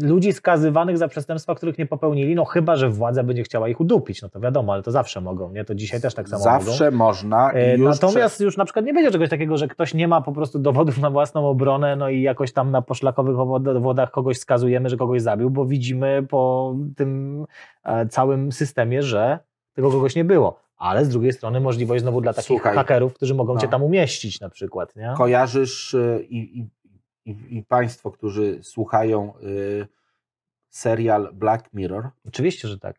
ludzi skazywanych za przestępstwa, których nie popełnili, no chyba, że władza będzie chciała ich udupić, no to wiadomo, ale to zawsze mogą, nie? To dzisiaj też tak samo mogą. Zawsze można. I E, już Natomiast już na przykład nie będzie czegoś takiego, że ktoś nie ma po prostu dowodów na własną obronę, no i jakoś tam na poszlakowych owod- wodach kogoś skazujemy, że kogoś zabił, bo widzimy po tym e, całym systemie, że tego kogoś nie było. Ale z drugiej strony możliwość znowu dla takich Słuchaj, hakerów, którzy mogą no. cię tam umieścić na przykład, nie? kojarzysz y, i, i, i, i Państwo, którzy słuchają y, serial Black Mirror, Oczywiście, że tak.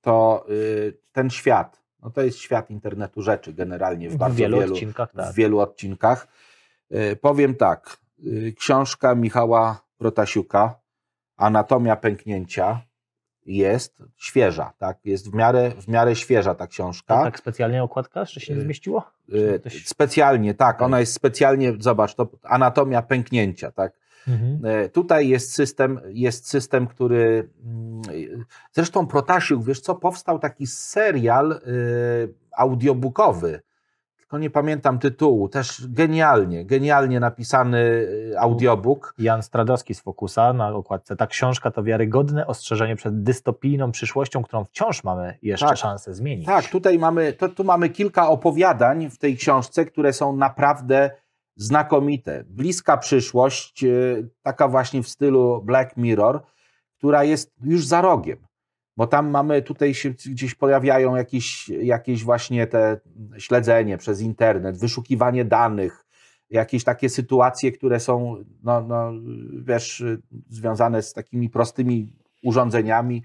to y, ten świat, no to jest świat internetu rzeczy generalnie w W bardzo wielu, wielu, odcinkach, tak. w wielu odcinkach. Y, powiem tak, y, książka Michała Protasiuka, Anatomia pęknięcia, jest świeża, tak? Jest w miarę, w miarę świeża ta książka. To tak specjalnie okładka jeszcze się nie Y, zmieściło? Y, ktoś- Specjalnie, tak. Ona jest specjalnie, zobacz, to anatomia pęknięcia, tak? Mhm. E, Tutaj jest system, jest system, który. mm, Zresztą Protasiuk, wiesz co, powstał taki serial y, audiobookowy. Tylko nie pamiętam tytułu. Też genialnie, genialnie napisany y, audiobook. Jan Stradowski z Fokusa na okładce. Ta książka to wiarygodne ostrzeżenie przed dystopijną przyszłością, którą wciąż mamy jeszcze Tak. szansę zmienić. Tak, tutaj mamy, to, tu mamy kilka opowiadań w tej książce, które są naprawdę znakomite. Bliska przyszłość, y, taka właśnie w stylu Black Mirror, która jest już za rogiem. Bo tam mamy, tutaj się gdzieś pojawiają jakieś, jakieś właśnie te śledzenie przez internet, wyszukiwanie danych, jakieś takie sytuacje, które są, no, no, wiesz, związane z takimi prostymi urządzeniami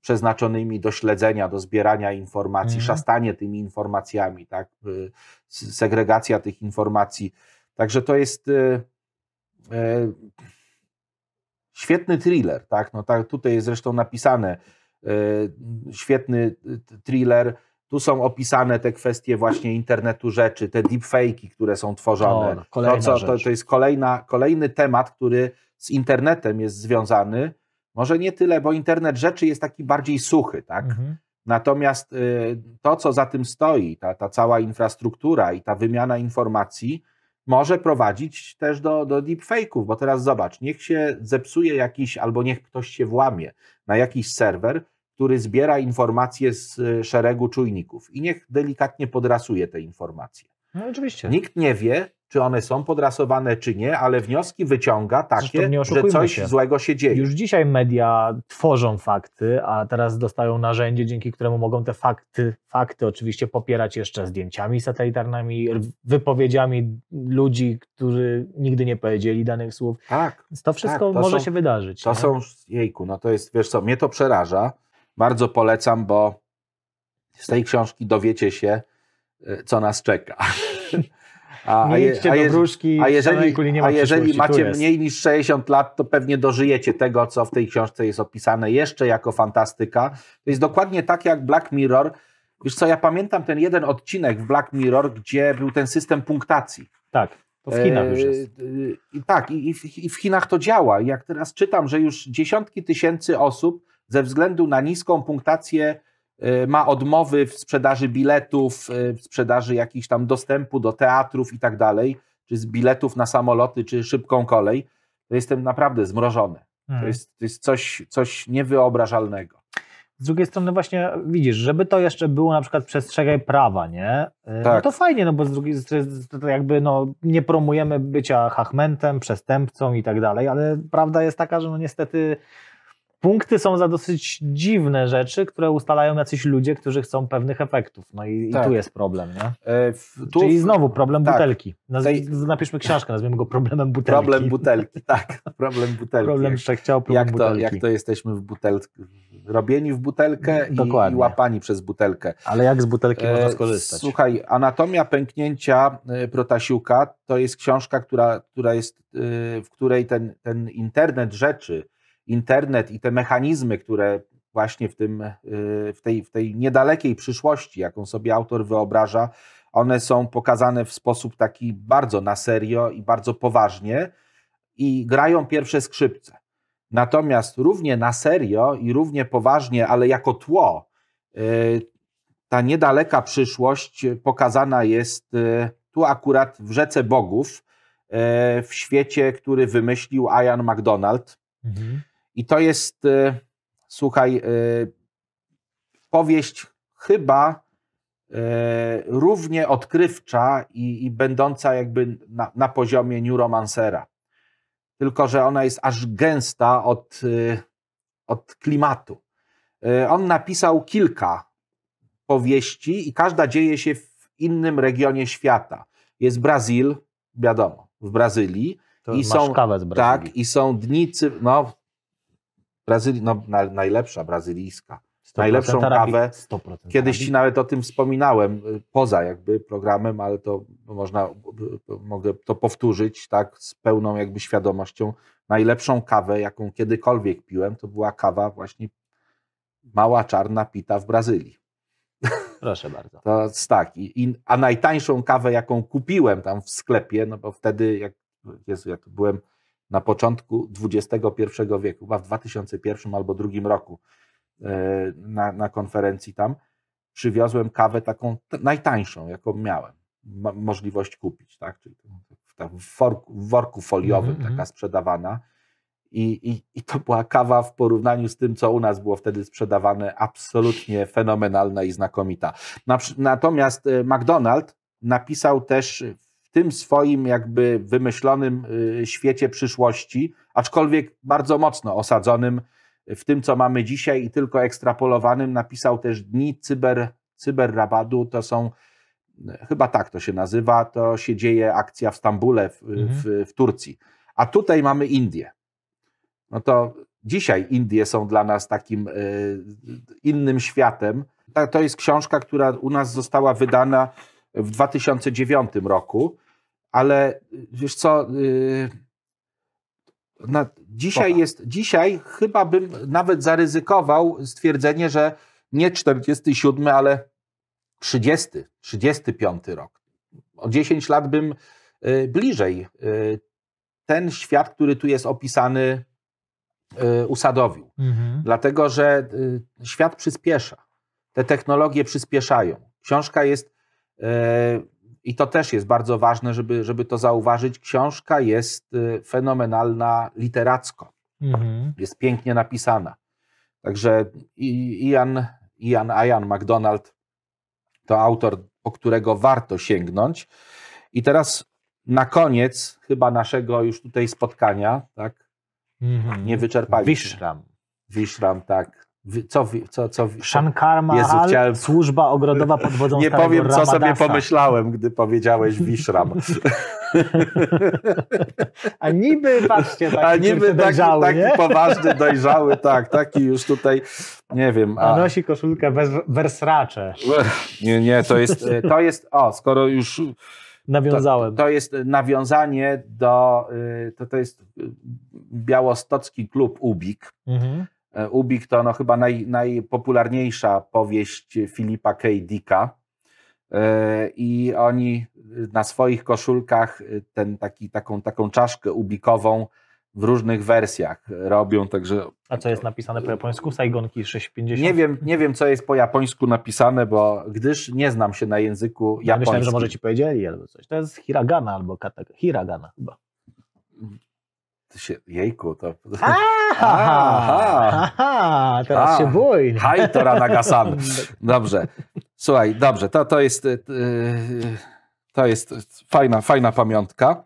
przeznaczonymi do śledzenia, do zbierania informacji, Mhm. szastanie tymi informacjami, tak, y, segregacja tych informacji. Także to jest y, y, świetny thriller, tak, no tak, tutaj jest zresztą napisane, świetny y, thriller, tu są opisane te kwestie właśnie internetu rzeczy, te deepfake'i, które są tworzone. O, to, co, to, to jest kolejna, kolejny temat, który z internetem jest związany. Może nie tyle, bo internet rzeczy jest taki bardziej suchy, tak? Mhm. Natomiast y, to, co za tym stoi, ta, ta cała infrastruktura i ta wymiana informacji, może prowadzić też do, do deepfake'ów, bo teraz zobacz, niech się zepsuje jakiś, albo niech ktoś się włamie na jakiś serwer, który zbiera informacje z y, szeregu czujników i niech delikatnie podrasuje te informacje. No oczywiście. Nikt nie wie, czy one są podrasowane, czy nie, ale wnioski wyciąga takie, że coś się. złego się dzieje. Już dzisiaj media tworzą fakty, a teraz dostają narzędzie, dzięki któremu mogą te fakty, fakty oczywiście popierać jeszcze zdjęciami satelitarnymi, wypowiedziami ludzi, którzy nigdy nie powiedzieli danych słów. Tak. Więc to wszystko Tak, to może są- się wydarzyć. To nie? są, jejku, no to jest, wiesz co, mnie to przeraża. Bardzo polecam, bo z tej książki dowiecie się, y, co nas czeka. (laughs) A, Nie idźcie do je- wróżki, a jeżeli, kuli nie ma a jeżeli macie mniej niż 60 lat, to pewnie dożyjecie tego, co w tej książce jest opisane jeszcze jako fantastyka. To jest dokładnie tak jak Black Mirror. Wiesz co, ja pamiętam ten jeden odcinek w Black Mirror, gdzie był ten system punktacji. Tak, to w Chinach już E, jest. I tak, i, i, w, Chinach to działa. Jak teraz czytam, że już dziesiątki tysięcy osób ze względu na niską punktację ma odmowy w sprzedaży biletów, y, w sprzedaży jakichś tam dostępu do teatrów i tak dalej, czy z biletów na samoloty, czy szybką kolej, to jestem naprawdę zmrożony. To Mhm. jest, to jest coś, coś niewyobrażalnego. Z drugiej strony właśnie widzisz, żeby to jeszcze było na przykład przestrzegaj prawa, nie? Y, No Tak. to fajnie, no bo z drugiej strony to- to jakby no, nie promujemy bycia hachmentem, przestępcą i tak dalej, ale prawda jest taka, że no niestety punkty są za dosyć dziwne rzeczy, które ustalają jacyś ludzie, którzy chcą pewnych efektów. No i, Tak. i tu jest problem, nie? E, w- tu Czyli znowu problem tak. butelki. Naz- Tej- Napiszmy książkę, nazwiemy go problemem butelki. problem (laughs) butelki, tak, problem butelki. Problem problem jak to, butelki. jak to jesteśmy w butelce, robieni w butelkę i, i łapani przez butelkę. Ale jak z butelki można E, skorzystać? Słuchaj, Anatomia pęknięcia e, Protasiuka to jest książka, która, która jest, e, w której ten, ten internet rzeczy, internet i te mechanizmy, które właśnie w, tym, e, w, tej, w tej niedalekiej przyszłości, jaką sobie autor wyobraża, one są pokazane w sposób taki bardzo na serio i bardzo poważnie i grają pierwsze skrzypce. Natomiast równie na serio i równie poważnie, ale jako tło, e, ta niedaleka przyszłość pokazana jest e, tu akurat w Rzece Bogów, w świecie, który wymyślił Ian MacDonald. Mhm. I to jest, e, słuchaj, e, powieść chyba e, równie odkrywcza i, i będąca jakby na, na poziomie Neuromancera. Tylko, że ona jest aż gęsta od, od klimatu. On napisał kilka powieści i każda dzieje się w innym regionie świata. Jest Brazil, wiadomo, w Brazylii. To I masz są- kawę z Brazylii. Tak, i są dni, no, Brazylii, no na, najlepsza brazylijska. 100% najlepszą kawę. 100% Kiedyś ci nawet o tym wspominałem, y, poza jakby programem, ale to można, y, y, mogę to powtórzyć, tak, z pełną jakby świadomością. Najlepszą kawę, jaką kiedykolwiek piłem, to była kawa właśnie mała czarna pita w Brazylii. Proszę bardzo. To tak. I, i, a najtańszą kawę, jaką kupiłem tam w sklepie, no bo wtedy, jak, Jezu, jak byłem na początku XXI wieku, chyba w 2001 albo drugim roku e, na, na konferencji tam, przywiozłem kawę taką najtańszą, jaką miałem ma, możliwość kupić, tak? Czyli w, worku, w worku foliowym mm -hmm. taka sprzedawana. I, i, I to była kawa w porównaniu z tym, co u nas było wtedy sprzedawane, absolutnie fenomenalna i znakomita. Natomiast e, McDonald napisał też tym swoim jakby wymyślonym e, świecie przyszłości, aczkolwiek bardzo mocno osadzonym w tym, co mamy dzisiaj i tylko ekstrapolowanym, napisał też Dni cyber, cyberrabadu. To są, chyba tak to się nazywa, to się dzieje akcja w Stambule, w, mhm. w, w Turcji. A tutaj mamy Indię no to dzisiaj Indie są dla nas takim y, innym światem. To jest książka, która u nas została wydana w 2009 roku, ale wiesz co, y, na, dzisiaj jest, dzisiaj chyba bym nawet zaryzykował stwierdzenie, że nie 47, ale 30, 35 rok. O 10 lat bym y, bliżej ten świat, który tu jest opisany, Y, usadowił. Mhm. Dlatego, że y, świat przyspiesza. Te technologie przyspieszają. Książka jest, y, i to też jest bardzo ważne, żeby, żeby to zauważyć, książka jest fenomenalna literacko. Mhm. Jest pięknie napisana. Także Ian, Ian, Ian MacDonald to autor, po którego warto sięgnąć. I teraz na koniec chyba naszego już tutaj spotkania, tak, Mm-hmm. Nie wyczerpaliśmy. Wiszram. Wiszram, tak. Co, co, co, Shankar Mahal, chciałem... służba ogrodowa pod wodzą Nie powiem, co sobie pomyślałem, gdy powiedziałeś Wiszram. (laughs) A niby, patrzcie, taki, A niby taki, taki (laughs) poważny, dojrzały, tak, taki już tutaj, nie wiem. A, a nosi koszulkę wersracze. Nie, nie, to jest, to jest, o, skoro już Nawiązałem. To, to, jest nawiązanie do, y, to, to jest białostocki klub Ubik. Mhm. E, Ubik to no chyba naj, najpopularniejsza powieść Filipa K. Dicka. E, I oni na swoich koszulkach ten, taki, taką, taką czaszkę ubikową w różnych wersjach robią, także... A co jest napisane po japońsku? Saigonki 650? Nie wiem, nie wiem, co jest po japońsku napisane, bo gdyż nie znam się na języku japońskim. Myślałem, że może ci powiedzieli albo coś. To jest hiragana albo katak. Hiragana chyba. Się, jejku, to... (laughs) Aha, aha, teraz A, się bój. Haj, to Ranagasan. (laughs) Dobrze. Słuchaj, dobrze, to, to jest... Yy, to jest fajna, fajna pamiątka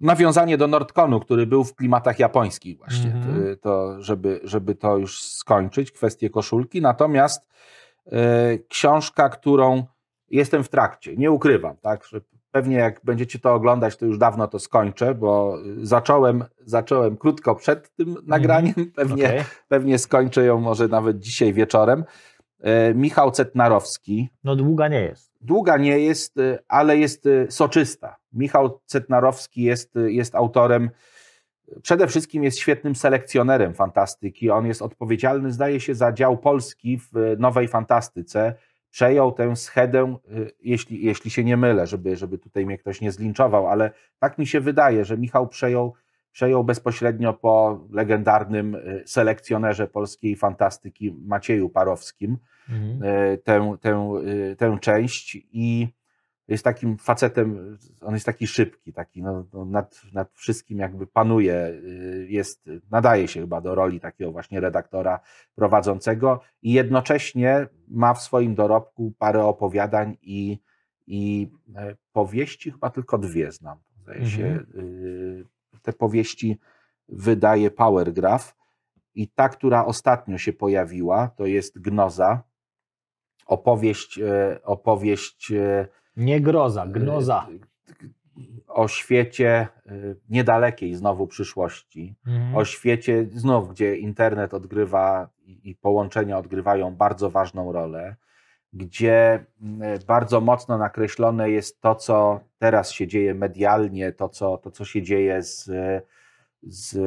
nawiązanie do Nordkonu, który był w klimatach japońskich właśnie, mm-hmm. to, żeby, żeby to już skończyć, kwestię koszulki. Natomiast e, książka, którą jestem w trakcie, nie ukrywam, tak, że pewnie jak będziecie to oglądać, to już dawno to skończę, bo zacząłem, zacząłem krótko przed tym mm-hmm. nagraniem, (laughs) pewnie, okay. pewnie skończę ją może nawet dzisiaj wieczorem. E, Michał Cetnarowski. No długa nie jest. Długa nie jest, e, ale jest e, soczysta. Michał Cetnarowski jest, jest autorem, przede wszystkim jest świetnym selekcjonerem fantastyki. On jest odpowiedzialny, zdaje się, za dział polski w nowej fantastyce. Przejął tę schedę, jeśli, jeśli się nie mylę, żeby, żeby tutaj mnie ktoś nie zlinczował, ale tak mi się wydaje, że Michał przejął przejął bezpośrednio po legendarnym y, selekcjonerze polskiej fantastyki Macieju Parowskim mhm. Y, tę, tę, y, tę część i jest takim facetem, on jest taki szybki, taki no, no, nad, nad wszystkim jakby panuje, jest, nadaje się chyba do roli takiego właśnie redaktora prowadzącego i jednocześnie ma w swoim dorobku parę opowiadań i, i e, powieści, chyba tylko dwie znam, zdaje mhm. się, te powieści wydaje Powergraph i ta, która ostatnio się pojawiła, to jest Gnoza, opowieść, e, opowieść e, nie groza, gnoza. O świecie e, niedalekiej znowu przyszłości, mhm. o świecie znów, gdzie internet odgrywa i połączenia odgrywają bardzo ważną rolę, gdzie bardzo mocno nakreślone jest to, co teraz się dzieje medialnie, to, co, to, co się dzieje z, z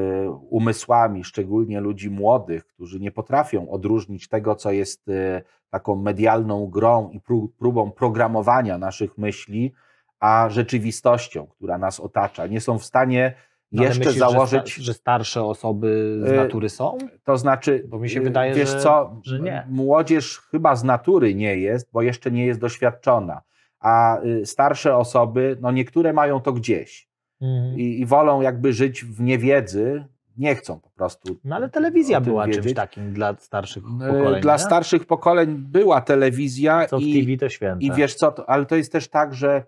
umysłami, szczególnie ludzi młodych, którzy nie potrafią odróżnić tego, co jest e, taką medialną grą i próbą programowania naszych myśli, a rzeczywistością, która nas otacza. Nie są w stanie no, jeszcze myślisz, założyć. Że, że, starsze osoby z e, natury są? To znaczy, bo mi się wydaje, wiesz że, co, że nie. Młodzież chyba z natury nie jest, bo jeszcze nie jest doświadczona. A y, starsze osoby, no niektóre mają to gdzieś mhm. i, i wolą jakby żyć w niewiedzy, nie chcą po prostu. No ale telewizja była wiedzieć. czymś takim dla starszych e, pokoleń. Dla nie? starszych pokoleń była telewizja. Co w i, TV to święte. I wiesz co, to, ale to jest też tak, że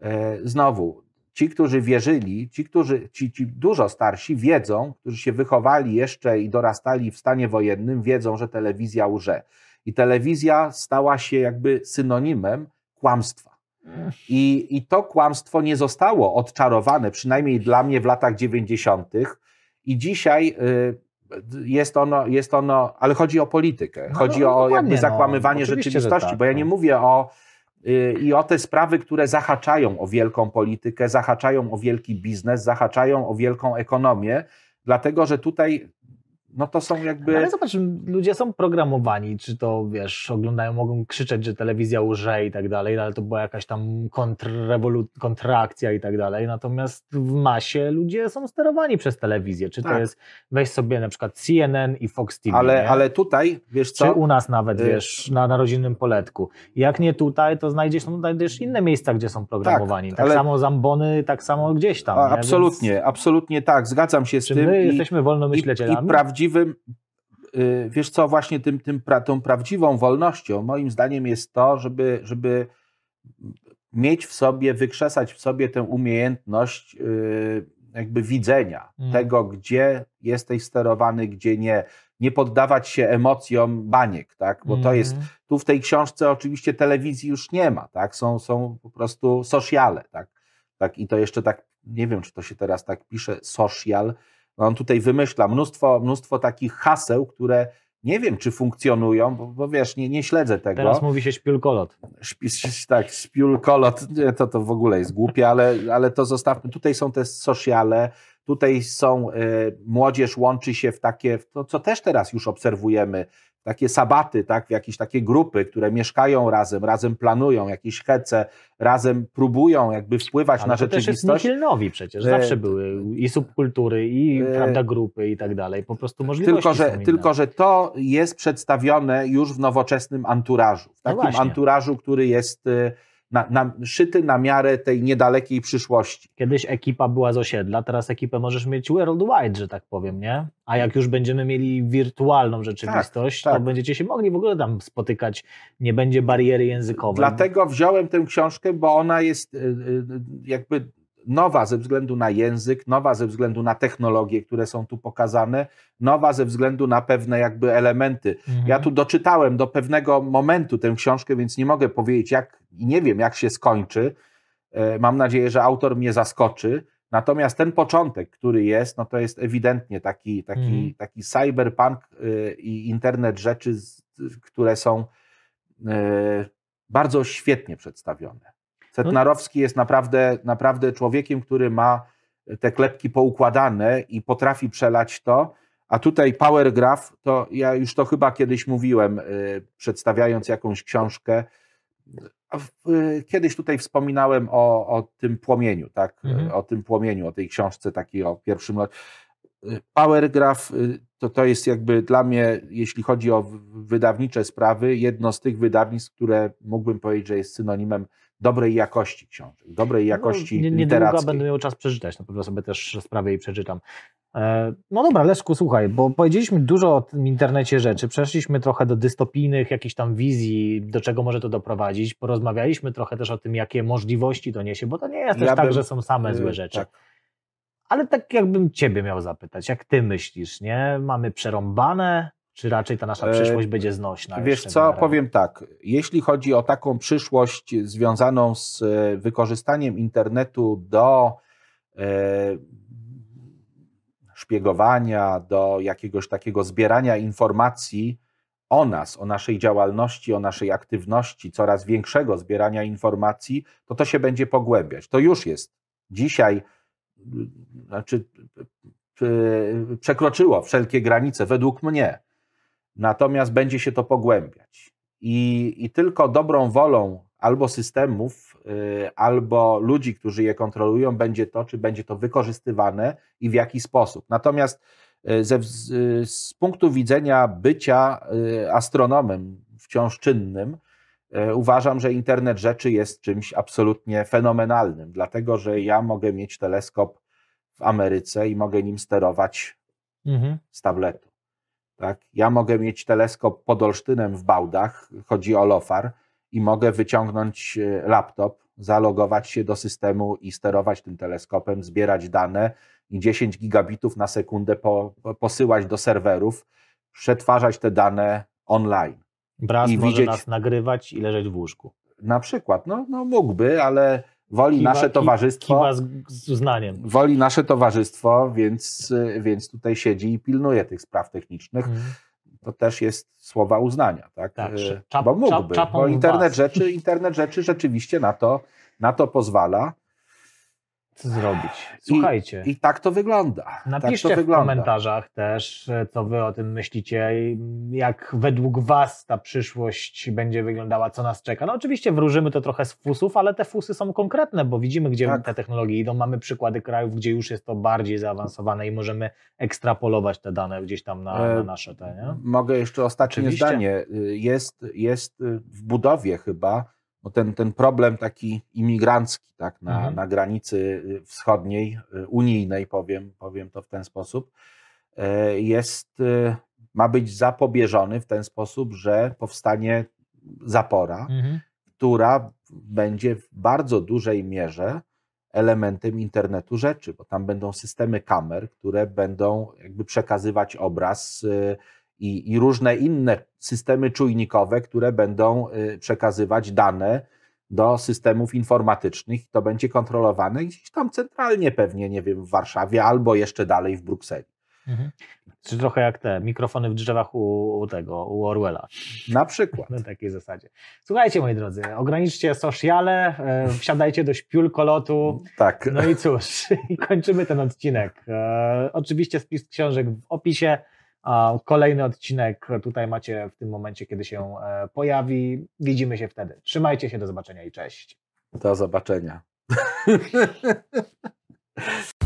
e, znowu ci, którzy wierzyli, ci, którzy, ci, ci dużo starsi wiedzą, którzy się wychowali jeszcze i dorastali w stanie wojennym, wiedzą, że telewizja łże. I telewizja stała się jakby synonimem kłamstwa. I, I to kłamstwo nie zostało odczarowane, przynajmniej dla mnie w latach 90. I dzisiaj y, jest ono, jest ono, ale chodzi o politykę, no, chodzi no, o jakby no. zakłamywanie no, rzeczywistości, tak, bo ja nie no. mówię o y, i o te sprawy, które zahaczają o wielką politykę, zahaczają o wielki biznes, zahaczają o wielką ekonomię, dlatego że tutaj no to są jakby... Ale zobacz, ludzie są programowani, czy to, wiesz, oglądają, mogą krzyczeć, że telewizja łże i tak dalej, ale to była jakaś tam kontraakcja i tak dalej, natomiast w masie ludzie są sterowani przez telewizję, czy to tak. jest, weź sobie na przykład CNN i Fox TV, Ale, ale tutaj, wiesz co? Czy u nas nawet, y- wiesz, na, na rodzinnym poletku. Jak nie tutaj, to znajdziesz, no, znajdziesz inne miejsca, gdzie są programowani. Tak, tak ale... samo zambony, tak samo gdzieś tam. A, absolutnie, Więc... absolutnie tak, zgadzam się z tym. my i, jesteśmy wolnomyślicielami? I, i prawdziwym, y, wiesz co, właśnie tym, tym, tą prawdziwą wolnością, moim zdaniem, jest to, żeby, żeby mieć w sobie, wykrzesać w sobie tę umiejętność y, jakby widzenia mm. tego, gdzie jesteś sterowany, gdzie nie. Nie poddawać się emocjom baniek, tak? Bo mm. to jest, mhm. tu w tej książce oczywiście telewizji już nie ma, tak? Są, są po prostu sociale, tak? tak? I to jeszcze tak, nie wiem, czy to się teraz tak pisze, social, on tutaj wymyśla mnóstwo, mnóstwo takich haseł, które nie wiem, czy funkcjonują, bo, bo wiesz, nie, nie śledzę tego. Teraz mówi się śpiulkolot. Szpi, tak, śpiulkolot, to, to w ogóle jest głupie, ale, ale to zostawmy. Tutaj są te sociale, tutaj są, y, młodzież łączy się w takie, to co też teraz już obserwujemy, takie sabaty, tak, w jakieś takie grupy, które mieszkają razem, razem planują jakieś hece, razem próbują jakby wpływać Ale na to rzeczywistość. Też jest przecież, zawsze były i subkultury, i e... prawda, grupy i tak dalej, po prostu możliwości tylko że, tylko, że to jest przedstawione już w nowoczesnym anturażu, w no takim no anturażu, który jest y, na, na, szyty na miarę tej niedalekiej przyszłości. Kiedyś ekipa była z osiedla, teraz ekipę możesz mieć worldwide, że tak powiem, nie? A jak już będziemy mieli wirtualną rzeczywistość, tak, tak. to będziecie się mogli w ogóle tam spotykać, nie będzie bariery językowej. Dlatego wziąłem tę książkę, bo ona jest y, y, jakby nowa ze względu na język, nowa ze względu na technologie, które są tu pokazane, nowa ze względu na pewne jakby elementy. Mhm. Ja tu doczytałem do pewnego momentu tę książkę, więc nie mogę powiedzieć jak i nie wiem jak się skończy. E, mam nadzieję, że autor mnie zaskoczy. Natomiast ten początek, który jest, no to jest ewidentnie taki, taki, mhm. taki cyberpunk e, i internet rzeczy, które są e, bardzo świetnie przedstawione. Setnarowski jest naprawdę, naprawdę człowiekiem, który ma te klepki poukładane i potrafi przelać to. A tutaj Power Graph, to ja już to chyba kiedyś mówiłem, y, przedstawiając jakąś książkę. Y, kiedyś tutaj wspominałem o, o tym płomieniu, tak? Mhm. O tym płomieniu, o tej książce takiej o pierwszym lat. Y, Power Graph to, to jest jakby dla mnie, jeśli chodzi o wydawnicze sprawy, jedno z tych wydawnictw, które mógłbym powiedzieć, że jest synonimem dobrej jakości książek, dobrej no, jakości no, nie, Niedługo będę miał czas przeczytać, na pewno sobie też sprawę i przeczytam. E, no dobra, Leszku, słuchaj, bo powiedzieliśmy dużo o tym internecie rzeczy, przeszliśmy trochę do dystopijnych jakichś tam wizji, do czego może to doprowadzić, porozmawialiśmy trochę też o tym, jakie możliwości to niesie, bo to nie jest ja też tak, bym, że są same złe rzeczy. Tak. Ale tak jakbym ciebie miał zapytać, jak ty myślisz, nie? Mamy przerąbane, czy raczej ta nasza przyszłość e, będzie znośna? Wiesz co, powiem tak. Jeśli chodzi o taką przyszłość związaną z e, wykorzystaniem internetu do e, szpiegowania, do jakiegoś takiego zbierania informacji o nas, o naszej działalności, o naszej aktywności, coraz większego zbierania informacji, to to się będzie pogłębiać. To już jest. Dzisiaj, znaczy przekroczyło wszelkie granice, według mnie. Natomiast będzie się to pogłębiać. I, i tylko dobrą wolą albo systemów, y, albo ludzi, którzy je kontrolują, będzie to, czy będzie to wykorzystywane i w jaki sposób. Natomiast y, ze, z punktu widzenia bycia y, astronomem wciąż czynnym, uważam, że internet rzeczy jest czymś absolutnie fenomenalnym, dlatego że ja mogę mieć teleskop w Ameryce i mogę nim sterować mhm. z tabletu. Tak? Ja mogę mieć teleskop pod Olsztynem w Bałdach, chodzi o LOFAR, i mogę wyciągnąć e, laptop, zalogować się do systemu i sterować tym teleskopem, zbierać dane i 10 gigabitów na sekundę po, posyłać do serwerów, przetwarzać te dane online. Braz I może widzieć, nas nagrywać i leżeć w łóżku. Na przykład, no, no mógłby, ale woli kiwa, nasze towarzystwo. Kiwa z, z uznaniem. Woli nasze towarzystwo, więc, więc tutaj siedzi i pilnuje tych spraw technicznych. Mm to też jest słowa uznania, tak? tak e, czap, bo mógłby, czap, bo internet rzeczy, internet rzeczy rzeczywiście na to, na to pozwala. Zrobić? Słuchajcie. I, I, tak to wygląda. Napiszcie tak to w wygląda. komentarzach też, co wy o tym myślicie, jak według was ta przyszłość będzie wyglądała, co nas czeka. No oczywiście wróżymy to trochę z fusów, ale te fusy są konkretne, bo widzimy, gdzie tak. te technologie idą. Mamy przykłady krajów, gdzie już jest to bardziej zaawansowane i możemy ekstrapolować te dane gdzieś tam na, na e, nasze te, nie? Mogę jeszcze ostatnie oczywiście. zdanie. Jest, jest w budowie chyba no ten, ten problem taki imigrancki tak, na, mhm. na granicy y, wschodniej, y, unijnej, powiem, powiem to w ten sposób, e, jest, y, ma być zapobieżony w ten sposób, że powstanie zapora, mhm. która będzie w bardzo dużej mierze elementem internetu rzeczy, bo tam będą systemy kamer, które będą jakby przekazywać obraz i, i różne inne systemy czujnikowe, które będą y, przekazywać dane do systemów informatycznych. To będzie kontrolowane gdzieś tam centralnie pewnie, nie wiem, w Warszawie albo jeszcze dalej w Brukseli. Mhm. Czy trochę jak te mikrofony w drzewach u, u tego, u Orwella. Na przykład. (laughs) Na takiej zasadzie. Słuchajcie, moi drodzy, ograniczcie sociale, e, wsiadajcie do śpiulkolotu. Tak. No i cóż, (laughs) i kończymy ten odcinek. E, oczywiście spis książek w opisie. Kolejny odcinek tutaj macie w tym momencie, kiedy się e, pojawi. Widzimy się wtedy. Trzymajcie się, do zobaczenia i cześć. Do zobaczenia. (laughs)